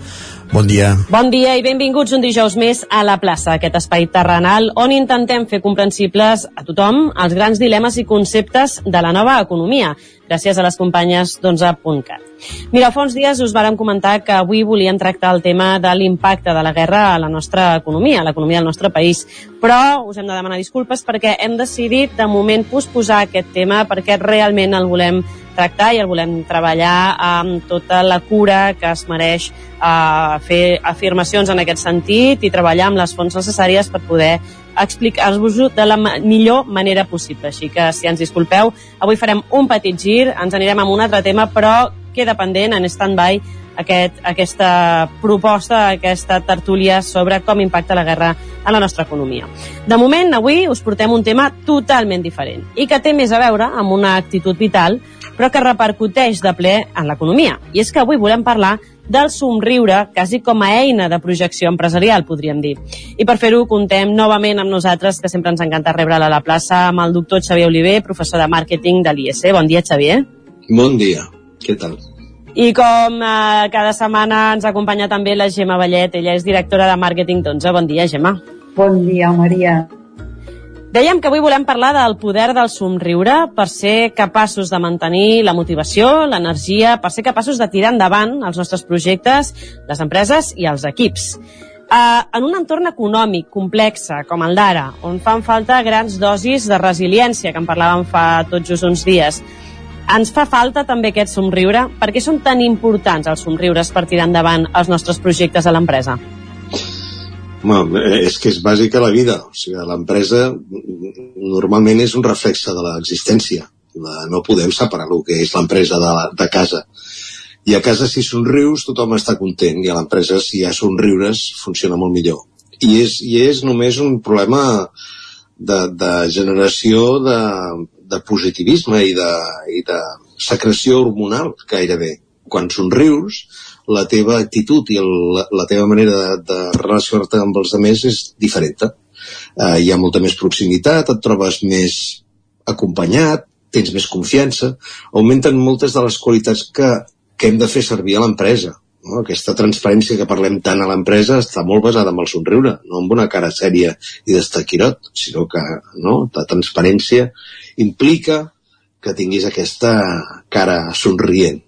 Bon dia. Bon dia i benvinguts un dijous més a la plaça, aquest espai terrenal on intentem fer comprensibles a tothom els grans dilemes i conceptes de la nova economia, gràcies a les companyes d'11.cat. Mira, fa uns dies us vàrem comentar que avui volíem tractar el tema de l'impacte de la guerra a la nostra economia, a l'economia del nostre país, però us hem de demanar disculpes perquè hem decidit de moment posposar aquest tema perquè realment el volem tractar i el volem treballar amb tota la cura que es mereix eh, fer afirmacions en aquest sentit i treballar amb les fonts necessàries per poder explicar-vos-ho de la millor manera possible. Així que, si ens disculpeu, avui farem un petit gir, ens anirem amb un altre tema, però queda pendent en stand-by aquest, aquesta proposta, aquesta tertúlia sobre com impacta la guerra en la nostra economia. De moment, avui us portem un tema totalment diferent i que té més a veure amb una actitud vital però que repercuteix de ple en l'economia. I és que avui volem parlar del somriure, quasi com a eina de projecció empresarial, podríem dir. I per fer-ho contem novament amb nosaltres, que sempre ens encanta rebre'l a la plaça, amb el doctor Xavier Oliver, professor de màrqueting de l'IEC. Bon dia, Xavier. Bon dia. Què tal? I com eh, cada setmana ens acompanya també la Gemma Vallet, ella és directora de màrqueting d'11. Bon dia, Gemma. Bon dia, Maria. Dèiem que avui volem parlar del poder del somriure per ser capaços de mantenir la motivació, l'energia, per ser capaços de tirar endavant els nostres projectes, les empreses i els equips. Uh, en un entorn econòmic complex com el d'ara, on fan falta grans dosis de resiliència, que en parlàvem fa tot just uns dies, ens fa falta també aquest somriure? Per què són tan importants els somriures per tirar endavant els nostres projectes a l'empresa? Bueno, és que és bàsica la vida. O sigui, l'empresa normalment és un reflexe de l'existència. No podem separar el que és l'empresa de, de casa. I a casa, si somrius, tothom està content. I a l'empresa, si hi ha somriures, funciona molt millor. I és, i és només un problema de, de generació de, de positivisme i de, i de secreció hormonal, gairebé. Quan somrius, la teva actitud i el, la teva manera de, de relacionar-te amb els altres és diferent. Uh, hi ha molta més proximitat, et trobes més acompanyat, tens més confiança, augmenten moltes de les qualitats que, que hem de fer servir a l'empresa. No? Aquesta transparència que parlem tant a l'empresa està molt basada en el somriure, no amb una cara sèria i d'estaquirot, sinó que no? la transparència implica que tinguis aquesta cara somrient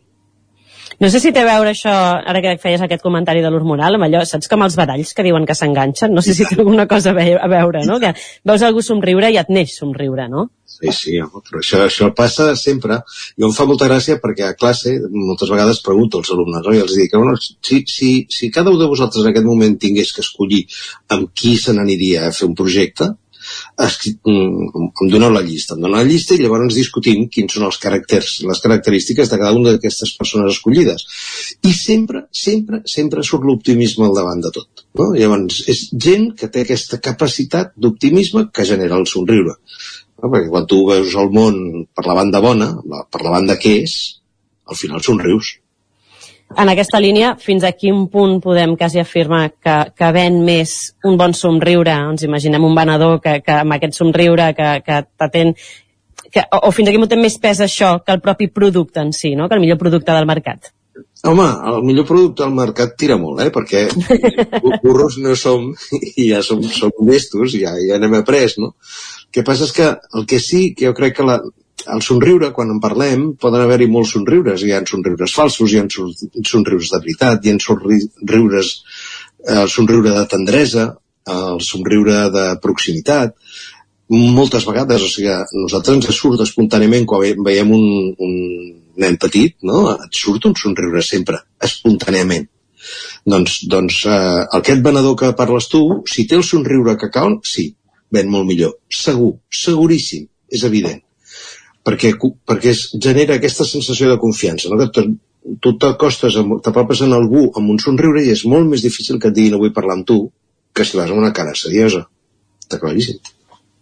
no sé si té a veure això, ara que feies aquest comentari de l'hormonal, amb allò, saps com els badalls que diuen que s'enganxen? No sé si té alguna cosa a veure, no? Que veus algú somriure i et neix somriure, no? Sí, sí, però això, això passa sempre. Jo em fa molta gràcia perquè a classe moltes vegades pregunto als alumnes no? i els dic, bueno, si, si, si cada un de vosaltres en aquest moment tingués que escollir amb qui se n'aniria a fer un projecte, em doneu la llista, em doneu la llista i llavors discutim quins són els caràcters, les característiques de cada una d'aquestes persones escollides. I sempre, sempre, sempre surt l'optimisme al davant de tot. No? Llavors, és gent que té aquesta capacitat d'optimisme que genera el somriure. No? Perquè quan tu veus el món per la banda bona, per la banda que és, al final somrius. En aquesta línia, fins a quin punt podem quasi afirmar que, que ven més un bon somriure? Ens imaginem un venedor que, que amb aquest somriure que, que t'atén que, o, o fins a quin punt té més pes això que el propi producte en si, no? que el millor producte del mercat? Home, el millor producte del mercat tira molt, eh? perquè burros no som i ja som, som llestos, ja, ja n'hem après, no? El que passa és que el que sí que jo crec que la, el somriure, quan en parlem, poden haver-hi molts somriures. Hi ha somriures falsos, hi ha somriures de veritat, hi ha somriures, el somriure de tendresa, el somriure de proximitat. Moltes vegades, o sigui, nosaltres ens surt espontàniament quan veiem un, un nen petit, no? Et surt un somriure sempre, espontàniament. Doncs, doncs eh, aquest venedor que parles tu, si té el somriure que cal, sí, ven molt millor. Segur, seguríssim, és evident perquè, perquè es genera aquesta sensació de confiança, no? que tu t'acostes, t'apropes en algú amb un somriure i és molt més difícil que et diguin no vull parlar amb tu que si vas amb una cara seriosa. Està claríssim.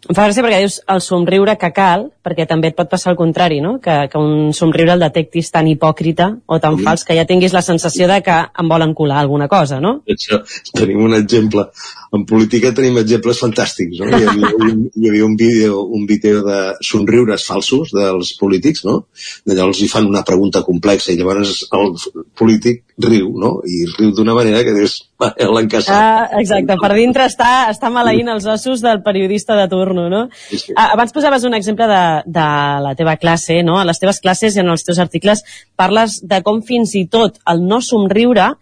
Em fa gràcia perquè dius el somriure que cal, perquè també et pot passar el contrari, no? Que, que un somriure el detectis tan hipòcrita o tan mm. fals que ja tinguis la sensació de que em volen colar alguna cosa, no? Això, tenim un exemple en política tenim exemples fantàstics, no? Hi havia un, hi havia un, vídeo, un vídeo de somriures falsos dels polítics, no? D'allò els hi fan una pregunta complexa i llavors el polític riu, no? I riu d'una manera que dius, l'han caçat. Ah, exacte, per dintre està, està maleint els ossos del periodista de turno, no? Sí, sí. Ah, abans posaves un exemple de, de la teva classe, no? A les teves classes i en els teus articles parles de com fins i tot el no somriure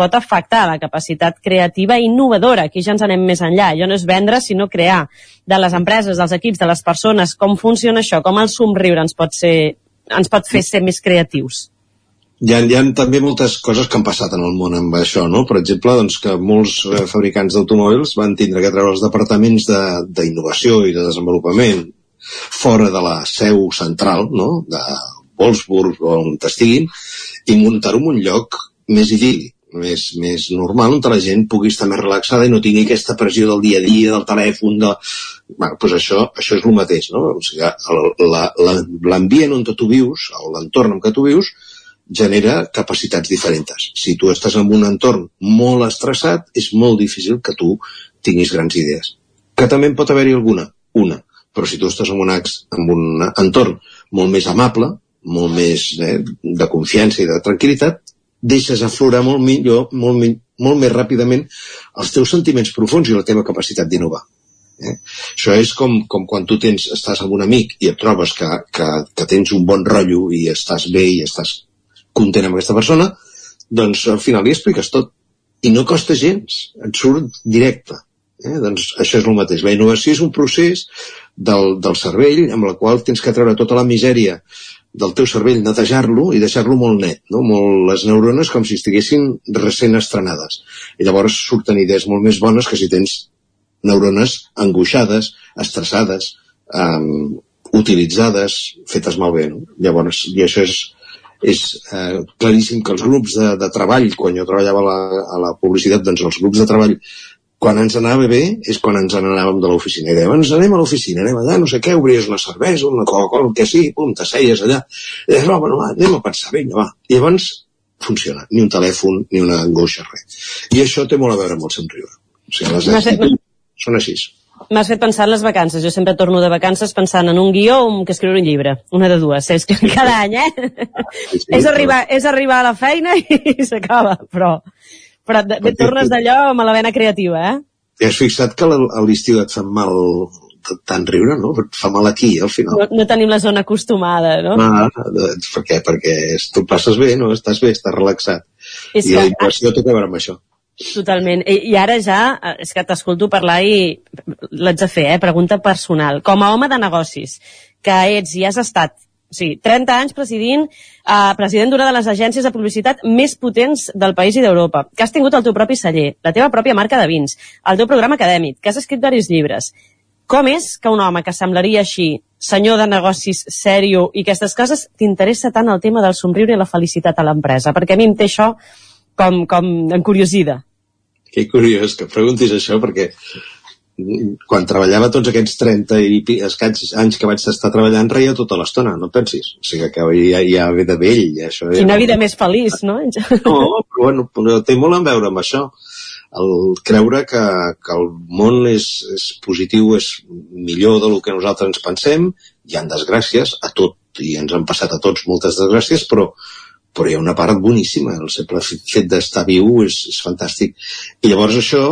pot afectar la capacitat creativa i innovadora. Aquí ja ens anem més enllà. Jo no és vendre, sinó crear de les empreses, dels equips, de les persones, com funciona això, com el somriure ens pot, ser, ens pot fer ser més creatius. Hi ha, hi ha també moltes coses que han passat en el món amb això, no? Per exemple, doncs, que molts eh, fabricants d'automòbils van tindre que treure els departaments d'innovació de, i de desenvolupament fora de la seu central, no?, de Wolfsburg o on estiguin, i muntar-ho en un lloc més idíl·lic més, més normal, on la gent pugui estar més relaxada i no tingui aquesta pressió del dia a dia, del telèfon, de... Bueno, doncs això, això és el mateix, no? O sigui, l'ambient on tu vius, l'entorn en què tu vius, genera capacitats diferents. Si tu estàs en un entorn molt estressat, és molt difícil que tu tinguis grans idees. Que també en pot haver-hi alguna, una, però si tu estàs en un, en un entorn molt més amable, molt més eh, de confiança i de tranquil·litat, deixes aflorar molt millor, molt, molt més ràpidament els teus sentiments profuns i la teva capacitat d'innovar. Eh? Això és com, com quan tu tens, estàs amb un amic i et trobes que, que, que tens un bon rotllo i estàs bé i estàs content amb aquesta persona, doncs al final li expliques tot. I no costa gens, et surt directe. Eh? Doncs això és el mateix. La innovació és un procés del, del cervell amb la qual tens que treure tota la misèria del teu cervell, netejar-lo i deixar-lo molt net, no? molt les neurones com si estiguessin recent estrenades. I llavors surten idees molt més bones que si tens neurones angoixades, estressades, um, utilitzades, fetes malbé. No? Llavors, i això és, és eh, claríssim que els grups de, de treball, quan jo treballava a la, a la publicitat, doncs els grups de treball quan ens anava bé és quan ens n'anàvem de l'oficina. I dèiem, ens anem a l'oficina, anem allà, no sé què, obries una cervesa, una Coca-Cola, el que sigui, pum, t'asseies allà. I deies, bueno, va, anem a pensar, vinga, va. I llavors funciona, ni un telèfon, ni una angoixa, res. I això té molt a veure amb el somriure. O sigui, les actituds són així. M'has fet pensar en les vacances. Jo sempre torno de vacances pensant en un guió o que escriure un llibre. Una de dues. És que cada any, eh? Sí, sí, és, arribar, és arribar a la feina i s'acaba, però però et tornes d'allò amb la vena creativa, eh? I has fixat que a l'estiu et fa mal tant riure, no? Et fa mal aquí, al final. No, no tenim la zona acostumada, no? Ah, doncs per què? Perquè tu passes bé, no? Estàs bé, estàs relaxat. És I que... la inversió té a veure amb això. Totalment. I, I ara ja, eh, és que t'escolto parlar i l'haig de fer, eh? Pregunta personal. Com a home de negocis, que ets i has estat sí, 30 anys presidint, eh, president d'una de les agències de publicitat més potents del país i d'Europa, que has tingut el teu propi celler, la teva pròpia marca de vins, el teu programa acadèmic, que has escrit diversos llibres. Com és que un home que semblaria així, senyor de negocis sèrio i aquestes coses, t'interessa tant el tema del somriure i la felicitat a l'empresa? Perquè a mi em té això com, com encuriosida. Que curiós que preguntis això, perquè quan treballava tots aquests 30 i escaig anys que vaig estar treballant reia tota l'estona, no et pensis? O sigui que ja, ja ve de vell, ja això. Quina vida més feliç, no? No, però bueno, però té molt a veure amb això. El creure que, que el món és, és positiu, és millor del que nosaltres ens pensem, hi han desgràcies a tot, i ens han passat a tots moltes desgràcies, però, però hi ha una part boníssima, el simple fet d'estar viu és, és fantàstic. I llavors això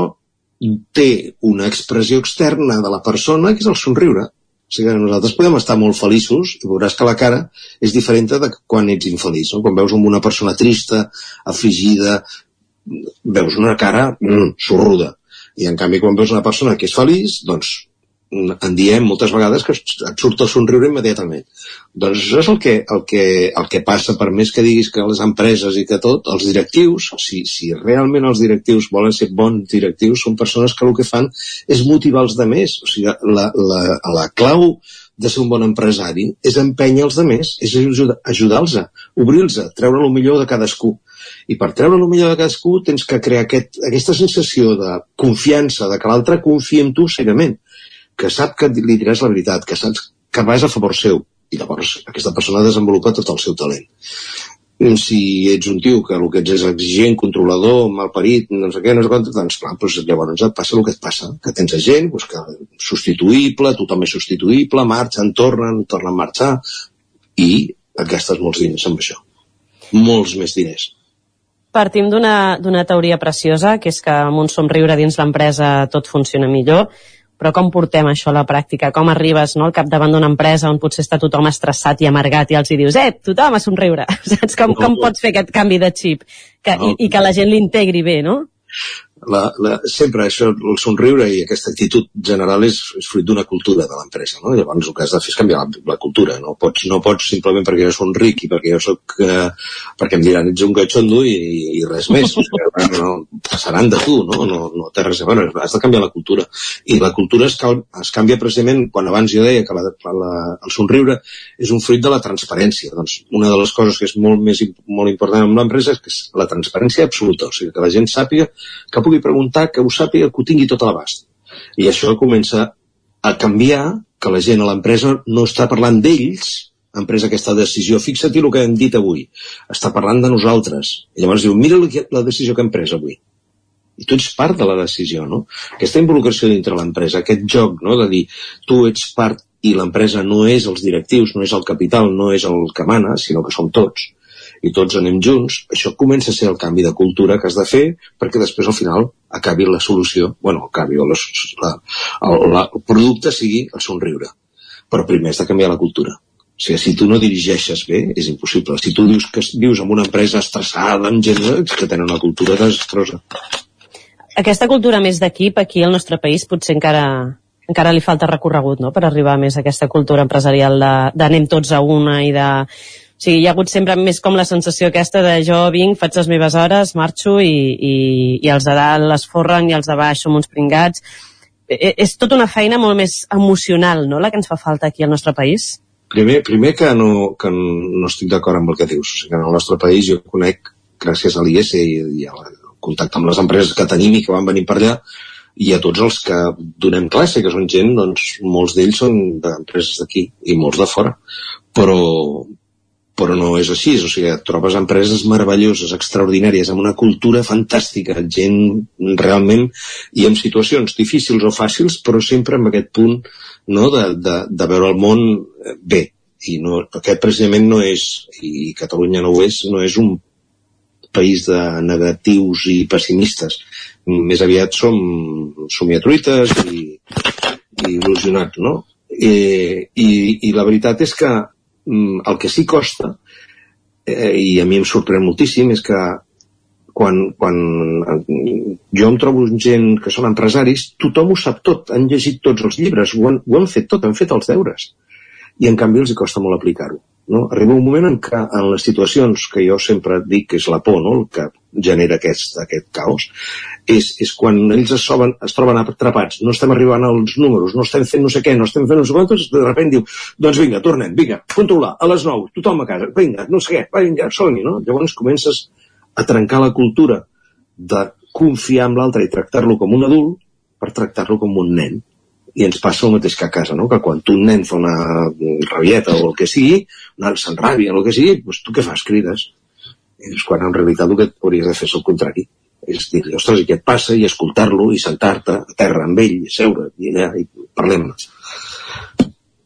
té una expressió externa de la persona que és el somriure. O sigui, nosaltres podem estar molt feliços i veuràs que la cara és diferent de quan ets infeliç. No? Quan veus una persona trista, afligida, veus una cara mm, sorruda. I en canvi quan veus una persona que és feliç, doncs en diem moltes vegades que et surt el somriure immediatament. Doncs això és el que, el que, el que passa, per més que diguis que les empreses i que tot, els directius, si, si realment els directius volen ser bons directius, són persones que el que fan és motivar els demés. O sigui, la, la, la clau de ser un bon empresari és empènyer els demés, és ajudar- ajudar-los, obrir-los, treure el millor de cadascú. I per treure el millor de cadascú tens que crear aquest, aquesta sensació de confiança, de que l'altre confia en tu cegament, que sap que li diràs la veritat, que saps que vas a favor seu. I llavors aquesta persona desenvolupa tot el seu talent. Si ets un tio que el que ets és exigent, controlador, malparit, no sé què, no sé quant, doncs clar, doncs llavors et passa el que et passa, que tens gent doncs, que substituïble, tothom és substituïble, marxen, tornen, tornen a marxar, i et gastes molts diners amb això. Molts més diners. Partim d'una teoria preciosa, que és que amb un somriure dins l'empresa tot funciona millor, però com portem això a la pràctica? Com arribes no, al capdavant d'una empresa on potser està tothom estressat i amargat i els hi dius, eh, tothom a somriure. Saps com, com pots fer aquest canvi de xip que, i, i que la gent l'integri bé, no? La, la, sempre això, el somriure i aquesta actitud general és, és fruit d'una cultura de l'empresa, no? Llavors el que has de fer és canviar la, la cultura, no pots, no pots simplement perquè jo soc ric i perquè jo soc, eh, perquè em diran ets un gatxondo i, i res més, o sigui, no, passaran de tu, no? No, no té res a veure, has de canviar la cultura. I la cultura es, cal, es canvia precisament quan abans jo deia que la, la, el somriure és un fruit de la transparència. Doncs una de les coses que és molt més molt important en l'empresa és que és la transparència absoluta, o sigui, que la gent sàpiga que pugui preguntar, que ho sàpiga, que ho tingui tot a l'abast. I això comença a canviar, que la gent a l'empresa no està parlant d'ells, empresa aquesta decisió, fixa't el que hem dit avui, està parlant de nosaltres. I llavors diu, mira la decisió que hem pres avui. I tu ets part de la decisió, no? Aquesta involucració dintre l'empresa, aquest joc, no?, de dir, tu ets part i l'empresa no és els directius, no és el capital, no és el que mana, sinó que som tots i tots anem junts, això comença a ser el canvi de cultura que has de fer perquè després al final acabi la solució, bueno, acabi o la, la, el, la, el producte sigui el somriure. Però primer has de canviar la cultura. O sigui, si tu no dirigeixes bé, és impossible. Si tu dius que vius en una empresa estressada, amb gent que tenen una cultura desastrosa. Aquesta cultura més d'equip aquí al nostre país potser encara encara li falta recorregut no? per arribar més a aquesta cultura empresarial d'anem tots a una i de... O sigui, hi ha hagut sempre més com la sensació aquesta de jo vinc, faig les meves hores, marxo i, i, i els de dalt les forren i els de baix som uns pringats. E- És tota una feina molt més emocional, no?, la que ens fa falta aquí al nostre país. Primer, primer que, no, que no estic d'acord amb el que dius. O sigui, en el nostre país jo conec, gràcies a l'IS i, i al contacte amb les empreses que tenim i que van venir per allà, i a tots els que donem classe, que són gent, doncs, molts d'ells són d'empreses d'aquí i molts de fora. Però, però no és així, o sigui, et trobes empreses meravelloses, extraordinàries, amb una cultura fantàstica, gent realment, i en situacions difícils o fàcils, però sempre amb aquest punt no, de, de, de veure el món eh, bé. I no, aquest precisament no és, i Catalunya no ho és, no és un país de negatius i pessimistes. Més aviat som somiatruites i, i il·lusionats, no? I, i, I la veritat és que el que sí costa, eh, i a mi em sorprèn moltíssim, és que quan, quan eh, jo em trobo gent que són empresaris, tothom ho sap tot, han llegit tots els llibres, ho han, ho han fet tot, han fet els deures. I en canvi els costa molt aplicar-ho. No? Arriba un moment en què en les situacions que jo sempre dic que és la por no? el que genera aquest, aquest caos, és, és quan ells es, soben, es troben atrapats, no estem arribant als números, no estem fent no sé què, no estem fent no sé quantos, de sobte diu, doncs vinga, tornem, vinga, controlar, a les 9, tothom a casa, vinga, no sé què, vinga, som no? Llavors comences a trencar la cultura de confiar en l'altre i tractar-lo com un adult per tractar-lo com un nen i ens passa el mateix que a casa, no? que quan tu un nen fa una rabieta o el que sigui, s'enràbia o el que sigui, doncs tu què fas? Crides. És quan en realitat el que hauries de fer és el contrari. És dir-li, ostres, i què et passa? I escoltar-lo, i sentar-te a terra amb ell, i seure, i allà, i parlem.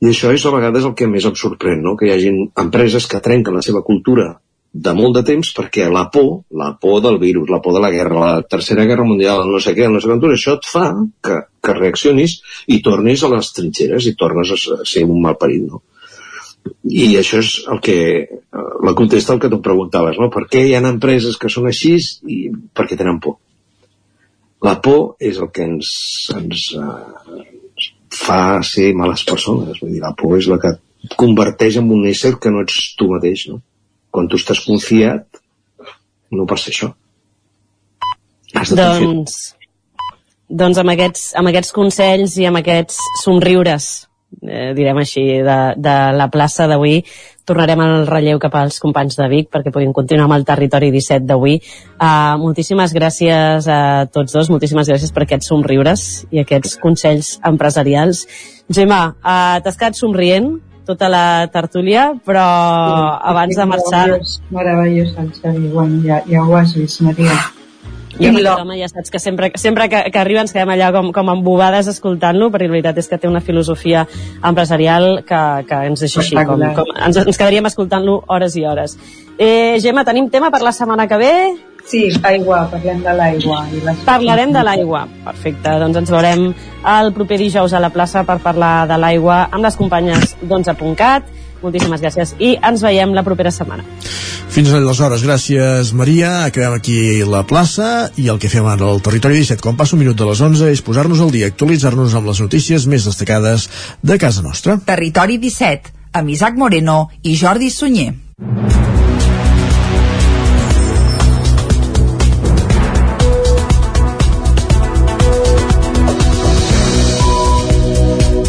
I això és a vegades el que més em sorprèn, no? que hi hagin empreses que trenquen la seva cultura de molt de temps perquè la por, la por del virus, la por de la guerra, la tercera guerra mundial, no sé què, no sé què, això et fa que, que reaccionis i tornis a les trinxeres i tornes a ser un mal parit, no? I això és el que, la contesta al que tu preguntaves, no? Per què hi ha empreses que són així i per què tenen por? La por és el que ens, ens, uh, fa ser males persones, vull dir, la por és la que et converteix en un ésser que no ets tu mateix, no? quan tu estàs confiat, no passa això. Has de doncs, doncs amb aquests, amb aquests consells i amb aquests somriures, eh, direm així, de, de la plaça d'avui, tornarem al relleu cap als companys de Vic perquè puguin continuar amb el territori 17 d'avui. Uh, moltíssimes gràcies a tots dos, moltíssimes gràcies per aquests somriures i aquests consells empresarials. Gemma, uh, t'has quedat somrient? tota la tertúlia, però sí, abans de marxar... Meravellós, meravellós el Xavi, bueno, ja, ja ho has vist, Maria. I home, home, ja saps que sempre, sempre que, que arriba ens quedem allà com, com embobades escoltant-lo, perquè la veritat és que té una filosofia empresarial que, que ens deixa així, com, com ens, ens quedaríem escoltant-lo hores i hores. Eh, Gemma, tenim tema per la setmana que ve? Sí, aigua, parlem de l'aigua. Parlarem de l'aigua, perfecte. Doncs ens veurem el proper dijous a la plaça per parlar de l'aigua amb les companyes d'11.cat. Moltíssimes gràcies i ens veiem la propera setmana. Fins aleshores, gràcies Maria. Acabem aquí la plaça i el que fem ara al Territori 17, quan passa un minut de les 11, és posar-nos al dia, actualitzar-nos amb les notícies més destacades de casa nostra. Territori 17, amb Isaac Moreno i Jordi Sunyer.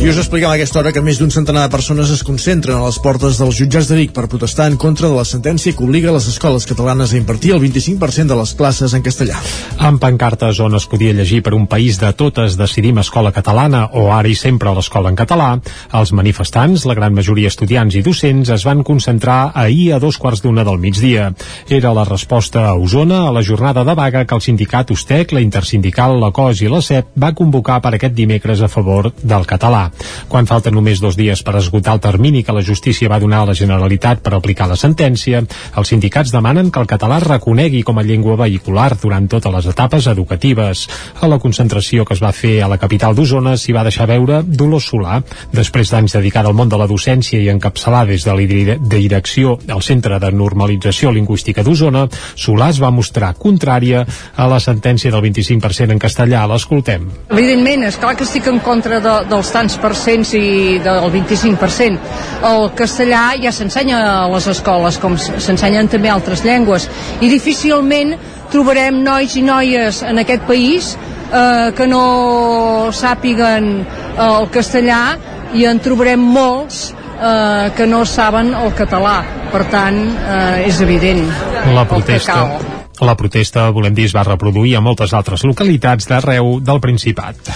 I us expliquem a aquesta hora que més d'un centenar de persones es concentren a les portes dels jutjats de Vic per protestar en contra de la sentència que obliga les escoles catalanes a impartir el 25% de les classes en castellà. Amb pancartes on es podia llegir per un país de totes decidim escola catalana o ara i sempre l'escola en català, els manifestants, la gran majoria estudiants i docents, es van concentrar ahir a dos quarts d'una del migdia. Era la resposta a Osona a la jornada de vaga que el sindicat USTEC, la intersindical, la COS i la CEP va convocar per aquest dimecres a favor del català. Quan falten només dos dies per esgotar el termini que la justícia va donar a la Generalitat per aplicar la sentència, els sindicats demanen que el català es reconegui com a llengua vehicular durant totes les etapes educatives. A la concentració que es va fer a la capital d'Osona s'hi va deixar veure Dolors Solà. Després d'anys dedicada al món de la docència i encapçalar des de la direcció al Centre de Normalització Lingüística d'Osona, Solà es va mostrar contrària a la sentència del 25% en castellà. L'escoltem. Evidentment, és clar que estic en contra de, dels tants percents i del 25%. El castellà ja s'ensenya a les escoles, com s'ensenyen també altres llengües, i difícilment trobarem nois i noies en aquest país eh, que no sàpiguen eh, el castellà i en trobarem molts eh, que no saben el català. Per tant, eh, és evident la protesta. La protesta, volem dir, es va reproduir a moltes altres localitats d'arreu del Principat.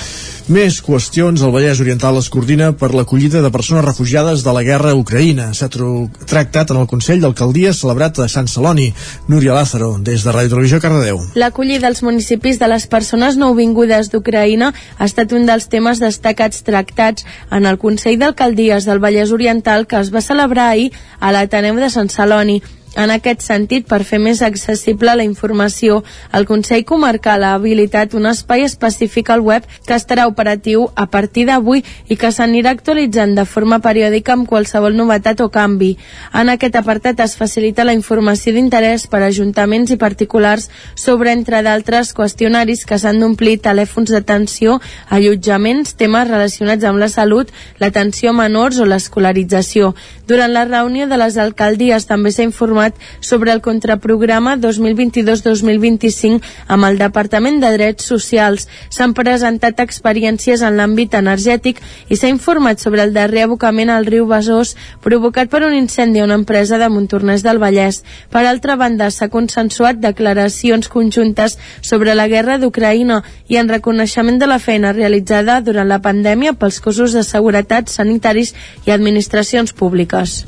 Més qüestions. El Vallès Oriental es coordina per l'acollida de persones refugiades de la guerra Ucraïna. S'ha tractat en el Consell d'Alcaldia celebrat a Sant Celoni. Núria Lázaro, des de Ràdio Televisió Cardedeu. L'acollida als municipis de les persones nouvingudes d'Ucraïna ha estat un dels temes destacats tractats en el Consell d'Alcaldies del Vallès Oriental que es va celebrar ahir a l'Ateneu de Sant Celoni. En aquest sentit, per fer més accessible la informació, el Consell Comarcal ha habilitat un espai específic al web que estarà operatiu a partir d'avui i que s'anirà actualitzant de forma periòdica amb qualsevol novetat o canvi. En aquest apartat es facilita la informació d'interès per a ajuntaments i particulars sobre, entre d'altres, qüestionaris que s'han d'omplir telèfons d'atenció, allotjaments, temes relacionats amb la salut, l'atenció a menors o l'escolarització. Durant la reunió de les alcaldies també s'ha informat sobre el contraprograma 2022-2025 amb el Departament de Drets Socials. S'han presentat experiències en l'àmbit energètic i s'ha informat sobre el darrer abocament al riu Besòs provocat per un incendi a una empresa de Montornès del Vallès. Per altra banda, s'ha consensuat declaracions conjuntes sobre la guerra d'Ucraïna i en reconeixement de la feina realitzada durant la pandèmia pels cossos de seguretat sanitaris i administracions públiques.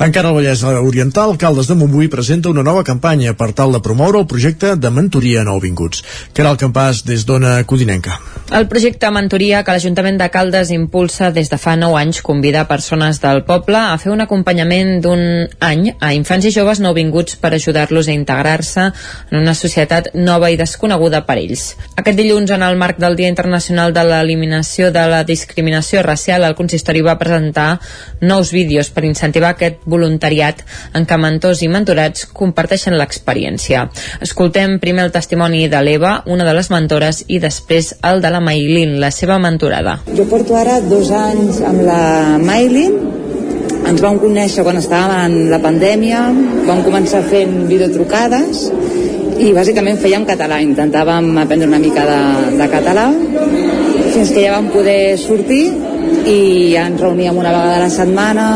Encara al Vallès Oriental, Caldes de Montbui presenta una nova campanya per tal de promoure el projecte de mentoria nouvinguts. El campàs des d'Ona Codinenca. El projecte Mentoria que l'Ajuntament de Caldes impulsa des de fa 9 anys convida persones del poble a fer un acompanyament d'un any a infants i joves nouvinguts per ajudar-los a integrar-se en una societat nova i desconeguda per ells. Aquest dilluns, en el marc del Dia Internacional de l'Eliminació de la Discriminació Racial, el consistori va presentar nous vídeos per incentivar aquest voluntariat en què mentors i mentorats comparteixen l'experiència. Escoltem primer el testimoni de l'Eva, una de les mentores, i després el de la Mailin, la seva mentorada. Jo porto ara dos anys amb la Mailin, ens vam conèixer quan estàvem en la pandèmia, vam començar fent videotrucades i bàsicament fèiem català, intentàvem aprendre una mica de, de català fins que ja vam poder sortir i ja ens reuníem una vegada a la setmana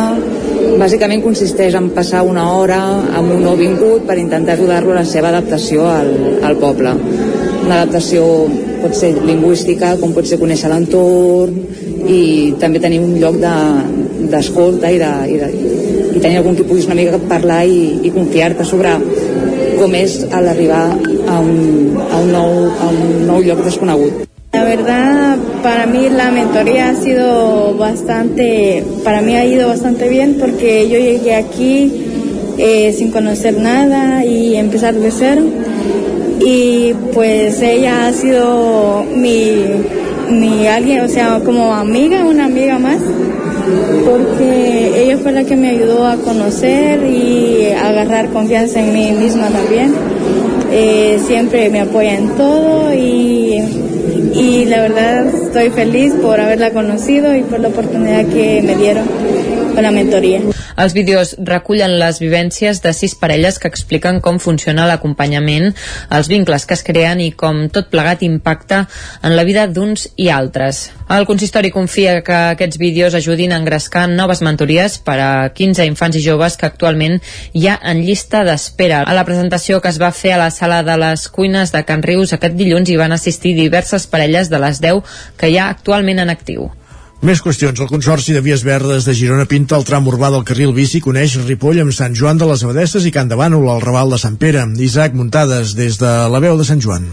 bàsicament consisteix en passar una hora amb un nou vingut per intentar ajudar-lo a la seva adaptació al, al poble una adaptació pot ser lingüística com pot ser conèixer l'entorn i també tenir un lloc d'escolta de, i, de, i, de, i tenir algú que puguis una mica parlar i, i confiar-te sobre com és l'arribar a, un, a, un nou, a un nou lloc desconegut. La verdad, para mí la mentoría ha sido bastante, para mí ha ido bastante bien porque yo llegué aquí eh, sin conocer nada y empezar de cero. Y pues ella ha sido mi, mi alguien, o sea, como amiga, una amiga más, porque ella fue la que me ayudó a conocer y a agarrar confianza en mí misma también. Eh, siempre me apoya en todo y y la verdad estoy feliz por haberla conocido y por la oportunidad que me dieron con la mentoría. Els vídeos recullen les vivències de sis parelles que expliquen com funciona l'acompanyament, els vincles que es creen i com tot plegat impacta en la vida d'uns i altres. El consistori confia que aquests vídeos ajudin a engrescar noves mentories per a 15 infants i joves que actualment hi ha en llista d'espera. A la presentació que es va fer a la sala de les cuines de Can Rius aquest dilluns hi van assistir diverses parelles de les 10 que hi ha actualment en actiu. Més qüestions. El Consorci de Vies Verdes de Girona pinta el tram urbà del carril bici coneix Ripoll amb Sant Joan de les Abadesses i Can de Bànol al Raval de Sant Pere. Isaac Muntades, des de la veu de Sant Joan.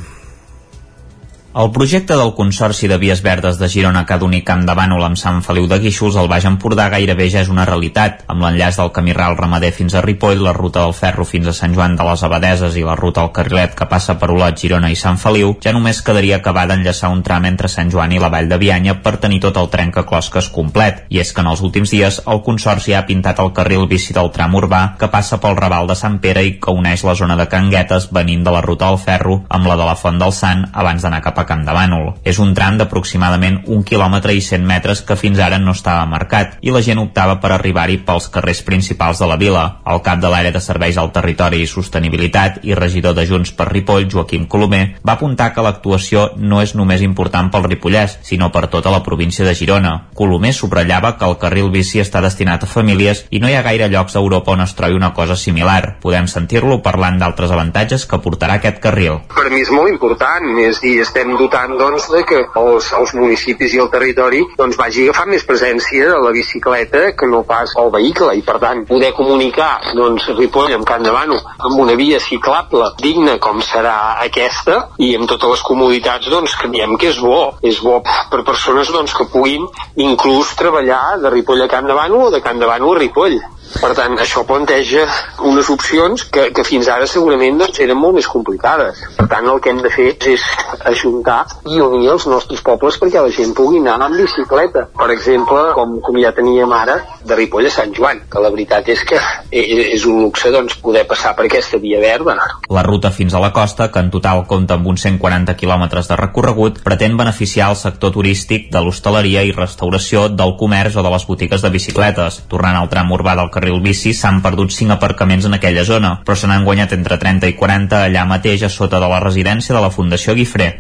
El projecte del Consorci de Vies Verdes de Girona que ha d'unir Camp de Bànol amb Sant Feliu de Guíxols al Baix Empordà gairebé ja és una realitat, amb l'enllaç del camí ral ramader fins a Ripoll, la ruta del ferro fins a Sant Joan de les Abadeses i la ruta al carrilet que passa per Olot, Girona i Sant Feliu, ja només quedaria acabar d'enllaçar un tram entre Sant Joan i la Vall de Bianya per tenir tot el trencaclosques complet. I és que en els últims dies el Consorci ha pintat el carril bici del tram urbà que passa pel Raval de Sant Pere i que uneix la zona de Canguetes venint de la ruta del ferro amb la de la Font del Sant abans d'anar cap a Camp de Bànol. És un tram d'aproximadament un quilòmetre i 100 metres que fins ara no estava marcat i la gent optava per arribar-hi pels carrers principals de la vila. El cap de l'àrea de serveis al territori i sostenibilitat i regidor de Junts per Ripoll, Joaquim Colomer, va apuntar que l'actuació no és només important pel Ripollès, sinó per tota la província de Girona. Colomer subratllava que el carril bici està destinat a famílies i no hi ha gaire llocs a Europa on es trobi una cosa similar. Podem sentir-lo parlant d'altres avantatges que portarà aquest carril. Per mi és molt important, és dir, estem dotant doncs, de que els, els municipis i el territori doncs, vagi agafant més presència de la bicicleta que no pas el vehicle. I per tant poder comunicar doncs, Ripoll amb Can de Bano amb una via ciclable digna com serà aquesta i amb totes les comoditats doncs, creiem que és bo. És bo per persones doncs, que puguin inclús treballar de Ripoll a Can de Bano o de Can de Bano a Ripoll Per tant, això planteja unes opcions que, que fins ara segurament doncs, eren molt més complicades. Per tant, el que hem de fer és ajuntar i unir els nostres pobles perquè la gent pugui anar amb bicicleta. Per exemple, com, com ja teníem ara, de Ripoll a Sant Joan, que la veritat és que és un luxe doncs, poder passar per aquesta via verda. La ruta fins a la costa, que en total compta amb uns 140 quilòmetres de recorregut, pretén beneficiar el sector turístic de l'hostaleria i restauració, del comerç o de les botigues de bicicletes. Tornant al tram urbà del carril bici, s'han perdut 5 aparcaments en aquella zona, però se n'han guanyat entre 30 i 40 allà mateix a sota de la residència de la Fundació Guifré.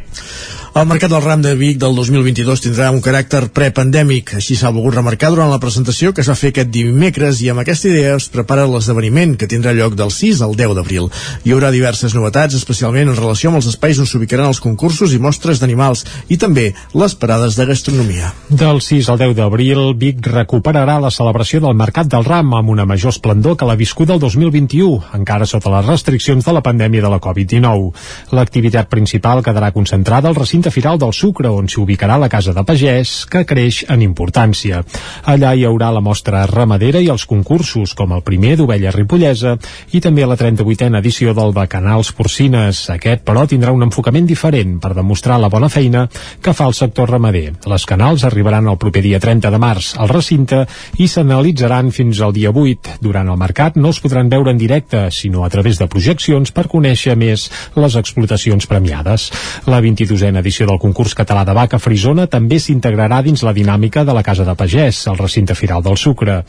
El mercat del ram de Vic del 2022 tindrà un caràcter prepandèmic. Així s'ha volgut remarcar durant la presentació que es va fer aquest dimecres i amb aquesta idea es prepara l'esdeveniment que tindrà lloc del 6 al 10 d'abril. Hi haurà diverses novetats, especialment en relació amb els espais on s'ubicaran els concursos i mostres d'animals i també les parades de gastronomia. Del 6 al 10 d'abril, Vic recuperarà la celebració del Mercat del Ram amb una major esplendor que la viscuda el 2021, encara sota les restriccions de la pandèmia de la Covid-19. L'activitat principal quedarà concentrada al recinte recinte firal del Sucre, on s'hi ubicarà la Casa de Pagès, que creix en importància. Allà hi haurà la mostra ramadera i els concursos, com el primer d'ovella ripollesa, i també la 38a edició del Bacanals Porcines. Aquest, però, tindrà un enfocament diferent per demostrar la bona feina que fa el sector ramader. Les canals arribaran el proper dia 30 de març al recinte i s'analitzaran fins al dia 8. Durant el mercat no es podran veure en directe, sinó a través de projeccions per conèixer més les explotacions premiades. La 22a edició edició del concurs català de vaca frisona també s'integrarà dins la dinàmica de la Casa de Pagès, el recinte firal del sucre.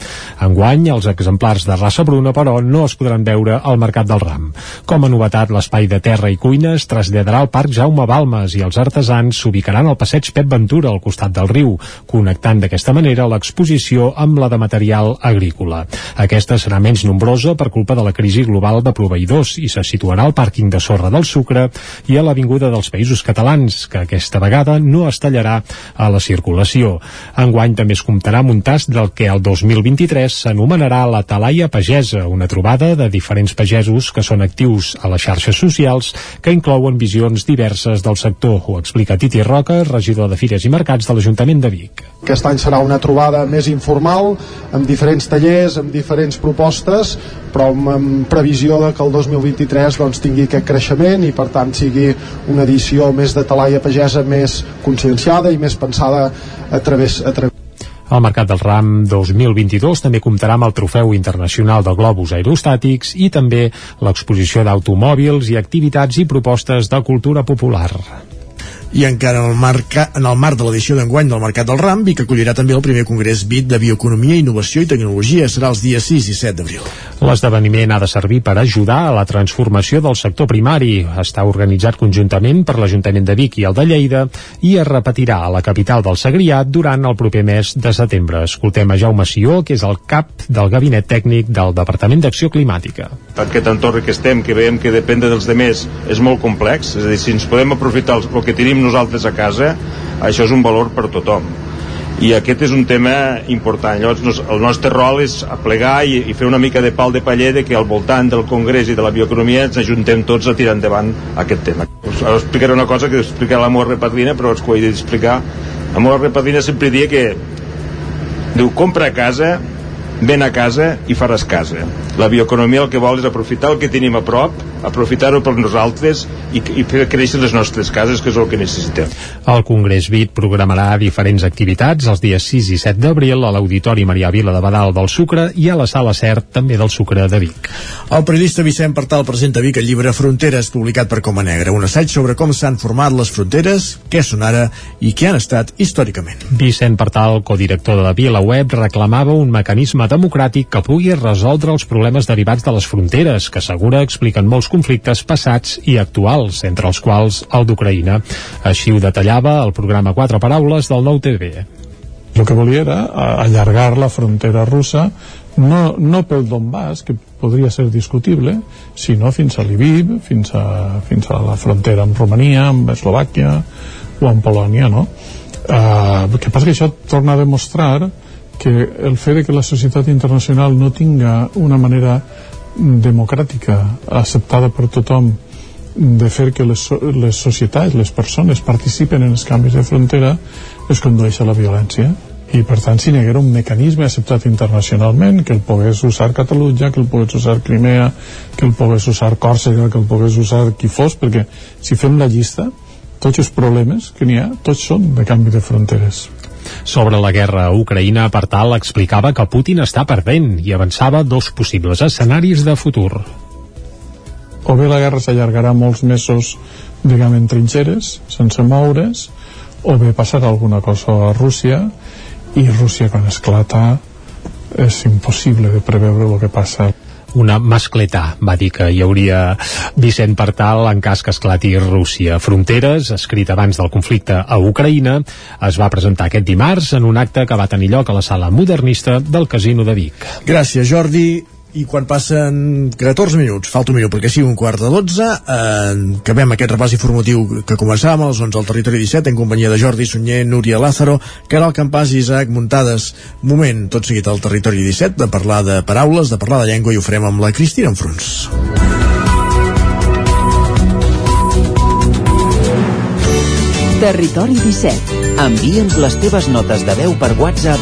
Enguany, els exemplars de raça bruna, però, no es podran veure al Mercat del Ram. Com a novetat, l'espai de terra i cuina es traslladarà al Parc Jaume Balmes i els artesans s'ubicaran al passeig Pep Ventura, al costat del riu, connectant d'aquesta manera l'exposició amb la de material agrícola. Aquesta serà menys nombrosa per culpa de la crisi global de proveïdors i se situarà al pàrquing de sorra del Sucre i a l'Avinguda dels Països Catalans, que aquesta vegada no es tallarà a la circulació. Enguany també es comptarà amb un tast del que el 2023 s'anomenarà la Talaia Pagesa, una trobada de diferents pagesos que són actius a les xarxes socials que inclouen visions diverses del sector, ho explica Titi Roca, regidor de Fires i Mercats de l'Ajuntament de Vic. Aquest any serà una trobada més informal, amb diferents tallers, amb diferents propostes, però amb, amb previsió de que el 2023 doncs, tingui aquest creixement i per tant sigui una edició més de talaia pagesa més conscienciada i més pensada a través, a través. El Mercat del Ram 2022 també comptarà amb el Trofeu Internacional de Globus Aerostàtics i també l'exposició d'automòbils i activitats i propostes de cultura popular i encara en el, marc, en el marc de l'edició d'enguany del Mercat del Ram, Vic acollirà també el primer congrés BIT de Bioeconomia, Innovació i Tecnologia. Serà els dies 6 i 7 d'abril. L'esdeveniment ha de servir per ajudar a la transformació del sector primari. Està organitzat conjuntament per l'Ajuntament de Vic i el de Lleida i es repetirà a la capital del Segrià durant el proper mes de setembre. Escoltem a Jaume Sió, que és el cap del Gabinet Tècnic del Departament d'Acció Climàtica. Aquest entorn que estem, que veiem que depèn dels demés, és molt complex. És a dir, si ens podem aprofitar el que tenim nosaltres a casa, això és un valor per tothom i aquest és un tema important. Llavors el nostre rol és aplegar i, i fer una mica de pal de paller de que al voltant del Congrés i de la bioeconomia ens ajuntem tots a tirar endavant aquest tema. Us, us explicaré una cosa que explica l'Amor Repadrina però és que ho he d'explicar. Amor Repadrina sempre dia que diu compra a casa ven a casa i faràs casa. La bioeconomia el que vol és aprofitar el que tenim a prop aprofitar-ho per nosaltres i, i fer créixer les nostres cases, que és el que necessitem. El Congrés BIT programarà diferents activitats els dies 6 i 7 d'abril a l'Auditori Maria Vila de Badal del Sucre i a la Sala Cert també del Sucre de Vic. El periodista Vicent Partal presenta a Vic el llibre Fronteres, publicat per Coma Negra, un assaig sobre com s'han format les fronteres, què són ara i què han estat històricament. Vicent Partal, codirector de la Vila Web, reclamava un mecanisme democràtic que pugui resoldre els problemes derivats de les fronteres, que assegura expliquen molts conflictes passats i actuals, entre els quals el d'Ucraïna. Així ho detallava el programa Quatre Paraules del Nou TV. El que volia era allargar la frontera russa no, no pel Donbass, que podria ser discutible, sinó fins a Lviv, fins a, fins a la frontera amb Romania, amb Eslovàquia o amb Polònia, no? Uh, el que passa que això torna a demostrar que el fet de que la societat internacional no tinga una manera democràtica acceptada per tothom de fer que les, les societats, les persones participen en els canvis de frontera es condueix a la violència. I per tant si n'hi un mecanisme acceptat internacionalment que el pogués usar Catalunya que el pogués usar Crimea que el pogués usar Còrsega que el pogués usar qui fos perquè si fem la llista tots els problemes que n'hi ha tots són de canvi de fronteres sobre la guerra a Ucraïna, per tal, explicava que Putin està perdent i avançava dos possibles escenaris de futur. O bé la guerra s'allargarà molts mesos, diguem, en trinxeres, sense moure's, o bé passarà alguna cosa a Rússia i Rússia quan esclata és impossible de preveure el que passa una mascletà, va dir que hi hauria Vicent Partal en cas que esclati Rússia. Fronteres, escrit abans del conflicte a Ucraïna, es va presentar aquest dimarts en un acte que va tenir lloc a la sala modernista del Casino de Vic. Gràcies, Jordi i quan passen 14 minuts, falta un minut perquè sigui un quart de 12, eh, acabem aquest repàs informatiu que començàvem a les 11 al Territori 17 en companyia de Jordi Sunyer, Núria Lázaro, Caral Campàs i Isaac Muntades. Moment, tot seguit al Territori 17, de parlar de paraules, de parlar de llengua i ho farem amb la Cristina Enfruns. Territori 17. Envia'ns les teves notes de veu per WhatsApp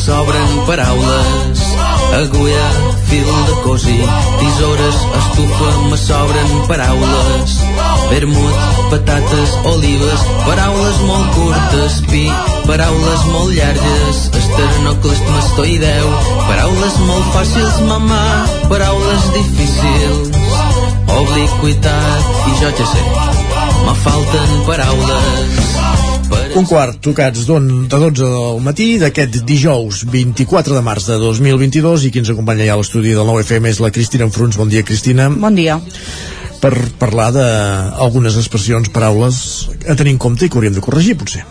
Sobren paraules, agulla, fil de cosi, tisores, estufa, me sobren paraules, vermut, patates, olives, paraules molt curtes, pi, paraules molt llargues, esternoclesmastoideu, paraules molt fàcils, mamà, paraules difícils, obliquitat, i jo ja sé, me falten paraules, Un quart, tocats de 12 del matí d'aquest dijous 24 de març de 2022 i qui ens acompanya ja a l'estudi del 9FM és la Cristina Enfruns. Bon dia, Cristina. Bon dia. Per parlar d'algunes expressions, paraules a tenir en compte i que hauríem de corregir, potser.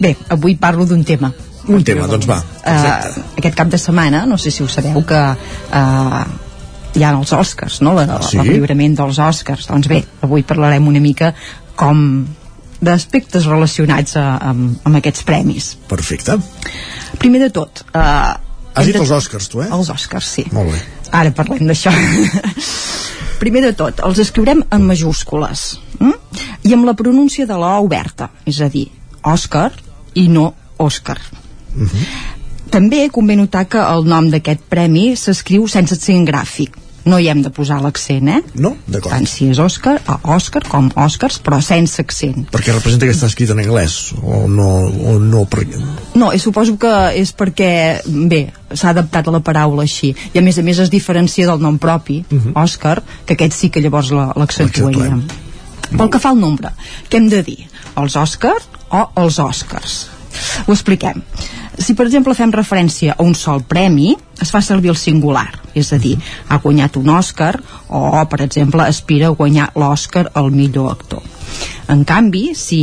Bé, avui parlo d'un tema. Un tema, doncs va. Uh, aquest cap de setmana, no sé si ho sabeu, que uh, hi ha els Oscars, no? La, Sí. El lliurament dels Oscars. Doncs bé, avui parlarem una mica com d'aspectes relacionats a, amb, amb aquests premis. Perfecte. Primer de tot... Uh, Has dit els Oscars, tu, eh? Els Oscars, sí. Molt bé. Ara parlem d'això. Primer de tot, els escriurem en majúscules hm? i amb la pronúncia de la O oberta, és a dir, Òscar i no Òscar. També convé notar que el nom d'aquest premi s'escriu sense accent gràfic. No hi hem de posar l'accent, eh? No, d'acord. Tant si és Òscar, a Òscar com Òscars, però sense accent. Perquè representa que està escrit en anglès, o no, o no perquè... No, i suposo que és perquè, bé, s'ha adaptat a la paraula així. I a més a més es diferencia del nom propi, Òscar, que aquest sí que llavors la- l'accentuaríem. Pel que fa al nombre, què hem de dir? Els Òscar o els Òscars? Ho expliquem. Si, per exemple, fem referència a un sol premi, es fa servir el singular, és a dir, ha guanyat un Òscar o, per exemple, aspira a guanyar l'Òscar al millor actor. En canvi, si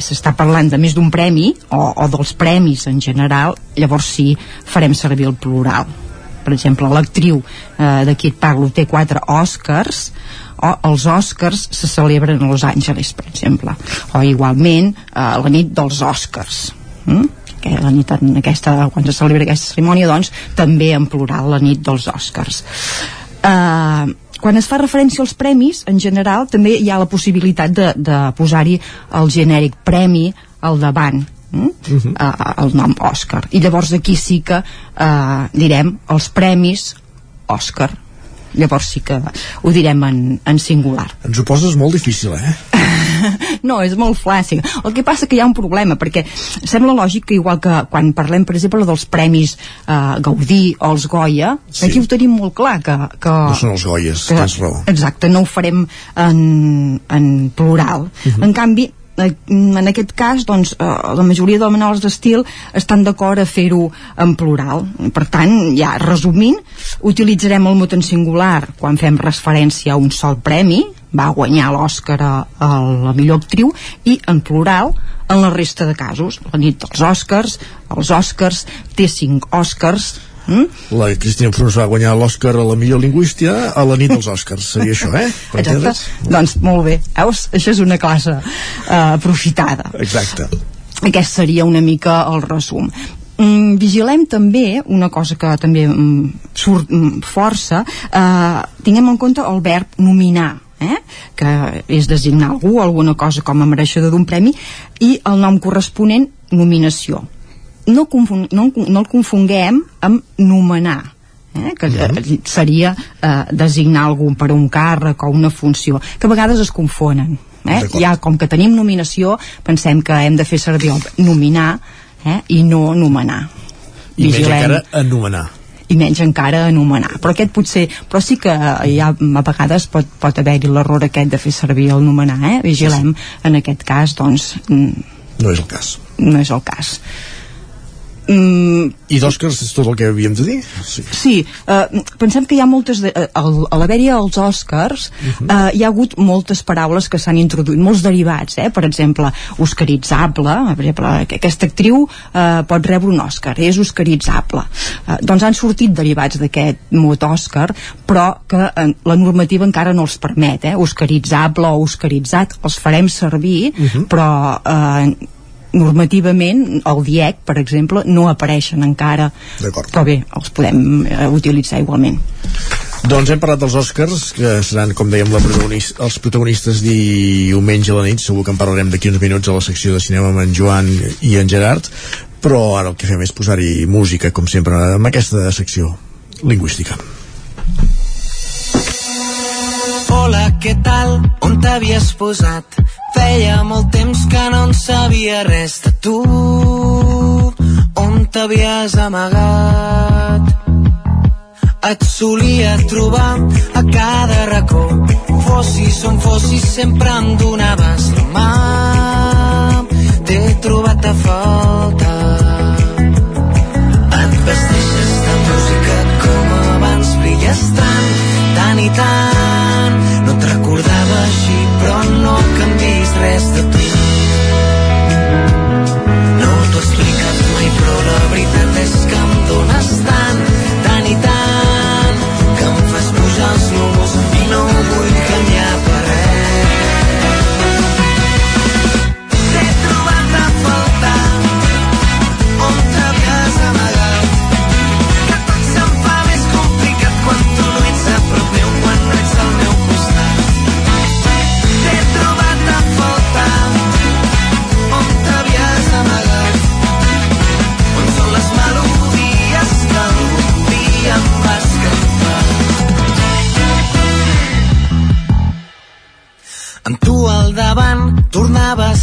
s'està parlant de més d'un premi o, o dels premis en general, llavors sí farem servir el plural. Per exemple, l'actriu eh, de qui et parlo té quatre Oscars o els Oscars se celebren a Los Angeles, per exemple. O igualment eh, la nit dels Oscars. Mm? Que la nit en aquesta, quan se celebra aquesta cerimònia doncs també en plural la nit dels Oscars. Uh, quan es fa referència als premis en general també hi ha la possibilitat de, de posar-hi el genèric premi al davant Mm? Uh, el nom Òscar i llavors aquí sí que uh, direm els premis Òscar llavors sí que ho direm en, en singular. Ens ho poses molt difícil, eh? no, és molt fàcil. El que passa que hi ha un problema, perquè sembla lògic que igual que quan parlem, per exemple, dels premis eh, Gaudí o els Goya, Sí. aquí ho tenim molt clar, que... que No són els Goyes, que, tens raó. Exacte, no ho farem en, en plural. Mhm. En canvi, eh, en aquest cas doncs, eh, la majoria de manuals d'estil estan d'acord a fer-ho en plural per tant, ja resumint utilitzarem el mot en singular quan fem referència a un sol premi va guanyar l'Oscar a, a la millor actriu i en plural en la resta de casos la nit dels Oscars, els Oscars té cinc Oscars Mm? La Cristina Frus va guanyar l'Oscar a la millor lingüística a la nit dels Oscars. Seria això, eh? Per Exacte. entendre's? Doncs molt bé. Veus? Això és una classe uh, aprofitada. Exacte. Aquest seria una mica el resum. Mm, vigilem també una cosa que també mm, surt mm, força eh, tinguem en compte el verb nominar eh? que és designar algú alguna cosa com a mereixedor d'un premi i el nom corresponent nominació no, confon, no, no el confonguem amb nomenar eh? que eh, seria eh, designar algú per un càrrec o una funció que a vegades es confonen eh? ja com que tenim nominació pensem que hem de fer servir el nominar eh? i no nomenar I Vigilem. encara anomenar. I menys encara anomenar però aquest potser, però sí que ja a vegades pot, pot haver-hi l'error aquest de fer servir el nomenar, eh? vigilem en aquest cas doncs mm, No és el cas. no és el cas mm, I d'Oscars és tot el que havíem de dir? Sí. Sí, eh, pensem que hi ha moltes... De, eh, a l'haver-hi els Oscars Mhm. eh, hi ha hagut moltes paraules que s'han introduït, molts derivats, eh? per exemple, oscaritzable, per exemple, que aquesta actriu eh, pot rebre un Oscar, és oscaritzable. Eh, doncs han sortit derivats d'aquest mot Oscar, però que eh, la normativa encara no els permet, eh? oscaritzable o oscaritzat, els farem servir, Mhm. però eh, normativament el DIEC, per exemple, no apareixen encara D'acord. però bé, els podem eh, utilitzar igualment Doncs hem parlat dels Oscars, que seran, com dèiem, la protagonis els protagonistes diumenge a la nit. Segur que en parlarem d'aquí uns minuts a la secció de cinema amb en Joan i en Gerard. Però ara el que fem és posar-hi música, com sempre, amb aquesta secció lingüística. Hola, què tal? On t'havies posat? Feia molt temps que no en sabia res de tu. On t'havies amagat? Et solia trobar a cada racó. Fossis on fossis, sempre em donaves la mà. T'he trobat a faltar. Et vesteixes de música com abans, brilles tant, tant i tant. Res de tu. No t'ho explicat mai, però la veritat és que em dones tant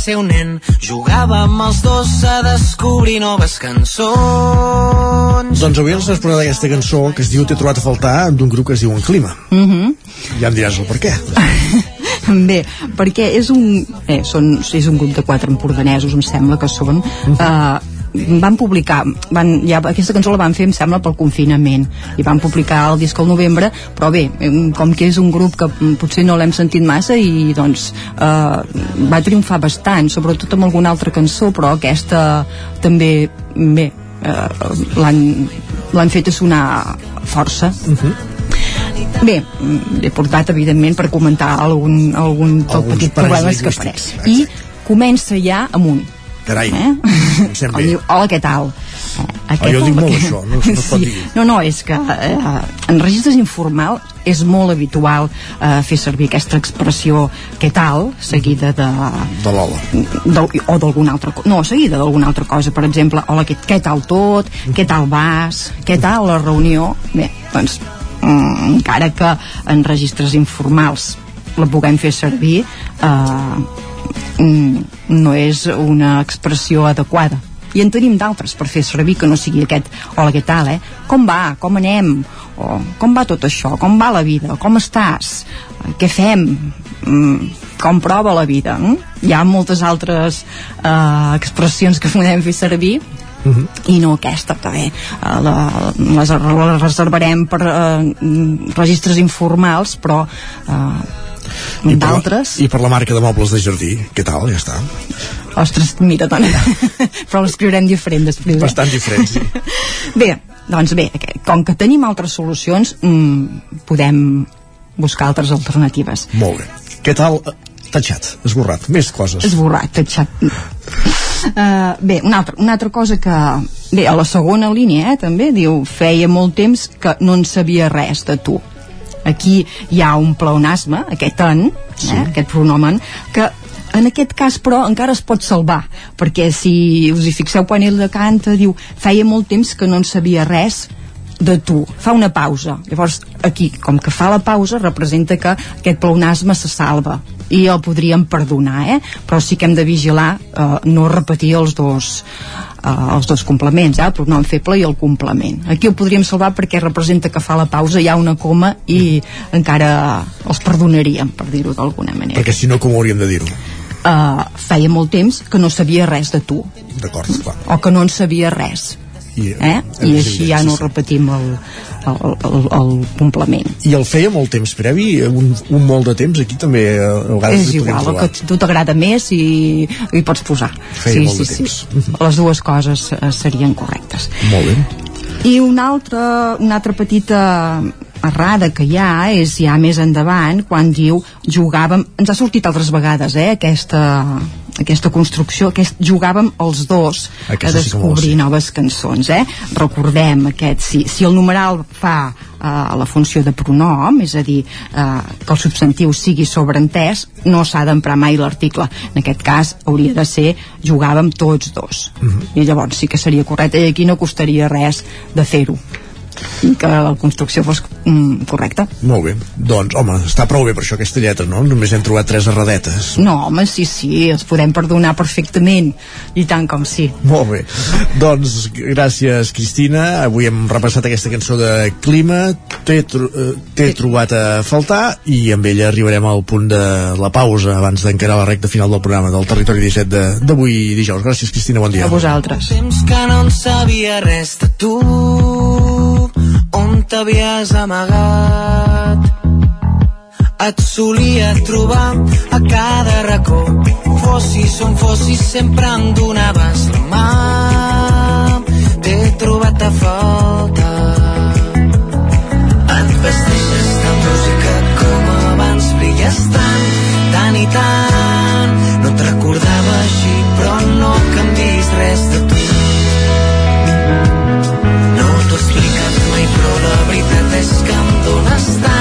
ser un nen Jugava amb els dos a descobrir noves cançons Doncs avui ens has posat aquesta cançó que es diu T'he trobat a faltar d'un grup que es diu En Clima. mm -hmm. Ja em diràs el per què. Bé, perquè és un, eh, són, és un grup de quatre empordanesos, em sembla que són. Eh, van publicar van, ja, aquesta cançó la van fer em sembla pel confinament i van publicar el disc al novembre però bé, com que és un grup que mm, potser no l'hem sentit massa i doncs eh, va triomfar bastant sobretot amb alguna altra cançó però aquesta també bé eh, l'han fet sonar força Bé, mm, l'he portat evidentment per comentar algun, algun petit problemes que apareix. I comença ja amunt. Carai, eh? em bé. diu, hola, què tal? Eh, Oh, jo dic molt això, no, no es pot dir. No, no, és que eh, en registres informal és molt habitual eh, fer servir aquesta expressió què tal, seguida de... De l'hola. o d'alguna altra cosa, no, seguida d'alguna altra cosa, per exemple, hola, què, què tal tot, què tal vas, què tal la reunió, bé, doncs mm, encara que en registres informals la puguem fer servir eh, no és una expressió adequada. I en tenim d'altres per fer servir que no sigui aquest hola què tal, eh? com va, com anem? O com va tot això, com va la vida? Com estàs, Eh, què fem? Mm, com prova la vida? Eh? hi ha moltes altres eh, expressions que podem fer servir. Uh -huh. i no aquesta també. Uh, la, les, les reservarem per uh, registres informals però uh, I d'altres I per la marca de mobles de jardí, què tal? Ja està. ostres, mira dona però l'escriurem diferent després eh? Bastant diferent, sí. bé, doncs bé, com que tenim altres solucions mm, podem buscar altres alternatives Molt bé. Què tal? Tatxat, esborrat, més coses. esborrat, tatxat Uh, bé, una altra, una altra cosa que bé, a la segona línia eh, també diu feia molt temps que no en sabia res de tu aquí hi ha un pleonasme aquest en, sí. eh, aquest pronomen que en aquest cas però encara es pot salvar perquè si us hi fixeu quan ell canta diu feia molt temps que no en sabia res de tu, fa una pausa llavors aquí, com que fa la pausa representa que aquest pleonasme se salva i el podríem perdonar eh? però sí que hem de vigilar eh, no repetir els dos eh, els dos complements, eh? el pronom feble i el complement. Aquí ho podríem salvar perquè representa que fa la pausa, hi ha una coma i encara els perdonaríem, per dir-ho d'alguna manera. Perquè si no, com hauríem de dir-ho? Uh, feia molt temps que no sabia res de tu, D'acord, clar. o que no en sabia res. I, Eh? I així ja no repetim el, el, el, el complement. I el feia molt temps previ, un, un molt de temps, aquí també eh, a vegades És igual, el que tu t'agrada més i hi pots posar. Feia sí, molt sí, de sí. Les dues coses eh, serien correctes. Molt bé. I una altra, una altra petita errada que hi ha és ja més endavant quan diu jugàvem, ens ha sortit altres vegades eh, aquesta, aquesta construcció aquest, jugàvem els dos Aquesta a descobrir sí. noves cançons eh? recordem aquest, si, si el numeral fa eh, la funció de pronom és a dir, eh, que el substantiu sigui sobreentès, no s'ha d'emprar mai l'article, en aquest cas hauria de ser jugàvem tots dos Mhm. i llavors sí que seria correcte i aquí no costaria res de fer-ho que la construcció fos mm, correcta Molt bé. Doncs, home, està prou bé per això aquesta lletra, no? Només hem trobat tres erradetes. no home, sí, sí, els podem perdonar perfectament i tant com sí Molt bé. Doncs gràcies, Cristina. Avui hem repassat aquesta cançó de Clima. T'he tro eh, t'he trobat a faltar i amb ella arribarem al punt de la pausa abans d'encarar la recta final del programa del Territori 17 de- d'avui dijous. Gràcies, Cristina. Bon dia. a vosaltres Temps que no en sabia res de tu On t'havies amagat. Et solia trobar a cada racó. Fossis on fossis sempre em donaves la mà. T'he trobat a faltar Et vesteixes de música com abans Brilles tant, tant i tant que em dones tant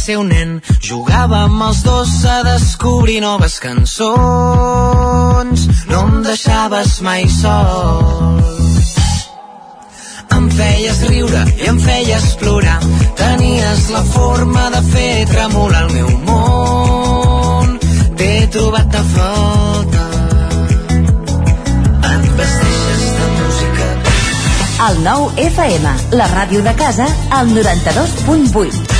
ser un nen Jugàvem els dos a descobrir noves cançons. No em deixaves mai sol Em feies riure i em feies plorar. Tenies la forma de fer tremolar el meu món. T'he trobat a faltar Et vesteixes de música. El nou FM, la ràdio de casa, al 92.8.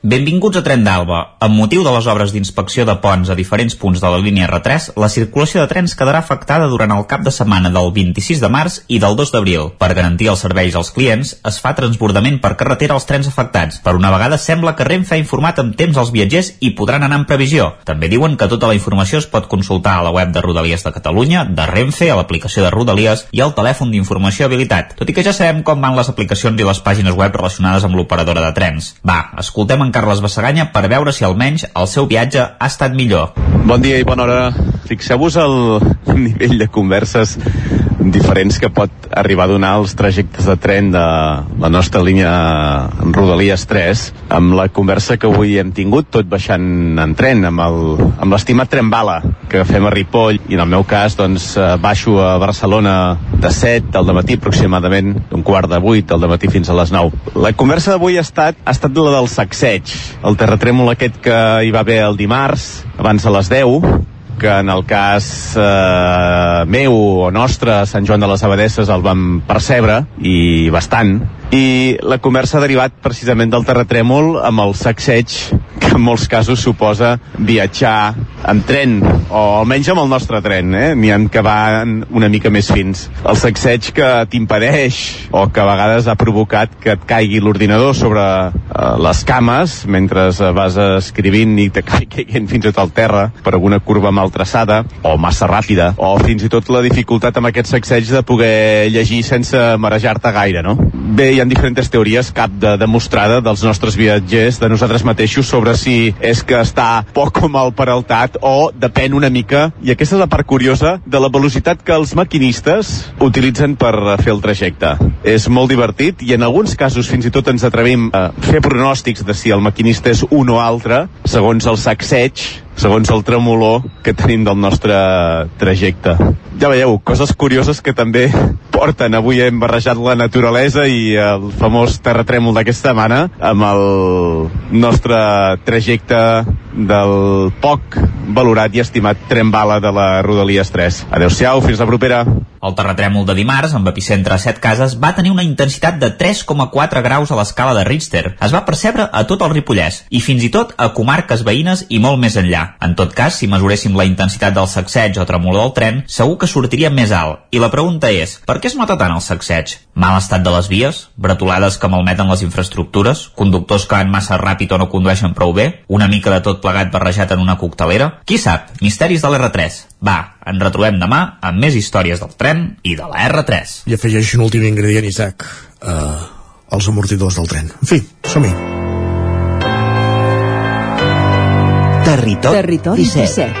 Benvinguts a Tren d'Alba. Amb motiu de les obres d'inspecció de ponts a diferents punts de la línia R3, la circulació de trens quedarà afectada durant el cap de setmana del 26 de març i del 2 d'abril. Per garantir els serveis als clients, es fa transbordament per carretera als trens afectats. Per una vegada sembla que Renfe ha informat amb temps als viatgers i podran anar en previsió. També diuen que tota la informació es pot consultar a la web de Rodalies de Catalunya, de Renfe, a l'aplicació de Rodalies i al telèfon d'informació habilitat. Tot i que ja sabem com van les aplicacions i les pàgines web relacionades amb l'operadora de trens. Va, escoltem en Carles Bassaganya per veure si almenys el seu viatge ha estat millor. Bon dia i bona hora. Fixeu-vos el nivell de converses diferents que pot arribar a donar els trajectes de tren de la nostra línia Rodalies 3 amb la conversa que avui hem tingut tot baixant en tren amb l'estimat tren bala que fem a Ripoll i en el meu cas doncs eh, baixo a Barcelona de 7 del matí aproximadament d'un quart de 8 del matí fins a les 9 la conversa d'avui ha estat, ha estat la del sacseig el terratrèmol aquest que hi va haver el dimarts abans de les 10 que en el cas eh, meu o nostre Sant Joan de les Abadesses el vam percebre i bastant i la conversa ha derivat precisament del terratrèmol amb el sacseig que en molts casos suposa viatjar en tren o almenys amb el nostre tren eh? n'hi ha que van una mica més fins el sacseig que t'impedeix o que a vegades ha provocat que et caigui l'ordinador sobre eh, les cames mentre eh, vas escrivint i te caiguin fins i tot al terra per alguna curva mal traçada o massa ràpida o fins i tot la dificultat amb aquest sacseig de poder llegir sense marejar-te gaire no? Bé, hi ha diferents teories cap de demostrada dels nostres viatgers de nosaltres mateixos sobre si és que està poc o mal peraltat o depèn una mica i aquesta és la part curiosa de la velocitat que els maquinistes utilitzen per fer el trajecte. És molt divertit i en alguns casos fins i tot ens atrevim a fer pronòstics de si el maquinista és un o altre segons el sacseig segons el tremolor que tenim del nostre trajecte. Ja veieu, coses curioses que també porten. Avui hem barrejat la naturalesa i el famós terratrèmol d'aquesta setmana amb el nostre trajecte del poc valorat i estimat tren bala de la Rodalies 3. Adéu-siau, fins la propera. El terratrèmol de dimarts, amb epicentre a 7 cases, va tenir una intensitat de 3,4 graus a l'escala de Richter. Es va percebre a tot el Ripollès i fins i tot a comarques veïnes i molt més enllà. En tot cas, si mesuréssim la intensitat del sacseig o tremolor del tren, segur que sortiria més alt. I la pregunta és, per què es nota tant el sacseig? Mal estat de les vies? Bretolades que malmeten les infraestructures? Conductors que van massa ràpid o no condueixen prou bé? Una mica de tot plegat barrejat en una coctelera? Qui sap? Misteris de l'R3. Va, ens retrobem demà amb més històries del tren i de la R3. I afegeix un últim ingredient, Isaac. Uh, els amortidors del tren. En fi, som-hi. Territori, Territori 17. 17.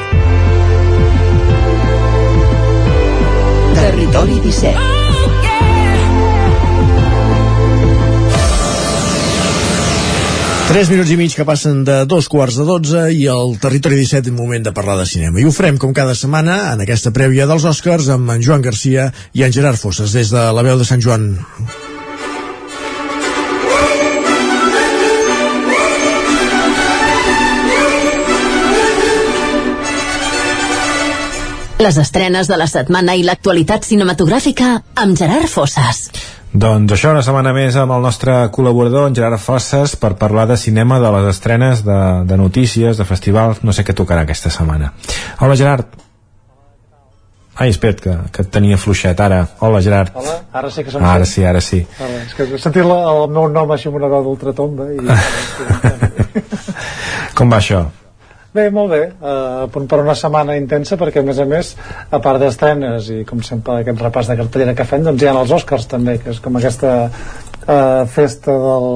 Territori 17. Tres minuts i mig que passen de dos quarts de dotze i el Territori 17 en moment de parlar de cinema. I ho farem com cada setmana en aquesta prèvia dels Oscars amb en Joan Garcia i en Gerard Fosses des de la veu de Sant Joan. Les estrenes de la setmana i l'actualitat cinematogràfica amb Gerard Fosses. Doncs això, una setmana més amb el nostre col·laborador, en Gerard Fosses, per parlar de cinema, de les estrenes, de, de notícies, de festivals, no sé què tocarà aquesta setmana. Hola, Gerard. Ai, espera't, que, que et tenia fluixet, ara. Hola, Gerard. Hola, ara sí que som Ara sí, ara sí. Vale, és que he sentit la, el meu nom així amb una veu d'ultratomba i... Com va això? Bé, molt bé, uh, a punt per una setmana intensa perquè a més a més, a part d'estrenes i com sempre aquest repàs de cartellera que fem doncs hi ha els Oscars també, que és com aquesta uh, festa del...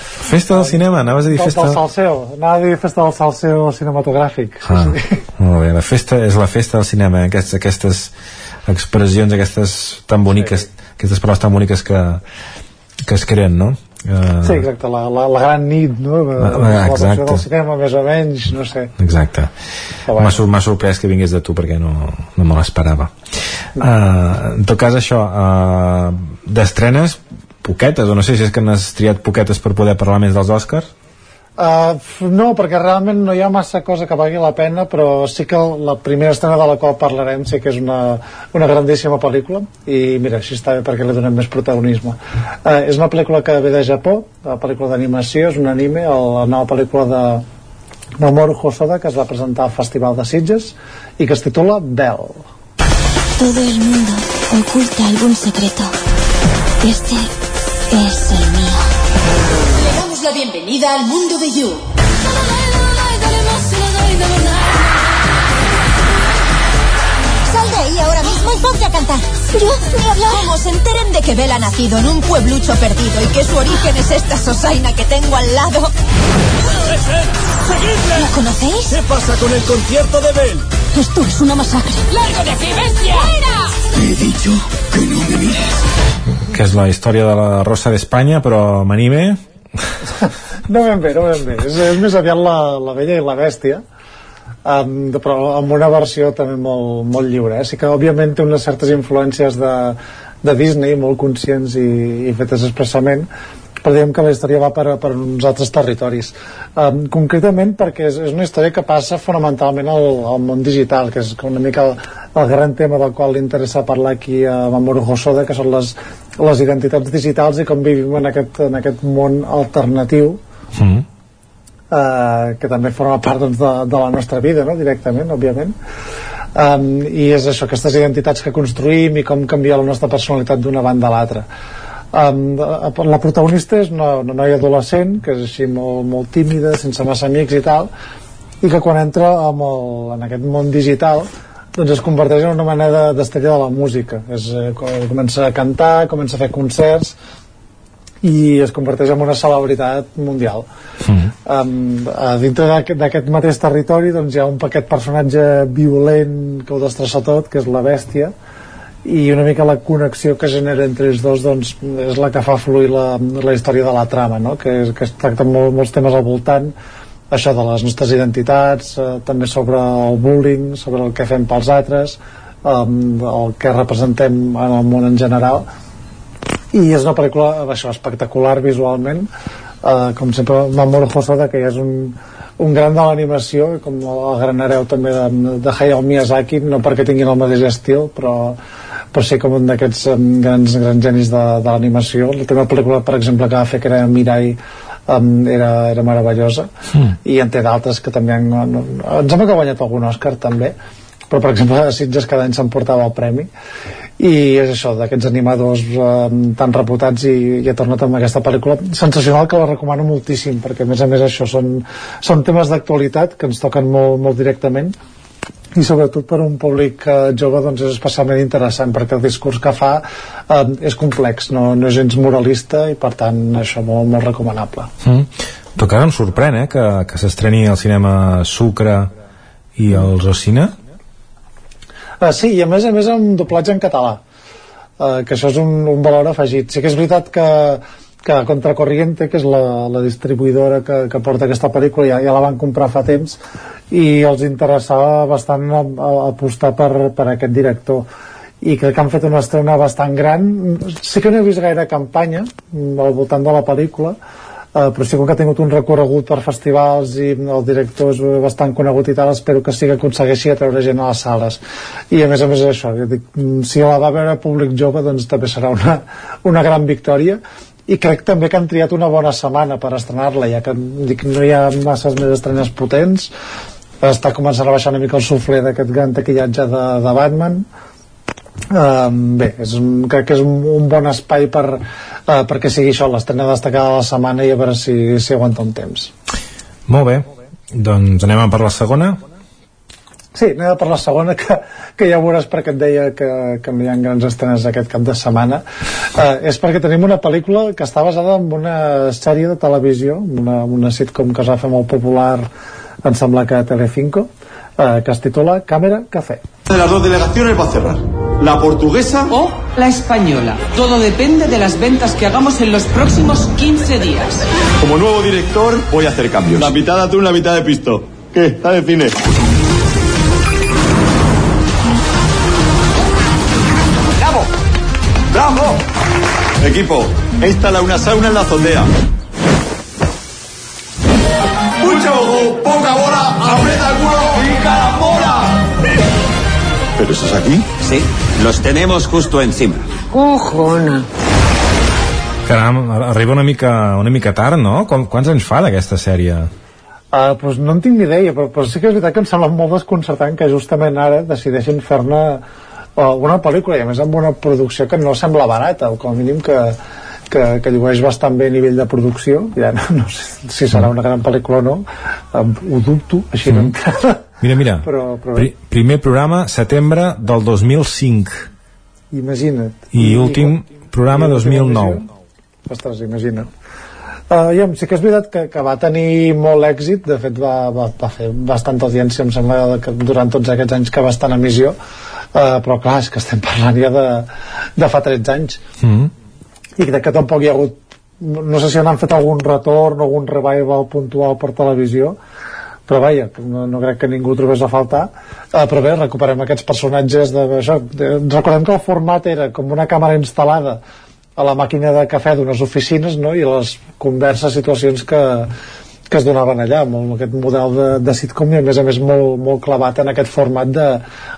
Festa del cinema, anaves a dir del, festa... del salseo, anava a dir festa del salseo cinematogràfic. Ah, molt bé, la festa és la festa del cinema, eh? aquestes, aquestes expressions, aquestes tan boniques, aquestes paraules tan boniques que, que es creen, no? Uh, Sí, exacte, la, la, la gran nit, no? De, de la exacte. versió del cinema, més o menys, no sé. Exacte. M'ha m'ha sorprès que vingués de tu perquè no, no me l'esperava. Uh, en tot cas, això, uh, d'estrenes, poquetes, o no sé si és que n'has triat poquetes per poder parlar més dels Oscars. Uh, no, perquè realment no hi ha massa cosa que valgui la pena, però sí que la primera estrena de la qual parlarem sí que és una, una grandíssima pel·lícula i mira, així està bé perquè li donem més protagonisme. Uh, és una pel·lícula que ve de Japó, la pel·lícula d'animació, és un anime, el, la nova pel·lícula de Mamoru Hosoda que es va presentar al Festival de Sitges i que es titula Bell. Todo el mundo oculta algún secreto. Este es el bienvenida al mundo de You. Sal de ahí ahora mismo y ponte a cantar. Yo, ni hablar. Como se enteren de que Bel ha nacido en un pueblucho perdido y que su origen es esta sosaina que tengo al lado. ¿Lo conocéis? ¿Qué pasa con el concierto de Bel? Esto es una masacre. ¡Largo de aquí, bestia! ¡Fuera! He dicho que no me mires. que és la història de la Rosa d'Espanya, però amb anime. No ben bé, no ben bé. És, és més aviat la, la vella i la bèstia, um, però amb una versió també molt, molt lliure. Eh? Sí que, òbviament, té unes certes influències de, de Disney, molt conscients i, i fetes expressament, però diguem que la història va per, per uns altres territoris. Um, concretament perquè és, és una història que passa fonamentalment al, al món digital, que és una mica el, el gran tema del qual li interessa parlar aquí a Mamoru Hosoda, que són les, les identitats digitals i com vivim en aquest, en aquest món alternatiu Mm. eh, que també forma part doncs, de, de la nostra vida, no? directament, òbviament. Um, I és això, aquestes identitats que construïm i com canvia la nostra personalitat d'una banda a l'altra. Um, la protagonista és una, una noia adolescent que és així molt, molt tímida, sense massa amics i tal, i que quan entra amb el, en aquest món digital doncs es converteix en una de- d'estrella de la música. És, eh, comença a cantar, comença a fer concerts i es converteix en una celebritat mundial. Um, a dintre d'aquest- d'aquest mateix territori doncs hi ha un paquet personatge violent que ho destrossa tot, que és la bèstia i una mica la connexió que genera entre els dos doncs, és la que fa fluir la, la història de la trama no? que, que es tracten molt, molts temes al voltant. Això de les nostres identitats eh, també sobre el bullying sobre el que fem pels altres um, el que representem en el món en general. I és una pel·lícula això, espectacular visualment. Uh, com sempre Mamoru Hosoda que ja és un, un gran de l'animació com el gran hereu també de, de Hayao Miyazaki no perquè tinguin el mateix estil però però sí com un d'aquests um, grans, grans genis de, de l'animació. La teva pel·lícula per exemple que va fer que era Mirai um, era, era meravellosa. Mm. i en té d'altres que també han, no, no, em sembla que ha guanyat algun Òscar també. Però per exemple a Sitges cada any s'emportava el premi. I és això, d'aquests animadors eh, tan reputats i, i ha tornat amb aquesta pel·lícula. Sensacional que la recomano moltíssim perquè a més a més això són, són temes d'actualitat que ens toquen molt, molt directament i sobretot per un públic eh, jove doncs és especialment interessant perquè el discurs que fa eh, és complex, no, no és gens moralista i per tant això molt, molt recomanable Mm. Tot que ara em sorprèn, eh, que, que s'estreni al cinema Sucre i el Rocina. Uh, sí, i a més a més amb doblatge en català uh, que això és un, un valor afegit sí que és veritat que, que Contracorriente que és la, la distribuïdora que, que porta aquesta pel·lícula ja, ja la van comprar fa temps i els interessava bastant apostar per, per aquest director. I crec que han fet una estrena bastant gran. Sí que no he vist gaire campanya al voltant de la pel·lícula Uh, però sí que ha tingut un recorregut per festivals i el director és bastant conegut i tal, espero que sí que aconsegueixi atreure gent a les sales. I a més a més és això, jo dic, si la va veure públic jove doncs també serà una, una gran victòria. I crec també que han triat una bona setmana per estrenar-la, ja que dic, no hi ha masses més estrenes potents està començant a baixar una mica el suflé d'aquest gran taquillatge de, de Batman. Um, bé, és un, crec que és un, un bon espai per, uh, perquè sigui això l'estrena destacada de la setmana i a veure si, si aguanta un temps. Molt bé, doncs anem a per la segona. Sí, anem a per la segona que, que ja veuràs perquè et deia que, que hi ha grans estrenes aquest cap de setmana. Uh, és perquè tenim una pel·lícula que està basada en una sèrie de televisió una, una sitcom que es va fer molt popular em sembla que Telecinco que es titula Càmera Cafè de las dos delegaciones va a cerrar. La portuguesa o la española. Todo depende de las ventas que hagamos en los próximos 15 días. Como nuevo director voy a hacer cambios. La mitad de atún, la mitad de pisto. ¿Qué? ¿Está de cine? ¡Bravo! ¡Bravo! Equipo, he instalado una sauna en la azotea. ¡Mucho ojo! ¡Poca bola! ¡Aprieta el culo! ¡Y carambola! ¿Pero eso es aquí? Sí, los tenemos justo encima. Cojona Caram, arriba una mica, una mica tard, no? Com, quants anys fa d'aquesta sèrie? Uh, pues no en tinc ni idea, però, però sí que és veritat que em sembla molt desconcertant que justament ara decideixin fer-ne uh, una pel·lícula, i a més amb una producció que no sembla barata, o com a mínim que, que, que llueix bastant bé a nivell de producció, ja no, no sé si serà una gran pel·lícula o no, um, ho dubto, així mm. d'entrada. Mira, mira, Però- però- pri primer programa, setembre del 2005 Imagina't. i últim programa i l'última 2009. edició? Ostres, imagina't. Uh, ja, sí que és veritat que, que va tenir molt èxit, de fet va, va, va fer bastanta audiència, em sembla que durant tots aquests anys que va estar en emissió, uh, però clar, és que estem parlant ja de, de fa 13 anys, Mm. I crec que tampoc hi ha hagut, no sé si han fet algun retorn o algun revival puntual per televisió, però vaja, no, no crec que ningú trobés a faltar uh, però bé, recuperem aquests personatges de, això, de, recordem que el format era com una càmera instal·lada a la màquina de cafè d'unes oficines no? i les converses, situacions que, que es donaven allà amb aquest model de, de sitcom i a més a més molt, molt clavat en aquest format de,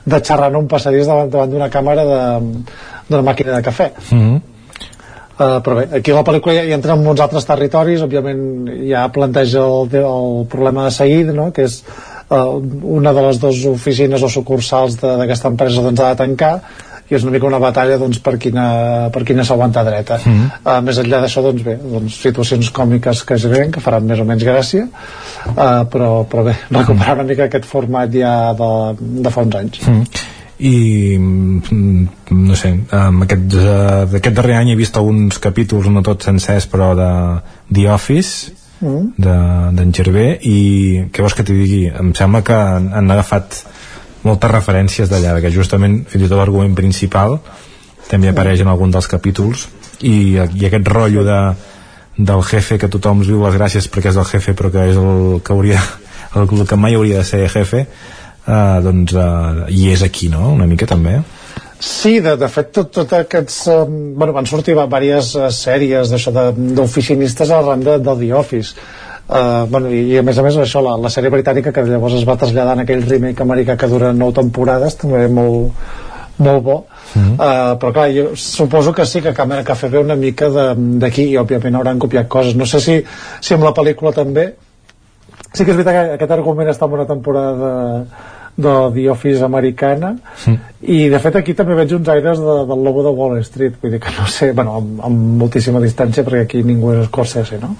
de xerrar en un passadís davant d'una càmera d'una màquina de cafè Mm. Uh, però bé, aquí la pel·lícula ja, ja entra en molts altres territoris, òbviament ja planteja el, el problema de seguida, no? que és uh, una de les dues oficines o sucursals de- d'aquesta empresa doncs, ha de tancar i és una mica una batalla doncs, per quina, per quina s'aguanta dreta Mm. uh, més enllà d'això doncs bé doncs, situacions còmiques que es veuen que faran més o menys gràcia uh, però, però bé, recuperar una mica aquest format ja de, de fa uns anys Mm. I mm, no sé aquest, uh, d'aquest darrer any he vist alguns capítols no tots sencers però de The Office mm. de- d'en Gervé i què vols que t'hi digui? Em sembla que han, han agafat moltes referències d'allà, que justament fins i tot l'argument principal també apareix en algun dels capítols i, i aquest rotllo de, del jefe que tothom viu les gràcies perquè és el jefe però que és el que hauria el, el que mai hauria de ser jefe uh, doncs uh, hi és aquí, no? Una mica també? Sí, de, de fet, tot, tot aquests... Eh, bueno, van sortir diverses eh, sèries d'oficinistes arran de, de The Office. Uh, bueno, i, i a més a més això, la, la sèrie britànica que llavors es va traslladar en aquell remake americà que dura nou temporades també molt, molt bo. Uh, però clar, jo suposo que sí que Càmera Cafè ve una mica de- d'aquí i òbviament hauran copiat coses. No sé si, si amb la pel·lícula també. Sí que és veritat que aquest argument està en una temporada de, de The Office americana i de fet aquí també veig uns aires de, del lobo de Wall Street vull dir que no sé, bueno, amb, amb moltíssima distància perquè aquí ningú és Scorsese no?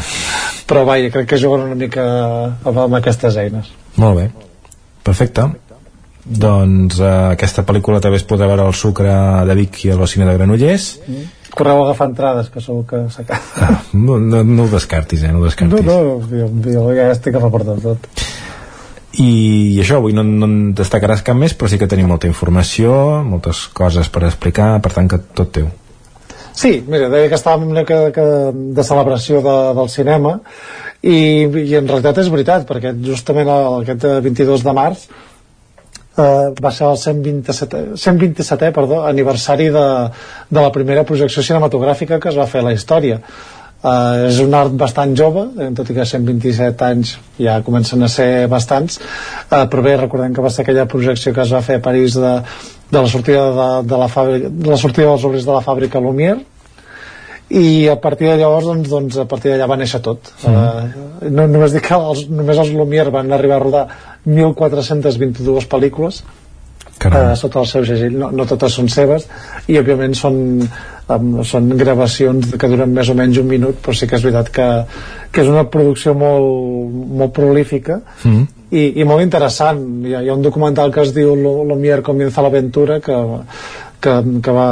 però vaja, crec que juguen una mica amb, amb aquestes eines Molt bé, perfecte. Doncs eh, aquesta pel·lícula també es podrà veure al Sucre de Vic i a l'Ocine de Granollers. correu a agafar entrades que segur que s'acaba No, no, no ho descartis, eh? No ho no, descartis. no, jo, jo ja estic a reportar tot I, I això, avui no, no en destacaràs cap més, però sí que tenim molta informació, moltes coses per explicar, per tant que tot teu. Sí, mira, deia que estàvem una mica de, de, celebració de, del cinema i, i en realitat és veritat perquè justament el, aquest 22 de març eh, va ser el 127, 127 perdó, aniversari de, de la primera projecció cinematogràfica que es va fer a la història Uh, és un art bastant jove, eh, tot i que 127 anys ja comencen a ser bastants, uh, però bé, recordem que va ser aquella projecció que es va fer a París de, de la sortida de, de, la fàbrica, de la sortida dels obrers de la fàbrica Lumière. I a partir de llavors doncs, doncs a partir d'allà va néixer tot. Mm. uh, no, només dic que els, només els Lumière van arribar a rodar 1.422 pel·lícules uh, sota el seu segell, no, no totes són seves i òbviament són, um, són gravacions que duren més o menys un minut però sí que és veritat que, que és una producció molt, molt prolífica Mm. i, i molt interessant. Hi ha, hi ha un documental que es diu Lo- Lumière comienza l'aventura que, que, que, va,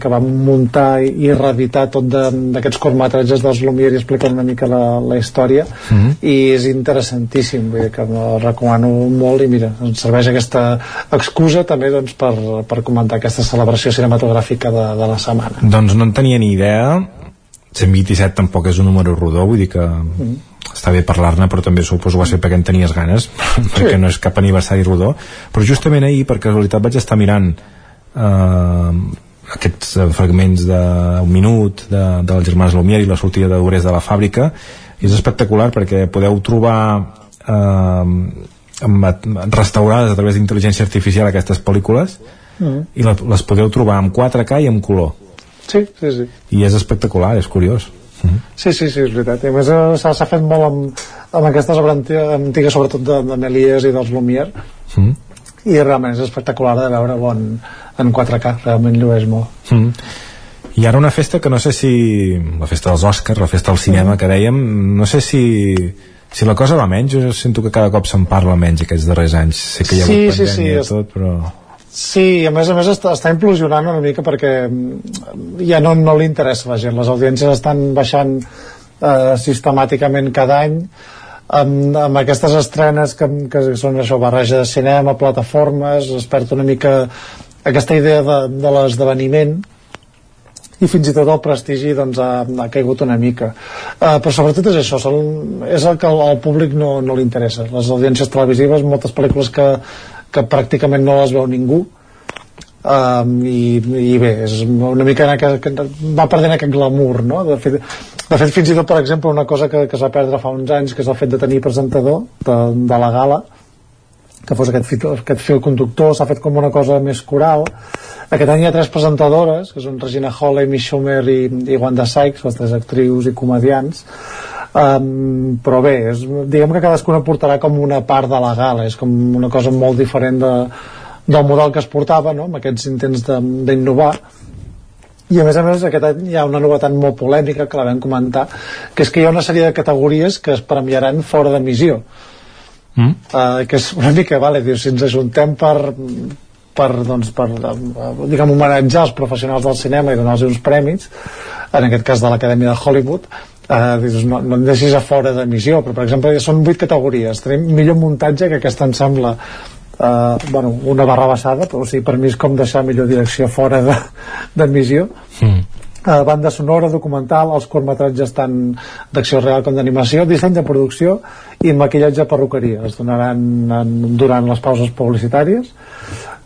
que va muntar i, reeditar tot de- d'aquests curtmetratges dels Lumière i explicar una mica la, la història Mhm. i és interessantíssim vull dir que el recomano molt i mira, ens serveix aquesta excusa també doncs, per, per comentar aquesta celebració cinematogràfica de, de la setmana. Doncs no en tenia ni idea. 127 tampoc és un número rodó vull dir que està bé parlar-ne però també suposo que va ser perquè en tenies ganes perquè no és cap aniversari rodó. Però justament ahir per casualitat vaig estar mirant eh, aquests fragments d'un minut de, dels germans Lumière i la sortida d'obrers de la fàbrica i és espectacular perquè podeu trobar eh, amb- restaurades a través d'intel·ligència artificial aquestes pel·lícules mm. i les podeu trobar en 4K i en color sí, sí, sí i és espectacular, és curiós Sí, sí, sí, és veritat. I a més eh, s'ha fet molt amb, amb aquestes antigues, sobretot de, de Méliès i dels Lumière, mm. I realment és espectacular de veure-ho en, en 4K, realment llueix molt. Mm. i ara una festa que no sé si la festa dels Oscars, la festa del cinema que dèiem, no sé si si la cosa va menys, jo sento que cada cop se'n parla menys aquests darrers anys sé que hi ha Sí, hagut sí, pandèmia sí, i tot, però Sí, a més a més està, està implosionant una mica perquè mm, ja no, no li interessa la gent. Les audiències estan baixant eh, sistemàticament cada any amb, amb aquestes estrenes que, que són això, barreja de cinema, plataformes, es perd una mica aquesta idea de, de l'esdeveniment i fins i tot el prestigi doncs, ha, ha caigut una mica. Uh, però sobretot és això són, és el que al, públic no, no li interessa. Les audiències televisives, moltes pel·lícules que, que pràcticament no les veu ningú um, i, i bé és una mica aquest, que va perdent aquest glamour no? de, fet, de fet fins i tot per exemple una cosa que, que es va perdre fa uns anys que és el fet de tenir presentador de, de la gala que fos aquest fil, aquest fil conductor s'ha fet com una cosa més coral aquest any hi ha tres presentadores que són Regina Hall, Amy Schumer i, i Wanda Sykes les tres actrius i comedians um, però bé és, diguem que cadascuna portarà com una part de la gala és com una cosa molt diferent de, del model que es portava no? amb aquests intents de- d'innovar i a més a més aquest any hi ha una novetat molt polèmica que la vam comentar que és que hi ha una sèrie de categories que es premiaran fora d'emissió mm? uh, que és una mica, vale, dius, si ens ajuntem per per, doncs, per uh, diguem, homenatjar els professionals del cinema i donar-los uns premis en aquest cas de l'Acadèmia de Hollywood uh, dius, no, no em deixis a fora d'emissió però per exemple són vuit categories tenim millor muntatge que aquesta em sembla uh, bueno, una barra basada però o sigui, per mi és com deixar millor direcció fora de- d'emissió mm. uh, banda sonora, documental, els curtmetratges tant d'acció real com d'animació, disseny de producció i maquillatge perruqueria. Es donaran en, durant les pauses publicitàries.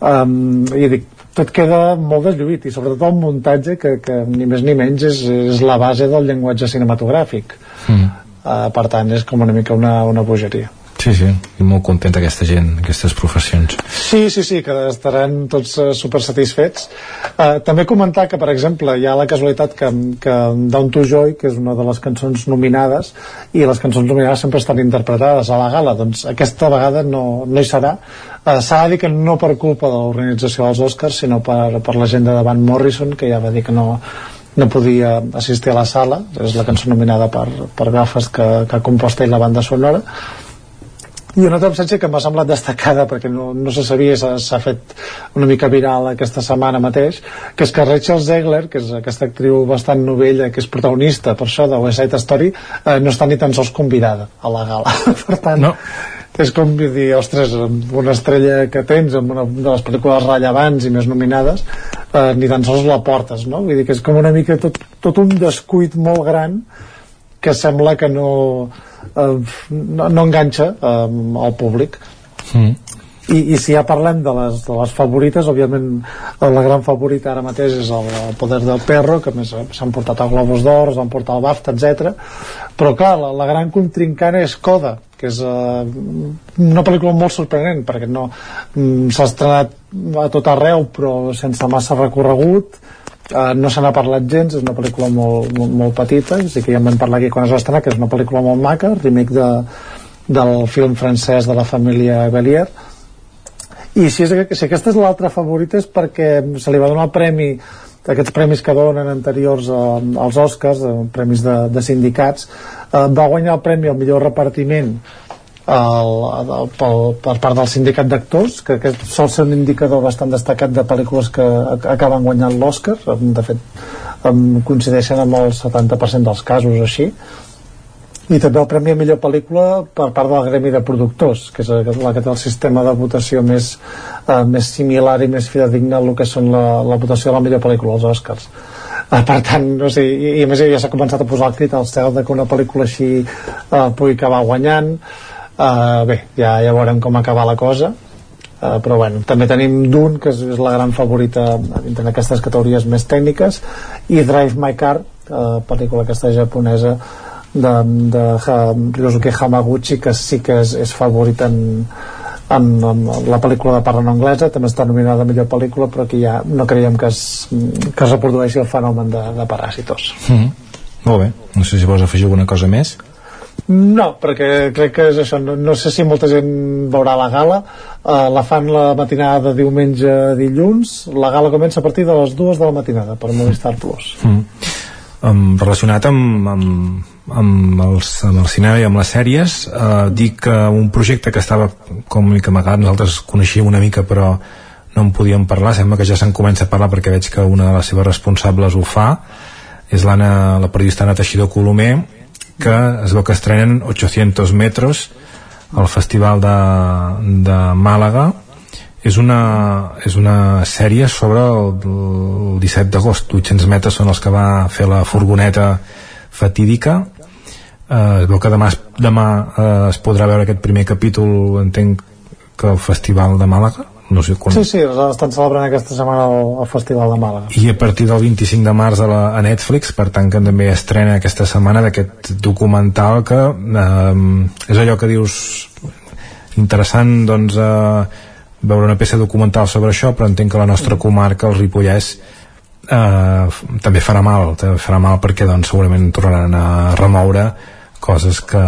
Um, I dic, tot queda molt deslluït i sobretot el muntatge que, que ni més ni menys és, és la base del llenguatge cinematogràfic. Mm. Uh, per tant, és com una mica una, una bogeria. Sí, sí, i molt content aquesta gent, aquestes professions. Sí, sí, sí, que estaran tots uh, super satisfets. Uh, també comentar que, per exemple, hi ha la casualitat que, que Down to Joy, que és una de les cançons nominades, i les cançons nominades sempre estan interpretades a la gala, doncs aquesta vegada no, no hi serà. Uh, S'ha de dir que no per culpa de l'organització dels Oscars, sinó per, per la gent de Van Morrison, que ja va dir que no, no podia assistir a la sala, és la cançó nominada per, per Belfast que, que ha compost ell la banda sonora, i una altra absència que m'ha semblat destacada perquè no, no se sabia, s'ha fet una mica viral aquesta setmana mateix que és que Rachel Zegler, que és aquesta actriu bastant novella, que és protagonista per això de West Side Story, eh, no està ni tan sols convidada a la gala per tant, no. és com dir, ostres, una estrella que tens amb una de les pel·lícules rellevants i més nominades eh, ni tan sols la portes no? vull dir que és com una mica tot, tot un descuit molt gran que sembla que no eh, no, no enganxa eh, al públic mm. I, i si ja parlem de les, de les favorites òbviament la gran favorita ara mateix és el, el Poder del Perro que més s'han portat a Globus d'Or s'han portat al BAFTA, etc. però clar, la, la gran contrincant és Coda que és uh, una pel·lícula molt sorprenent perquè no mm, s'ha estrenat a tot arreu però sense massa recorregut Uh, no se n'ha parlat gens, és una pel·lícula molt, molt, molt petita, sí que ja en vam parlar aquí quan es va estrenar, que és una pel·lícula molt maca, remake de, del film francès de la família Bellier. I si, és, si aquesta és l'altra favorita és perquè se li va donar el premi aquests premis que donen anteriors a, als Oscars, a, premis de, de sindicats, eh, va guanyar el premi al millor repartiment el, el, pel, per part del sindicat d'actors que aquest sol ser un indicador bastant destacat de pel·lícules que acaben guanyant l'Oscar de fet coincideixen amb el 70% dels casos així. I també el Premi a millor pel·lícula per part del gremi de productors que és la que té el sistema de votació més, eh, més similar i més fidedigna al que són la, la votació de la millor pel·lícula als Oscars. Eh, per tant, no sé, i, i a més ja s'ha començat a posar el crit al cel de que una pel·lícula així eh, pugui acabar guanyant Uh, bé, ja, ja veurem com acaba la cosa. Uh, però bueno, també tenim Dune que és, és la gran favorita en aquestes categories més tècniques i Drive My Car, uh, pel·lícula aquesta japonesa de, de Ryosuke Hamaguchi que sí que és, és favorita en, en, en la pel·lícula de parla no anglesa també està nominada a millor pel·lícula però aquí ja no creiem que es, que es reprodueixi el fenomen de, de Paràsitos. Mm -hmm. molt bé, no sé si vols afegir alguna cosa més no, perquè crec que és això no, no sé si molta gent veurà la gala. Uh, la fan la matinada de diumenge a dilluns. La gala comença a partir de les dues de la matinada per Movistar Plus mm. um, relacionat amb, amb, amb, els, amb el cinema i amb les sèries uh, dic que un projecte que estava com una mica amagat nosaltres coneixíem una mica però no en podíem parlar. Sembla que ja se'n comença a parlar perquè veig que una de les seves responsables ho fa. És l'Anna, la periodista Anna Teixidor Colomer que es veu que estrenen 800 metres al Festival de, de Màlaga. És una, és una sèrie sobre el, el 17 d'agost. 800 metres són els que va fer la furgoneta fatídica. Eh, es veu que demà, demà eh, es podrà veure aquest primer capítol. Entenc que al Festival de Màlaga no sé quan... Sí, sí, estan celebrant aquesta setmana el, el Festival de Màlaga. I a partir del 25 de març a, la, a Netflix, per tant que també estrena aquesta setmana d'aquest documental que eh, és allò que dius interessant doncs eh, veure una peça documental sobre això, però entenc que la nostra comarca, el Ripollès eh, també farà mal, també farà mal perquè doncs segurament tornaran a remoure coses que...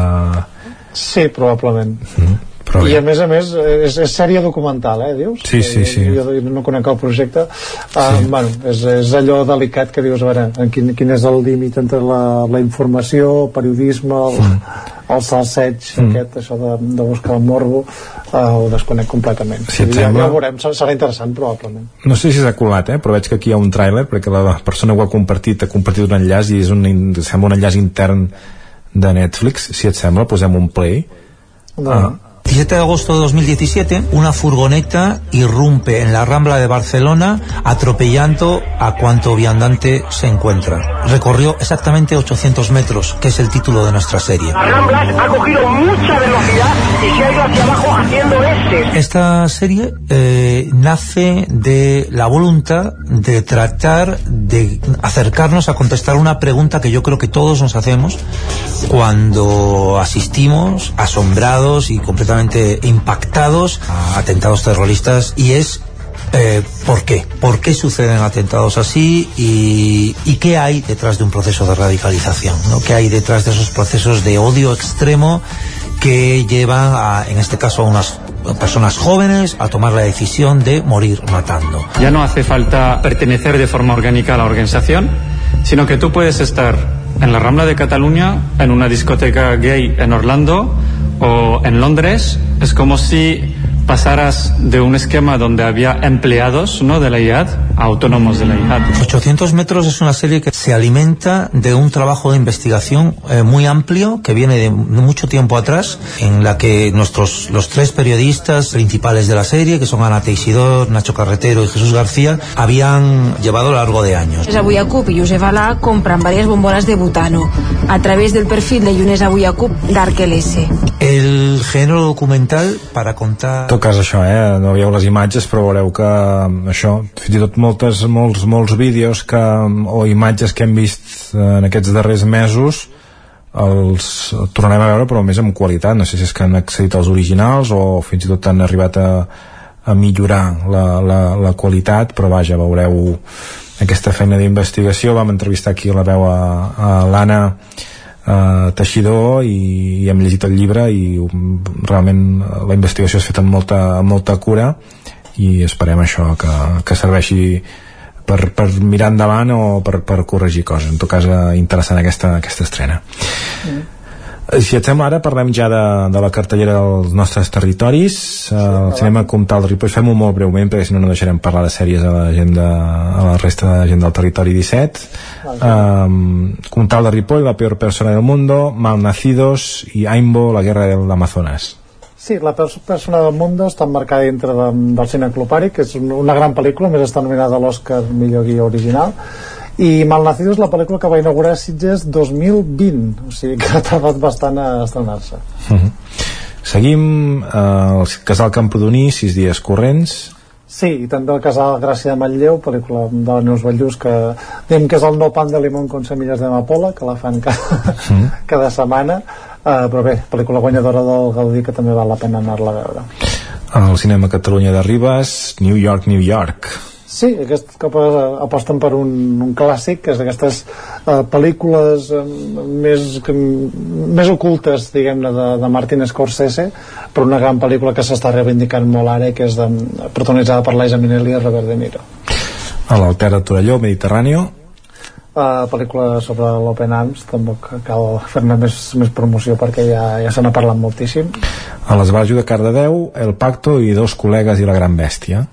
Sí, probablement. Mm però I a més a més és, és sèrie documental, eh, dius? Sí, sí, sí. Jo, jo no conec el projecte. Uh, sí. bueno, és, és allò delicat que dius, a veure, en quin, quin és el límit entre la, la informació, el periodisme, el, mm. el salseig mm. aquest, això de, de buscar el morbo, uh, ho desconec completament. Si et ja, ja ho veurem, serà interessant probablement. No sé si s'ha colat, eh, però veig que aquí hi ha un tràiler, perquè la persona ho ha compartit, ha compartit un enllaç i és un, sembla un enllaç intern de Netflix, si et sembla, posem un play. No. Uh, 17 de agosto de 2017, una furgoneta irrumpe en la Rambla de Barcelona atropellando a cuanto viandante se encuentra. Recorrió exactamente 800 metros, que es el título de nuestra serie. La Rambla ha cogido mucha velocidad y se ha ido hacia abajo haciendo este. Esta serie eh, nace de la voluntad de tratar de acercarnos a contestar una pregunta que yo creo que todos nos hacemos cuando asistimos asombrados y completamente impactados a atentados terroristas y es eh, ¿Por qué? ¿Por qué suceden atentados así? Y, qué hay detrás de un proceso de radicalización? ¿no? ¿Qué hay detrás de esos procesos de odio extremo que llevan, a, en este caso, a unas personas jóvenes a tomar la decisión de morir matando? Ya no hace falta pertenecer de forma orgánica a la organización, sino que tú puedes estar en la Rambla de Cataluña, en una discoteca gay en Orlando o en Londres. Es como si pasaras de un esquema donde había empleados ¿no? de la IAD a autónomos de la IAD. 800 metros es una serie que se alimenta de un trabajo de investigación eh, muy amplio que viene de mucho tiempo atrás, en la que nuestros los tres periodistas principales de la serie, que son Ana Teixidor, Nacho Carretero y Jesús García, habían llevado a lo largo de años. Abuyacup y Josep Alá compran varias bombonas de butano a través del perfil de Yunes Abuyacup Dark LS. El género documental para contar tot cas això, eh? no veieu les imatges però veureu que això, fins i tot moltes, molts, molts vídeos que, o imatges que hem vist en aquests darrers mesos els tornarem a veure però més amb qualitat, no sé si és que han accedit als originals o fins i tot han arribat a, a millorar la, la, la qualitat però vaja, veureu aquesta feina d'investigació vam entrevistar aquí la veu a, a l'Anna eh, teixidor i, i hem llegit el llibre i realment la investigació és feta amb molta, amb molta cura i esperem això que, que serveixi per, per mirar endavant o per, per corregir coses en tot cas eh, interessant aquesta, aquesta estrena mm. Si et sembla ara parlem ja de, de la cartellera dels nostres territoris. Sí, el cinema Comtal de Ripoll. Fem-ho molt breument perquè si no no deixarem parlar de sèries a la gent de, a la resta de gent del territori 17 um, Comtal de Ripoll La peor persona del mundo Malnacidos i Aimbo La guerra del Amazonas. Sí, la persona del mundo està marcada dintre de, del cine Clopari, que és una gran pel·lícula, més està nominada a l'Oscar millor guia original i Malnacido és la pel·lícula que va inaugurar Sitges 2020 o sigui que ha tardat bastant a estrenar-se uh -huh. Seguim eh, el Casal Campodoní, sis dies corrents Sí, i també el casal Gràcia de Manlleu, pel·lícula de la Neus Ballús, que diem que és el nou pan de limón con semilles d'amapola, que la fan cada, mm. cada setmana, uh, però bé, pel·lícula guanyadora del Gaudí que també val la pena anar-la a veure. El cinema Catalunya de Ribes, New York, New York. Sí, aquest cop aposten per un, un clàssic, que és d'aquestes uh, pel·lícules uh, més, que, més ocultes, diguem-ne, de, de Martin Scorsese, però una gran pel·lícula que s'està reivindicant molt ara, que és de, protagonitzada per l'Aisa Minelli i Robert De Niro. A l'Alter de Torelló, Mediterráneo. Uh, pel·lícula sobre l'Open Arms, tampoc cal fer-ne més, més promoció perquè ja, ja se n'ha parlat moltíssim. A l'Esbarjo de Cardedeu, El Pacto i Dos col·legues i la Gran Bèstia.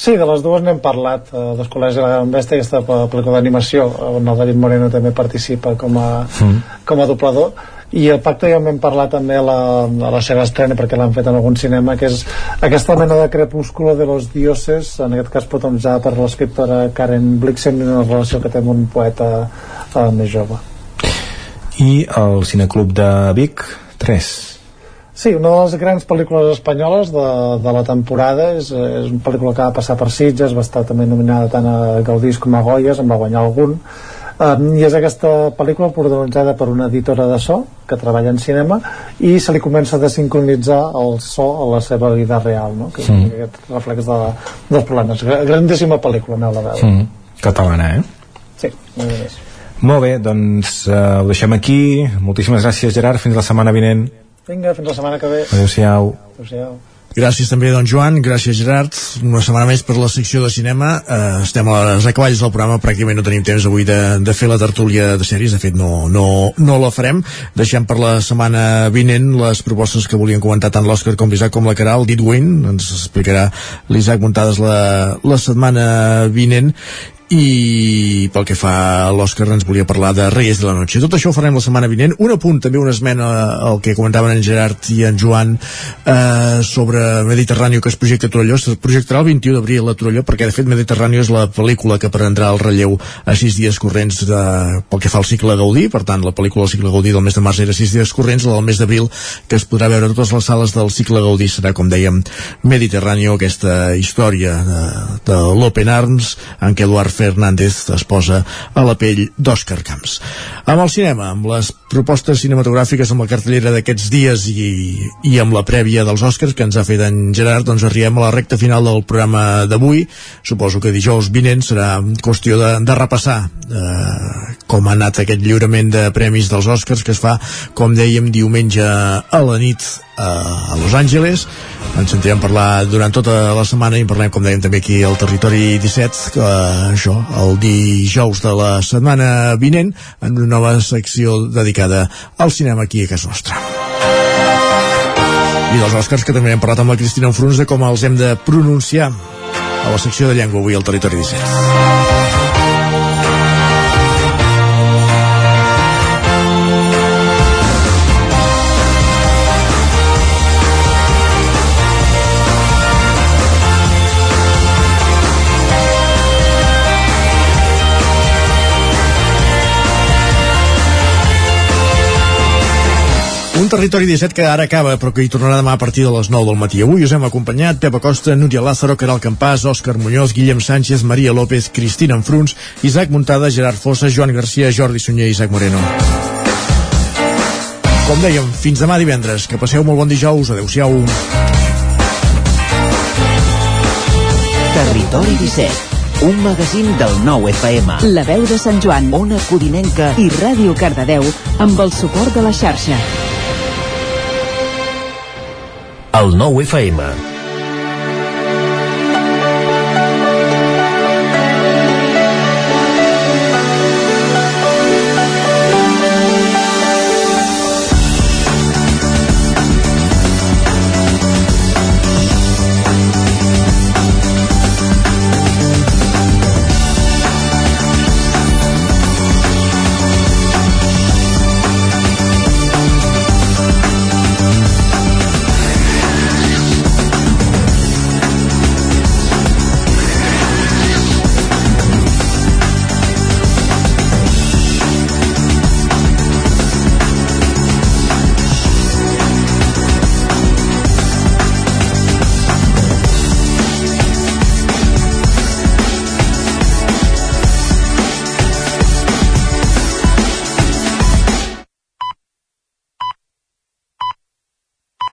Sí, de les dues n'hem parlat, eh, dels col·legis de la Gran Bèstia, aquesta pel·lícula d'animació, on el David Moreno també participa com a, mm. com a doblador, i el pacte ja en vam parlar també a la, a la seva estrena perquè l'han fet en algun cinema que és aquesta mena de crepúsculo de los dioses en aquest cas protagonitzada per l'escriptora Karen Blixen en una relació que té amb un poeta uh, més jove. I el Cineclub de Vic 3 Sí, una de les grans pel·lícules espanyoles de, de la temporada és, és una pel·lícula que va passar per Sitges, va estar també nominada tant a Gaudís com a Goyes, en va guanyar algun um, i és aquesta pel·lícula protagonitzada per una editora de so que treballa en cinema i se li comença a desincronitzar el so a la seva vida real no? que sí. aquest reflex de, dels problemes grandíssima pel·lícula, aneu a veure mm. catalana, eh? Sí, molt bé doncs uh, ho deixem aquí moltíssimes gràcies Gerard, fins la setmana vinent Vinga, fins la setmana que ve. Adéu-siau. Adéu-siau. Gràcies també, don Joan, gràcies Gerard. Una setmana més per la secció de cinema. Uh, estem a les acaballes del programa pràcticament no tenim temps avui de, de fer la tertúlia de sèries, de fet no, no, no la farem. Deixem per la setmana vinent les propostes que volien comentar tant l'Òscar com l'Isaac com la Caral, Dit Wayne ens explicarà l'Isaac Montades la, la setmana vinent i pel que fa a l'Òscar ens volia parlar de Reyes de la Noche. Tot això ho farem la setmana vinent. Un apunt, també una esmena al que comentaven en Gerard i en Joan eh, sobre Mediterrani que es projecta a Torelló. Es projectarà el 21 d'abril a Torelló perquè de fet Mediterrani és la pel·lícula que prendrà el relleu a sis dies corrents de, pel que fa al cicle Gaudí. Per tant, la pel·lícula del cicle Gaudí del mes de març era sis dies corrents, la del mes d'abril que es podrà veure a totes les sales del cicle Gaudí serà, com dèiem, Mediterrani, aquesta història de, de l'Open Arms en què Eduard Fernández es posa a la pell d'Òscar Camps. Amb el cinema, amb les propostes cinematogràfiques amb la cartellera d'aquests dies i, i amb la prèvia dels Oscars que ens ha fet en Gerard, doncs arribem a la recta final del programa d'avui. Suposo que dijous vinent serà qüestió de, de repassar eh, com ha anat aquest lliurament de premis dels Oscars que es fa, com dèiem, diumenge a la nit a Los Angeles. Ens sentirem parlar durant tota la setmana i parlem, com dèiem, també aquí al Territori 17 que, això, el dijous de la setmana vinent en una nova secció dedicada al cinema aquí a casa nostra. I dels Oscars que també hem parlat amb la Cristina Enfruns de com els hem de pronunciar a la secció de llengua avui al Territori 17 Un territori 17 que ara acaba, però que hi tornarà demà a partir de les 9 del matí. Avui us hem acompanyat Pepa Costa, Núria Lázaro, Caral Campàs, Òscar Muñoz, Guillem Sánchez, Maria López, Cristina Enfruns, Isaac Muntada, Gerard Fossa, Joan Garcia, Jordi Sunyer i Isaac Moreno. Com dèiem, fins demà divendres. Que passeu molt bon dijous. Adéu-siau. Territori 17 un magazín del nou FM. La veu de Sant Joan. Ona Codinenca i Ràdio Cardedeu amb el suport de la xarxa. El nou FM